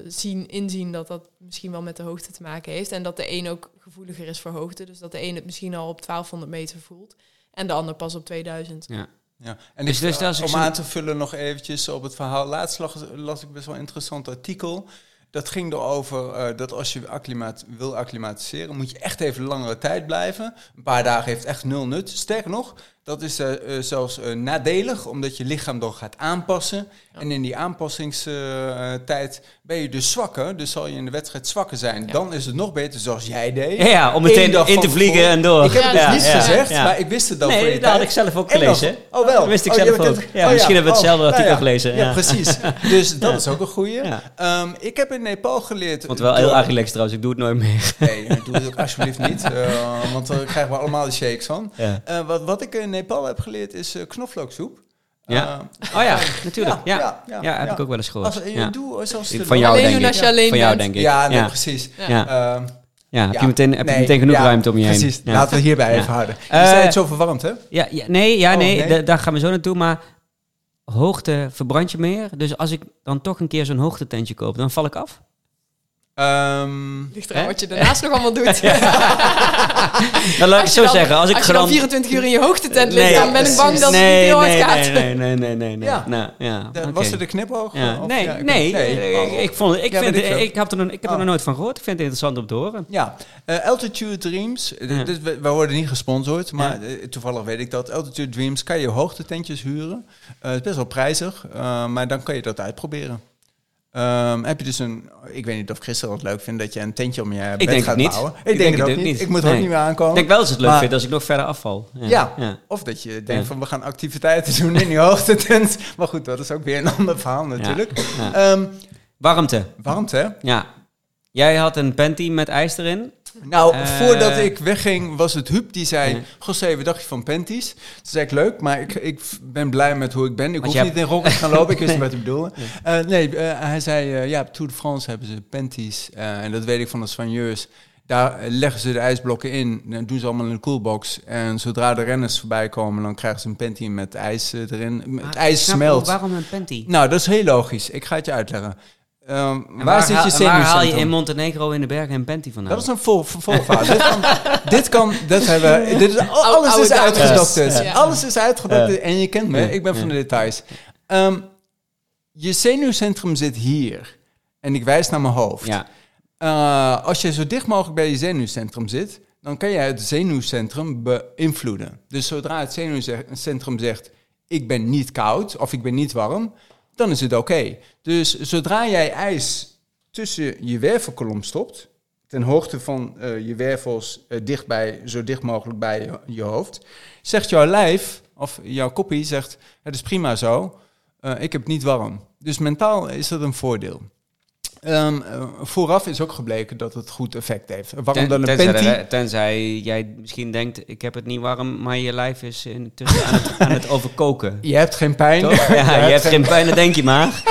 zien, inzien dat dat misschien wel met de hoogte te maken heeft. En dat de een ook gevoeliger is voor hoogte. Dus dat de een het misschien al op 1200 meter voelt. En de ander pas op 2000. Ja. Ja. En Dus- ik, dus als ik om zo- aan te vullen nog eventjes op het verhaal. Laatst las, las ik best wel een interessant artikel. Dat ging erover eh dat als je acclimat, wil acclimatiseren, moet je echt even langere tijd blijven. Een paar dagen heeft echt nul nut. Sterker nog, dat is eh, eh, zelfs eh, nadelig, omdat je lichaam dan gaat aanpassen. En in die aanpassingstijd ben je dus zwakker. Dus zal je in de wedstrijd zwakker zijn. Ja. Dan is het nog beter zoals jij deed. Ja, ja, om meteen in te vliegen en door. Ik heb Ja, het dus ja, niet ja, gezegd, ja. maar ik wist het dan voor Nee, je dat had ik zelf ook En dan- gelezen. Oh, wel. Dat wist ik Oh, zelf je ook. kent- Ja, oh, misschien hebben we hetzelfde Oh, artikel nou ja. gelezen. Ja, Ja. precies. Dus dat Ja. is ook een goeie. Ja. Ehm, ik heb in Nepal geleerd... Het wel heel Agilex trouwens, ik doe het nooit meer. Nee, doe het ook alsjeblieft niet. eh, want daar krijgen we allemaal de shakes van. Ja. Eh, wat, wat ik in Nepal heb geleerd is eh, knoflooksoep. Ja. Eh, Oh ja, natuurlijk. Ja, ja, ja, ja, heb ik ook wel eens gehoord. als, je doe zoals Van jou Alleen denk ik. als je alleen Van jou denk ik. Ja, nee, precies. Ja. Ja. Ja, heb je meteen, heb je meteen genoeg ruimte om je heen. Precies, laten we hierbij even houden. Je Eh, zei het zo verwarmd, hè? Ja, ja, nee, ja, Oh, nee, nee? da- daar gaan we zo naartoe. Maar hoogte verbrand je meer. Dus als ik dan toch een keer zo'n hoogtetentje koop, dan val ik af. Ehm, Ligt eraan Hè? wat je daarnaast nog allemaal doet. Dan laat ik zo dan- zeggen. Als ik als je dan gewoon... 24 uur in je hoogtetent ligt, Nee, dan ben ik bang dat het nee, niet heel nee, hard gaat. nee, nee, nee, nee, nee. Ja. Nou, ja, de-. Was er de knipoog? Ja. Of- Nee, nee, nee. ik, Oh. ik, vond, ik, Ja, vind, ik heb er, nog- ik heb er Oh. nog nooit van gehoord. Ik vind het interessant om te horen. Ja, eh, Altitude Dreams. eh, Ja. dit- we, we worden niet gesponsord, maar eh, toevallig weet ik dat. Altitude Dreams kan je hoogtetentjes huren. Eh, het is best wel prijzig, eh, maar dan kan je dat uitproberen. Ehm, heb je dus een... Ik weet niet of Christel het leuk vindt dat je een tentje om je bed denk het gaat niet. bouwen. Ik, Ik denk, het ook niet. Ik moet er ook niet meer aankomen. Ik denk wel dat ze het leuk Maar- vindt als ik nog verder afval. Ja. ja. Of dat je denkt Ja. van we gaan activiteiten doen in die hoogtetent. Maar goed, dat is ook weer een ander verhaal natuurlijk. Ehm, Warmte. warmte? Ja. Jij had een panty met ijs erin. Nou, Eh. voordat ik wegging, was het Huub die zei... José, dacht je van panties? Toen zei ik, leuk, maar ik, ik ben blij met hoe ik ben. Ik Want hoef niet in rokken te gaan lopen. Ik wist niet Nee. wat hij bedoelde. Eh, nee, eh, hij zei, ja, Tour de France hebben ze panties. en dat weet ik van de soigneurs. Daar leggen ze de ijsblokken in. Dan doen ze allemaal in de koelbox. En zodra de renners voorbij komen, dan krijgen ze een panty met ijs erin. Het Maar ik ijs smelt. Waarom een panty? Nou, dat is heel logisch. Ik ga het je uitleggen. Ehm, En waar, waar, zit haal- je en waar haal je zenuwcentrum? in Montenegro in de bergen een panty vandaan? Dat is een vol, vervolgverhaal. dit, kan, dit kan, dat hebben, dit is, alles oude is uitgedokterd. Ja. Alles is uitgedokterd en je kent me, ik ben van de details. Ehm, je zenuwcentrum zit hier. En ik wijs naar mijn hoofd. Ja. Eh, als je zo dicht mogelijk bij je zenuwcentrum zit, dan kan je het zenuwcentrum beïnvloeden. Dus zodra het zenuwcentrum zegt, ik ben niet koud of ik ben niet warm, dan is het oké. Dus zodra jij ijs tussen je wervelkolom stopt, ten hoogte van eh, je wervels eh, dichtbij, zo dicht mogelijk bij je, je hoofd, zegt jouw lijf, of jouw koppie zegt, het is prima zo, eh, ik heb het niet warm. Dus mentaal is dat een voordeel. Eh, vooraf is ook gebleken dat het goed effect heeft. Waarom dan een tenzij, panty? tenzij jij misschien denkt, ik heb het niet warm, maar je lijf is intussen aan het, aan het overkoken. Je hebt geen pijn. Ja, je hebt geen pijn, dat denk je maar.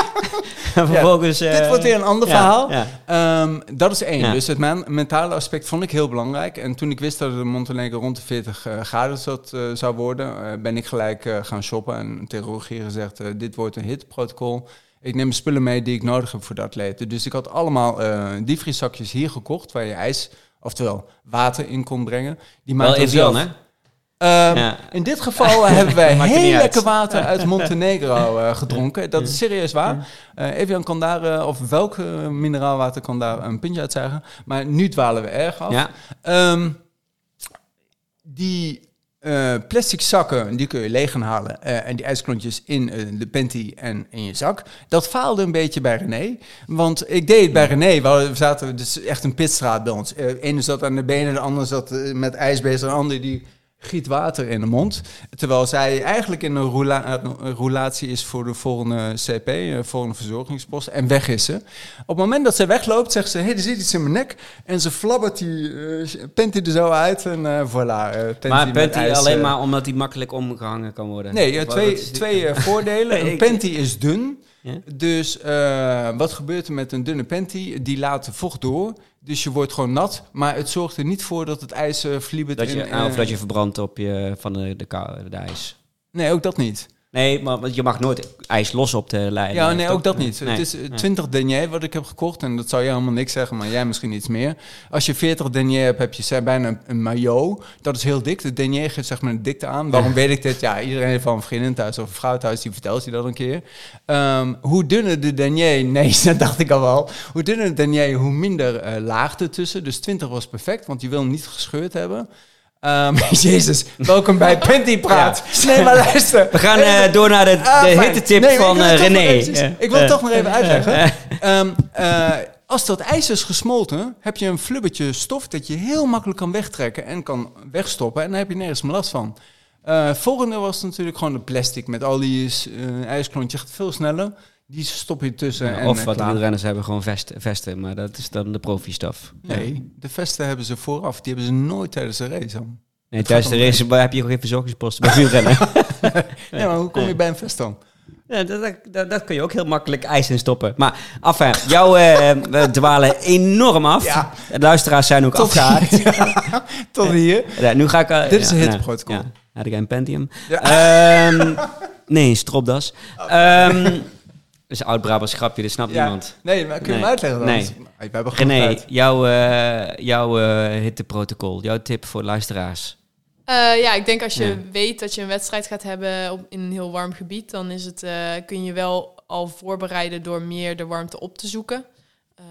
En vervolgens... eh, Dit wordt weer een ander ja, verhaal. Ehm, dat is één. Dus het men- mentale aspect vond ik heel belangrijk. En toen ik wist dat het in Montenegro rond de 40 eh, graden zat, eh, zou worden, eh, ben ik gelijk eh, gaan shoppen. En tegen Rogier gezegd, eh, dit wordt een hitprotocol. Ik neem spullen mee die ik nodig heb voor de atleten. Dus ik had allemaal eh diepvrieszakjes hier gekocht, waar je ijs, oftewel water in kon brengen. Die Wel maakte Evian, zelf- hè? Ehm, Ja. In dit geval hebben wij heel lekker water uit Montenegro eh, gedronken. Dat is serieus waar. Eh Evian kan daar, of welk mineraalwater kan daar een puntje uit zeggen. Maar nu dwalen we erg af. Ja. Ehm, die eh, plastic zakken, die kun je leeg gaan halen. eh, en die ijsklontjes in eh, de panty en in je zak. Dat faalde een beetje bij René. Want ik deed het bij René. We zaten dus echt een pitstraat bij ons. De ene zat aan de benen, de ander zat met ijs bezig. De ander die giet water in de mond. Terwijl zij eigenlijk in een, roula een roulatie is voor de volgende CP, de eh, volgende verzorgingspost. En weg is ze. Op het moment dat ze wegloopt, zegt ze: Hé, hey, er zit iets in mijn nek. En ze flabbert die uh, panty er zo uit. En uh, voilà. Uh, maar panty alleen maar omdat die makkelijk omgehangen kan worden? Nee, twee, twee voordelen. Een panty is dun. Ja? Dus wat gebeurt er met een dunne panty? Die laat vocht door. Dus je wordt gewoon nat, maar het zorgt er niet voor dat het ijs uh, vliebert. Dat je, of dat je verbrandt op je, van de, de, de ijs. Nee, ook dat niet. Nee, maar je mag nooit ijs los op de lijn. Ja, nee, ook dat niet. het is 20 denier wat ik heb gekocht. En dat zou je helemaal niks zeggen, maar jij misschien iets meer. Als je 40 denier hebt, heb je bijna een maillot. Dat is heel dik. De denier geeft zeg maar een dikte aan. Waarom weet ik dit? Ja, iedereen heeft van een vriendin thuis of een vrouw thuis, die vertelt je dat een keer. Um, hoe dunner de denier... Nee, dat dacht ik al wel. Hoe dunner de denier, hoe minder uh, laag ertussen. Dus 20 was perfect, want je wil hem niet gescheurd hebben. Um, Jezus, welkom bij Panty Praat. Nee, maar luister. We gaan uh, door naar de, ah, de hittetip nee, van uh, René. Even, ik wil het toch nog even uitleggen. Um, uh, als dat ijs is gesmolten, heb je een flubbertje stof dat je heel makkelijk kan wegtrekken en kan wegstoppen. En dan heb je nergens meer last van. volgende was natuurlijk gewoon de plastic met al die ijsklontjes. Gaat veel sneller. Die stop je tussen. Ja, en of wat de renners hebben gewoon vesten, vesten, maar dat is dan de profi-staf. Nee, de vesten hebben ze vooraf. Die hebben ze nooit tijdens de race aan. Nee, tijdens de race heb je gewoon geen verzorgingsposten bij wielrennen. ja, maar hoe kom je bij een vest dan? Ja, dat, dat, dat, kun je ook heel makkelijk ijs in stoppen. Maar enfin, jouw uh, we dwalen enorm af. Ja. De luisteraars zijn ook afgehaakt. tot hier. Ja, nu ga ik... Uh, Dit is een hitprotocol. Ja, had ik een Pentium. Ja. Um, nee, stropdas. Um, is oud-Brabants grapje, dat snapt niemand. Nee, maar kun je nee. hem uitleggen dan? Nee. We hebben René, jouw, uh, jouw uh, hitteprotocol, jouw tip voor luisteraars. Uh, ja, ik denk als je weet dat je een wedstrijd gaat hebben op, in een heel warm gebied, dan is het, kun je wel al voorbereiden door meer de warmte op te zoeken.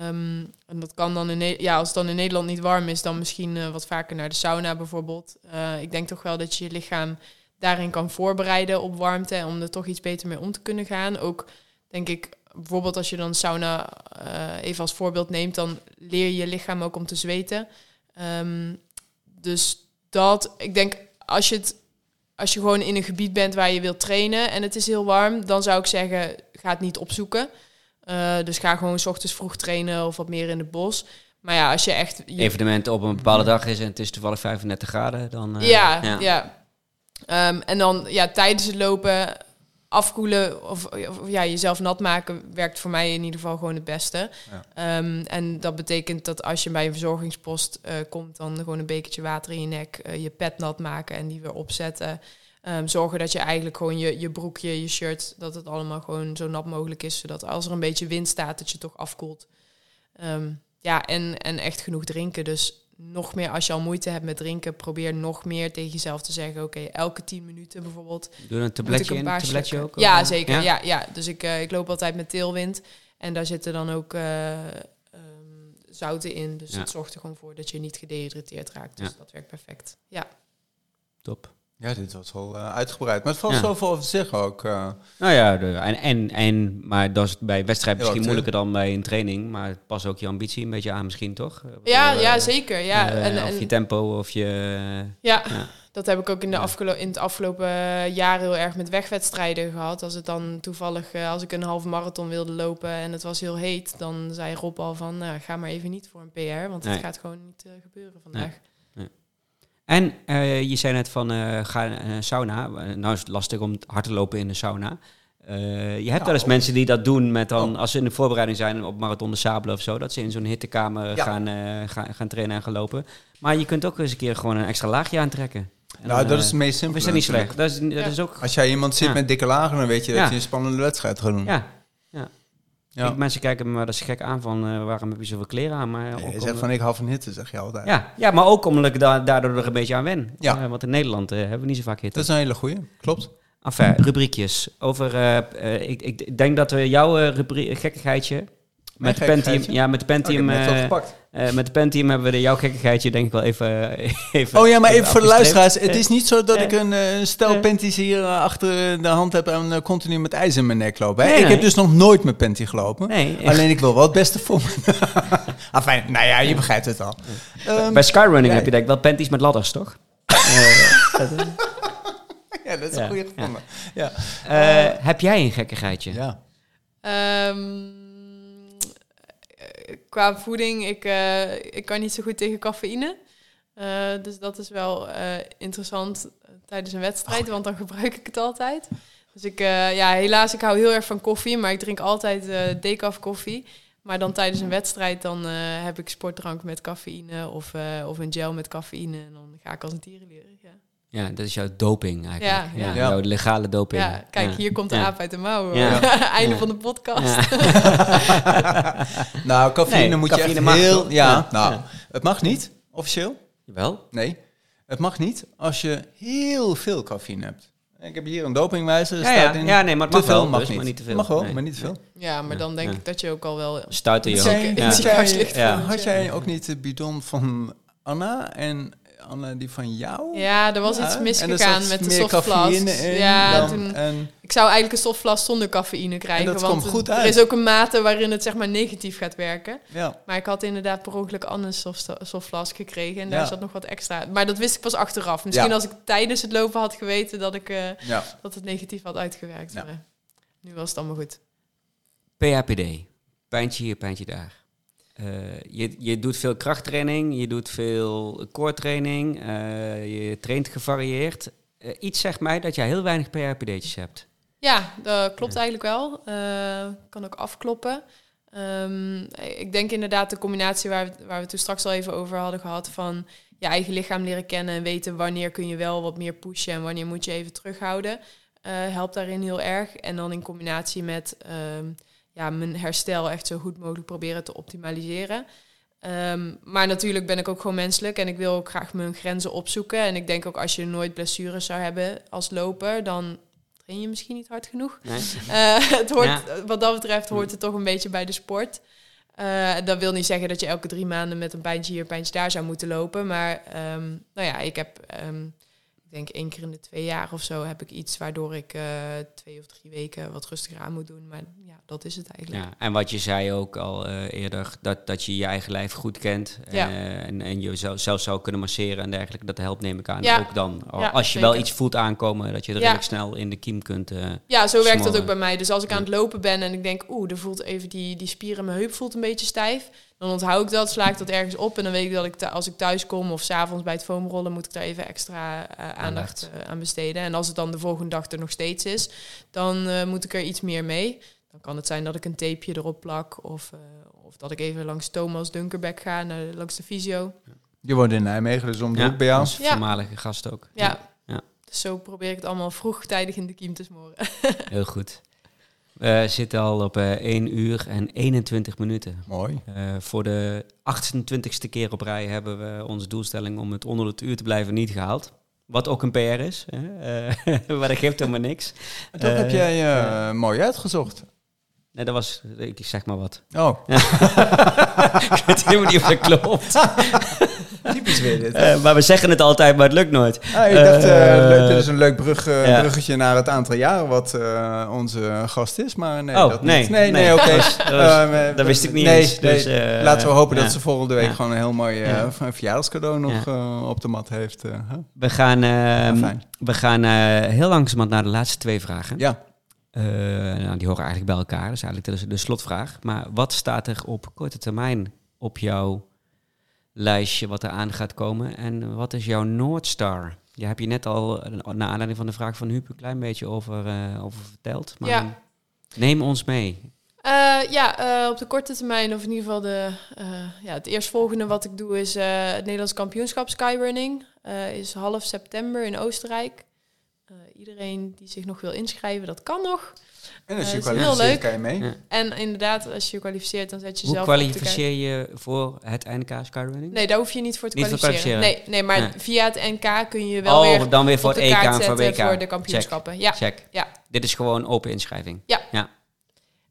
Um, en dat kan dan in ja, als het dan in Nederland niet warm is, dan misschien wat vaker naar de sauna bijvoorbeeld. ik denk toch wel dat je je lichaam daarin kan voorbereiden op warmte om er toch iets beter mee om te kunnen gaan. Ook denk ik, bijvoorbeeld als je dan sauna uh, even als voorbeeld neemt, dan leer je je lichaam ook om te zweten. Um, dus dat, ik denk, als je het als je gewoon in een gebied bent waar je wilt trainen en het is heel warm, dan zou ik zeggen, ga het niet opzoeken. Uh, dus ga gewoon s ochtends vroeg trainen of wat meer in het bos. Maar ja, als je echt... Je... Evenement op een bepaalde dag is en het is toevallig 35 graden, dan... Uh, ja, ja. ja. Um, en dan ja, tijdens het lopen afkoelen of, of, ja, jezelf nat maken werkt voor mij in ieder geval gewoon het beste. Ehm, en dat betekent dat als je bij een verzorgingspost uh, komt, dan gewoon een bekertje water in je nek, uh, je pet nat maken en die weer opzetten. Um, zorgen dat je eigenlijk gewoon je, je broekje, je shirt, dat het allemaal gewoon zo nat mogelijk is, zodat als er een beetje wind staat, dat je toch afkoelt. Um, ja, en, en echt genoeg drinken. Dus nog meer, als je al moeite hebt met drinken, probeer nog meer tegen jezelf te zeggen: Oké, elke 10 minuten bijvoorbeeld. Doe een tabletje in, tabletje ook? Ja, zeker. Ja? ja, Dus ik, uh, ik loop altijd met teelwind. En daar zitten dan ook uh, um, zouten in. Dus het zorgt er gewoon voor dat je niet gedehydrateerd raakt. Dus dat werkt perfect. Ja. Top. Ja, dit was wel uh, uitgebreid. Maar het valt ja. zoveel over zeggen ook. Uh. Nou ja, de, en, en, en, maar dat is bij wedstrijd misschien moeilijker dan bij een training. Maar het past ook je ambitie een beetje aan misschien, toch? Ja, ja zeker. Ja. en, en, of je tempo of je... Ja, ja. dat heb ik ook in, de afgelo in het afgelopen jaar heel erg met wegwedstrijden gehad. Als het dan toevallig, uh, als ik een halve marathon wilde lopen en het was heel heet... dan zei Rob al van, nou, ga maar even niet voor een PR. Want het gaat gewoon niet gebeuren vandaag. Nee. En uh, je zei net van uh, ga naar een sauna. nou is het lastig om hard te lopen in de sauna. Uh, je hebt wel eens mensen die dat doen met dan, oh. als ze in de voorbereiding zijn op Marathon de Sabelen of zo, dat ze in zo'n hittekamer gaan, gaan, gaan trainen en gaan lopen. Maar je kunt ook eens een keer gewoon een extra laagje aantrekken. En nou, dat is het meest simpel. Is dat niet slecht? Dat is, dat is ook... Als jij iemand ziet met dikke lagen, dan weet je dat je een spannende wedstrijd gaat doen. Ja, ja. Ja. Ik, mensen kijken me dat is gek aan van uh, waarom heb je zoveel kleren aan? Maar je zegt van ik hou van hitte, zeg je altijd. Ja, ja maar ook omdat ik da daardoor er een beetje aan wen. Ja. Uh, want in Nederland uh, hebben we niet zo vaak hitte. Dat is een hele goeie, klopt. Enfin, rubriekjes. Over, ik, ik denk dat we jouw gekkigheidje met de Pentium, ja, met de Pentium, uh, uh, met de Pentium hebben we de jouw gekkigheidje denk ik wel even, even Oh ja, maar even voor de luisteraars. Het is niet zo dat ik een, een stel Penties hier achter de hand heb en continu met ijs in mijn nek loop. Hè? Nee, ik heb dus nog nooit met Penty gelopen. Nee, Alleen ik wil wel het beste voor me. enfin, nou ja, je begrijpt het al. Um, Bij skyrunning heb je denk ik wel Penties met ladders, toch? Eh, dat- Ja, dat is Ja, een goede ja. gevonden. Ja. eh, heb jij een gekkigheidje? ja. Ehm, eh, qua voeding, ik, eh, ik kan niet zo goed tegen cafeïne. Eh, dus dat is wel eh, interessant tijdens een wedstrijd, want dan gebruik ik het altijd. Dus ik, ja, helaas, ik hou heel erg van koffie, maar ik drink altijd decaf koffie. Maar dan tijdens een wedstrijd, dan heb ik sportdrank met cafeïne of, of een gel met cafeïne. En dan ga ik als een tierenlier. Ja. Ja, dat is jouw doping eigenlijk. Ja, ja. Jouw legale doping. ja, kijk, Ja. hier komt de Ja. aap uit de mouw. Ja. Einde Ja. van de podcast. Ja. Nou, cafeïne Nee, moet cafeïne je echt heel... Ja, Ja. nou, Ja. het mag niet, officieel. Wel? Nee, het mag niet als je heel veel cafeïne hebt. Ik heb hier een dopingwijzer. er Ja, ja. in nee, maar het te mag veel wel, mag dus, niet. maar niet te veel. Mag wel, Nee. maar niet te veel. Ja, maar dan denk Ja. ik dat je ook al wel... Stuiten je Had ook. jij- Ja. had je. jij ook niet de bidon van Anna en Anna die van jou? Ja, er was Ja, iets er misgegaan met de in Ja, dan- toen, en, ik zou eigenlijk een softflask zonder cafeïne krijgen. En dat want komt goed er uit. is ook een mate waarin het zeg maar negatief gaat werken. ja. Maar ik had inderdaad per ongeluk Anne's soft, softflask gekregen. En daar Ja. zat nog wat extra. Maar dat wist ik pas achteraf. Misschien Ja. als ik tijdens het lopen had geweten dat, ik, eh, ja. dat het negatief had uitgewerkt. Ja. Maar nu was het allemaal goed. PHPD. Pijntje hier, pijntje daar. Eh, je, je doet veel krachttraining, je doet veel core-training, eh, je traint gevarieerd. Eh, iets zegt mij dat jij heel weinig PHPD'tjes hebt. Ja, dat klopt eigenlijk wel. Kan ook afkloppen. Ehm, ik denk inderdaad de combinatie waar we, waar we toen straks al even over hadden gehad van je eigen lichaam leren kennen en weten wanneer kun je wel wat meer pushen en wanneer moet je even terughouden, helpt daarin heel erg. En dan in combinatie met ehm, ja, mijn herstel echt zo goed mogelijk proberen te optimaliseren. Ehm, maar natuurlijk ben ik ook gewoon menselijk en ik wil ook graag mijn grenzen opzoeken. En ik denk ook als je nooit blessures zou hebben als loper, dan train je misschien niet hard genoeg. Nee? Eh, het hoort, Ja. Wat dat betreft hoort het toch een beetje bij de sport. Eh, dat wil niet zeggen dat je elke drie maanden met een pijntje hier, pijntje daar zou moeten lopen. Maar ehm, nou ja, ik heb, ehm, denk één keer in de twee jaar of zo, heb ik iets waardoor ik eh, twee of drie weken wat rustiger aan moet doen. Maar ja, dat is het eigenlijk. Ja, en wat je zei ook al eh, eerder, dat, dat je je eigen lijf goed kent Ja. eh, en, en je zelf, zelf zou kunnen masseren en dergelijke. Dat helpt neem ik aan Ja. ook dan. Ja, Als je wel iets voelt aankomen, dat je er redelijk snel in de kiem kunt. Ja, zo werkt dat ook bij mij. Dus als ik aan het lopen ben en ik denk, oeh, er voelt even die, die spier in mijn heup voelt een beetje stijf. Dan onthoud ik dat, sla ik dat ergens op. En dan weet ik dat ik als ik thuis kom of s'avonds bij het foamrollen, moet ik daar even extra eh, aandacht Aandacht. eh, aan besteden. En als het dan de volgende dag er nog steeds is, dan eh, moet ik er iets meer mee. Dan kan het zijn dat ik een tapeje erop plak. Of, eh, of dat ik even langs Thomas Dunkerbeck ga, naar, langs de fysio. Je woont in Nijmegen, dus om de ja, hoek bij jou. Als Ja. voormalige gast ook. Ja. Ja. Dus zo probeer ik het allemaal vroegtijdig in de kiem te smoren. Heel goed. We zitten al op eh 1 uur en 21 minuten. Mooi. Eh, voor de 28ste keer op rij hebben we onze doelstelling om het onder het uur te blijven niet gehaald. Wat ook een PR is, hè? Eh, maar dat geeft helemaal niks. Eh, heb jij eh, mooi uitgezocht. Nee, dat was, ik zeg maar wat. Oh, ik weet helemaal niet of dat klopt. typisch weer dit. Eh, maar we zeggen het altijd, maar het lukt nooit. Ah, ik dacht, eh, Eh, leuk, dit is een leuk brug, eh, ja. bruggetje naar het aantal jaren wat eh, onze gast is. Maar nee, Oh, dat nee, niet. Nee, nee, nee. oké. Dat Eh, wist ik niet nee, eens, nee. dus, eh, Laten we hopen ja. dat ze volgende week Ja. gewoon een heel mooi verjaardagscadeau nog op de mat heeft. huh? We gaan, ehm, we gaan eh, heel langzamerhand naar de laatste twee vragen. Ja, Eh, nou, die horen eigenlijk bij elkaar. Dat is eigenlijk de, de slotvraag. Maar wat staat er op korte termijn op jouw lijstje wat er aan gaat komen? En wat is jouw Noordstar? Je hebt je net al, naar aanleiding van de vraag van Huub, een klein beetje over, eh, over verteld. Maar Ja. neem ons mee. Eh, ja, eh, op de korte termijn, of in ieder geval de, ja, het eerstvolgende wat ik doe, is het Nederlands kampioenschap skyrunning. Is half september in Oostenrijk. Iedereen die zich nog wil inschrijven, dat kan nog. En als Eh, je is heel kwalificeert leuk. kan je mee. Ja. En inderdaad, als je je kwalificeert, dan zet je Hoe zelf kwalificeer je voor het NK Skyrunning? Nee, daar hoef je niet voor te Niet voor kwalificeren. Nee, nee, maar Nee. via het NK kun je wel oh, weer dan weer voor op het de EK kaart en voor zetten WK. voor de kampioenschappen. Ja. Check. Check. Ja. Dit is gewoon open inschrijving.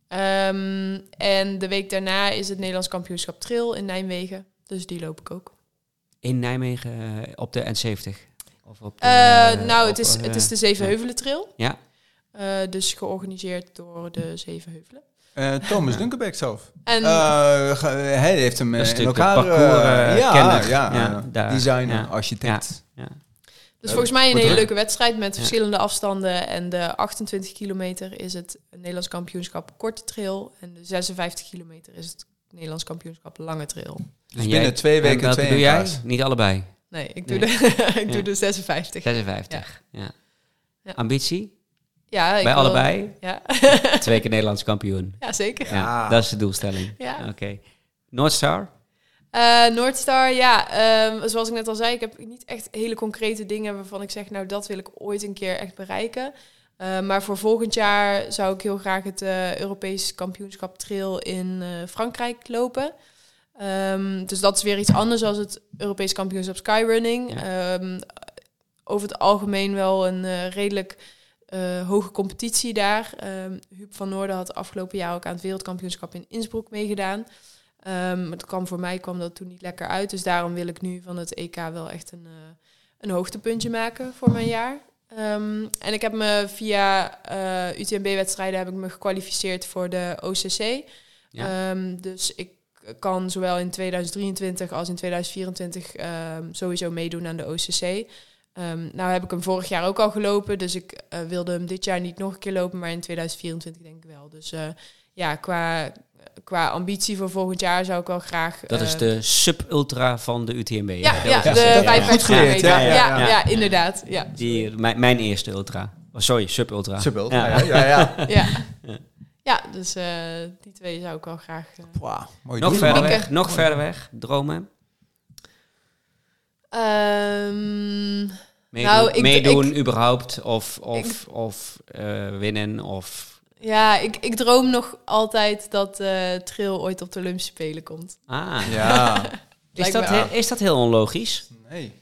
Ehm, en de week daarna is het Nederlands kampioenschap trail in Nijmegen. Dus die loop ik ook. In Nijmegen eh, op de N70? Of op de, Eh, eh, nou, op, het is, eh, het is de Zevenheuvelen trail. Ja. Eh, dus georganiseerd door de Zevenheuvelen. Eh, Thomas Dunkerbeck zelf. En Eh, hij heeft hem eh, in elkaar... parcours, ja, kenner. ja, Ja, daar, designer, ja. architect. Ja. Dus volgens mij een hele leuke wedstrijd met Ja. verschillende afstanden. En de 28 kilometer is het Nederlands kampioenschap korte trail. En de 56 kilometer is het Nederlands kampioenschap lange trail. Dus En binnen jij- twee en weken twee doe jij? Niet allebei. Nee, ik doe, Nee. De, ik Ja. doe de 56. 56. Ja. Ja. Ambitie? Ja, ik Bij wil- allebei? Ja. Twee keer Nederlands kampioen. ja, zeker. Ja, Ja. dat is de doelstelling. Ja. Oké. Noordstar? Eh Noordstar, ja, ehm, zoals ik net al zei, ik heb niet echt hele concrete dingen waarvan ik zeg, nou dat wil ik ooit een keer echt bereiken. Eh, maar voor volgend jaar zou ik heel graag het eh Europees kampioenschap trail in eh, Frankrijk lopen. Ehm, dus dat is weer iets anders dan het Europees kampioenschap skyrunning. Ehm, over het algemeen wel een eh, redelijk eh, hoge competitie daar. Ehm Huub van Noorden had afgelopen jaar ook aan het wereldkampioenschap in Innsbruck meegedaan. Maar het kwam voor mij kwam dat toen niet lekker uit. Dus daarom wil ik nu van het EK wel echt een, eh, een hoogtepuntje maken voor mijn jaar. Ehm, en ik heb me via eh, UTMB-wedstrijden heb ik me gekwalificeerd voor de OCC. Ja. Dus ik kan zowel in 2023 als in 2024 ehm, sowieso meedoen aan de OCC. Ehm, nou heb ik hem vorig jaar ook al gelopen, dus ik eh, wilde hem dit jaar niet nog een keer lopen, maar in 2024 denk ik wel. Dus eh, ja, qua, qua ambitie voor volgend jaar zou ik wel graag... Dat is eh, de sub-ultra van de UTMB. hè? Ja, ja, Dat de is- ja. 55 Goed geleerd, kilometer. ja, Ja, ja, ja, ja. inderdaad. Ja, Die, mijn, mijn eerste ultra. Oh, sorry, sub-ultra. Subbel. Ja. Ja, ja, ja. ja. Ja. ja, dus eh, die twee zou ik wel graag... mooi Nog verder weg, nog verder weg. Dromen. Ehm, Meedoen, Nou, ik- meedoen überhaupt. Of, of, of eh, winnen. Of... ja, ik, ik droom nog altijd dat eh trail ooit op de Olympische Spelen komt. Ah, Ja, is, dat, is dat heel onlogisch? nee.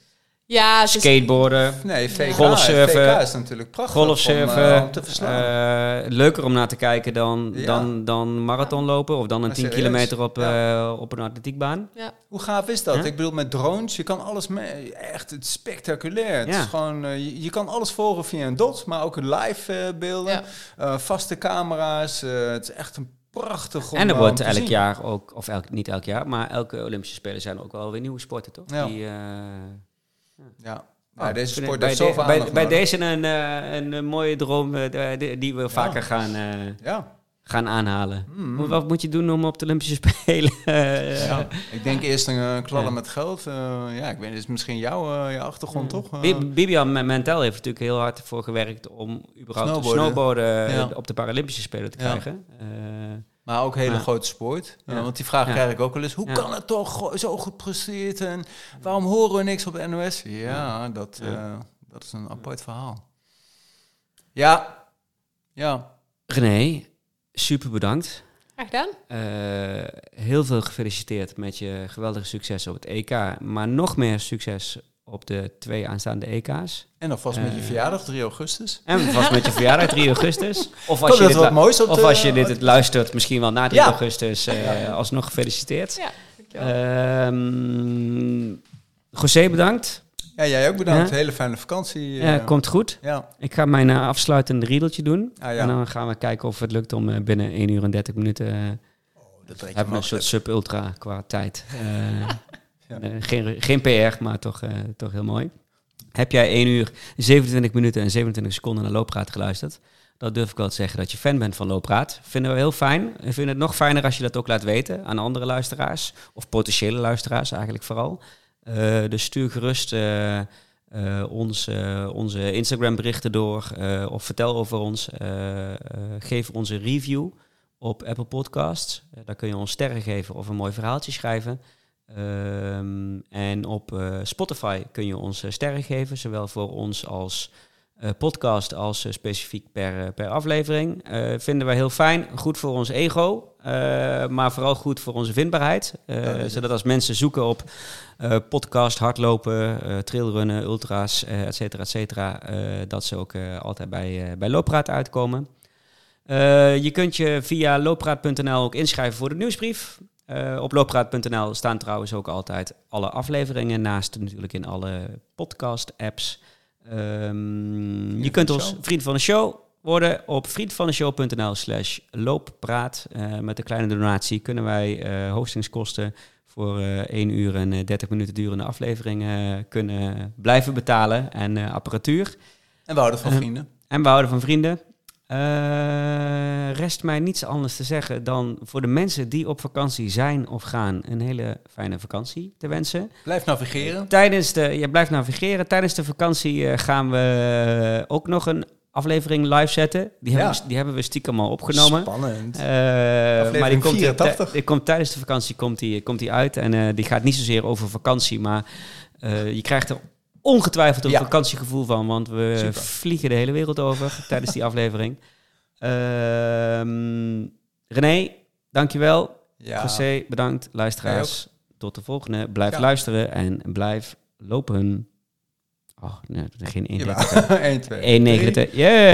Ja, Skateboarden, Nee, VK, Golfsurfen. VK is natuurlijk prachtig golfsurfen. om, eh, om te verslaan. eh, leuker om naar te kijken dan, Ja. dan, dan marathonlopen. Of dan een Maar 10 serieus? kilometer op, Ja. eh, op een atletiekbaan. ja. Hoe gaaf is dat? Ja? Ik bedoel, met drones, je kan alles mee. Echt, het is spectaculair. Het Ja. is gewoon, je, je kan alles volgen via een dot, maar ook live eh, beelden. Ja. Eh, vaste camera's. het is echt een prachtig om, En er wordt elk zien. jaar ook, of elk, niet elk jaar, maar elke Olympische Spelen zijn er ook wel weer nieuwe sporten, toch? Ja. Die, Ja. Oh, Ja, deze vind sport heeft bij, zoveel de- bij, bij deze een, eh, een, eh, mooie droom eh, die we vaker gaan, Ja. gaan aanhalen. Mm. Hoe- Wat moet je doen om op de Olympische Spelen? Ja. Ik denk eerst een uh, kladden Ja. met geld. Ja, ik weet, het is misschien jouw je achtergrond, toch? Eh, Bi- Bibian Me- Mentel heeft natuurlijk heel hard ervoor gewerkt om überhaupt Snowboarden. snowboarden op de Paralympische Spelen te krijgen. Maar ook hele Ja. grote sport. Ja. want die vraag Ja. krijg ik ook wel eens. Hoe Ja. kan het toch zo goed presteert? En waarom horen we niks op de NOS? Ja, dat, Ja. eh, dat is een apart verhaal. Ja. Ja. René, super bedankt. Graag gedaan. Eh, heel veel gefeliciteerd met je geweldige succes op het EK. Maar nog meer succes op de twee aanstaande EK's. En alvast met je Eh. verjaardag, 3 augustus. En vast met je verjaardag 3 augustus. Of als Komt je dit, wat moois op of de- als je dit het luistert, misschien wel na 3 Ja. augustus. eh, Ja. Alsnog gefeliciteerd. Ja, dankjewel. Ehm José, bedankt. Ja, jij ook bedankt. Ja. Hele fijne vakantie. Ja, eh. komt goed. Ja. Ik ga mijn eh, afsluitende riedeltje doen. Ah, ja. En dan gaan we kijken of het lukt om eh, binnen 1 uur en 30 minuten... eh, Dat hebben we een soort sub-ultra qua tijd. Eh, geen, geen PR, maar toch, eh, toch heel mooi. Heb jij 1 uur, 27 minuten en 27 seconden naar Loopraad geluisterd? Dan durf ik wel te zeggen dat je fan bent van Loopraad. Vinden we heel fijn. We vinden het nog fijner als je dat ook laat weten aan andere luisteraars. Of potentiële luisteraars eigenlijk vooral. Eh, dus stuur gerust ons, onze Instagram berichten door. of vertel over ons. Geef onze review op Apple Podcasts. Daar kun je ons sterren geven of een mooi verhaaltje schrijven. Ehm, en op eh, Spotify kun je ons eh, sterren geven, zowel voor ons als eh, podcast als specifiek per, per aflevering. Vinden we heel fijn, goed voor ons ego, maar vooral goed voor onze vindbaarheid. Zodat als mensen zoeken op podcast, hardlopen, trailrunnen, ultra's, et cetera, et cetera, dat ze ook altijd bij, bij Looppraat uitkomen. Je kunt je via looppraat.nl ook inschrijven voor de nieuwsbrief. Eh, op looppraat.nl staan trouwens ook altijd alle afleveringen, naast natuurlijk in alle podcast-apps. Ehm, je kunt ons vriend van de show worden op vriendvandeshow.nl slash looppraat. Eh, met een kleine donatie kunnen wij eh, hostingskosten voor eh 1 uur en eh, 30 minuten durende aflevering eh, kunnen blijven betalen en apparatuur. En we houden van vrienden. En we houden van vrienden. Eh, rest mij niets anders te zeggen dan voor de mensen die op vakantie zijn of gaan een hele fijne vakantie te wensen. Blijf navigeren. Tijdens de, je blijft navigeren. Tijdens de vakantie eh, gaan we ook nog een aflevering live zetten. Die, hebben, Ja. we, die hebben we stiekem al opgenomen. Spannend. Eh, maar die komt, 84. tij- die komt tijdens de vakantie komt die, komt die uit. En eh, die gaat niet zozeer over vakantie, maar eh, je krijgt er ongetwijfeld een Ja. vakantiegevoel van. Want we Super. vliegen de hele wereld over tijdens die aflevering. Ehm René, dankjewel. ja. José, bedankt. Luisteraars, tot de volgende. Blijf Ja. luisteren en blijf lopen. Oh, nee, geen 1 Jawel. 1, 2, 1 9 Yeah.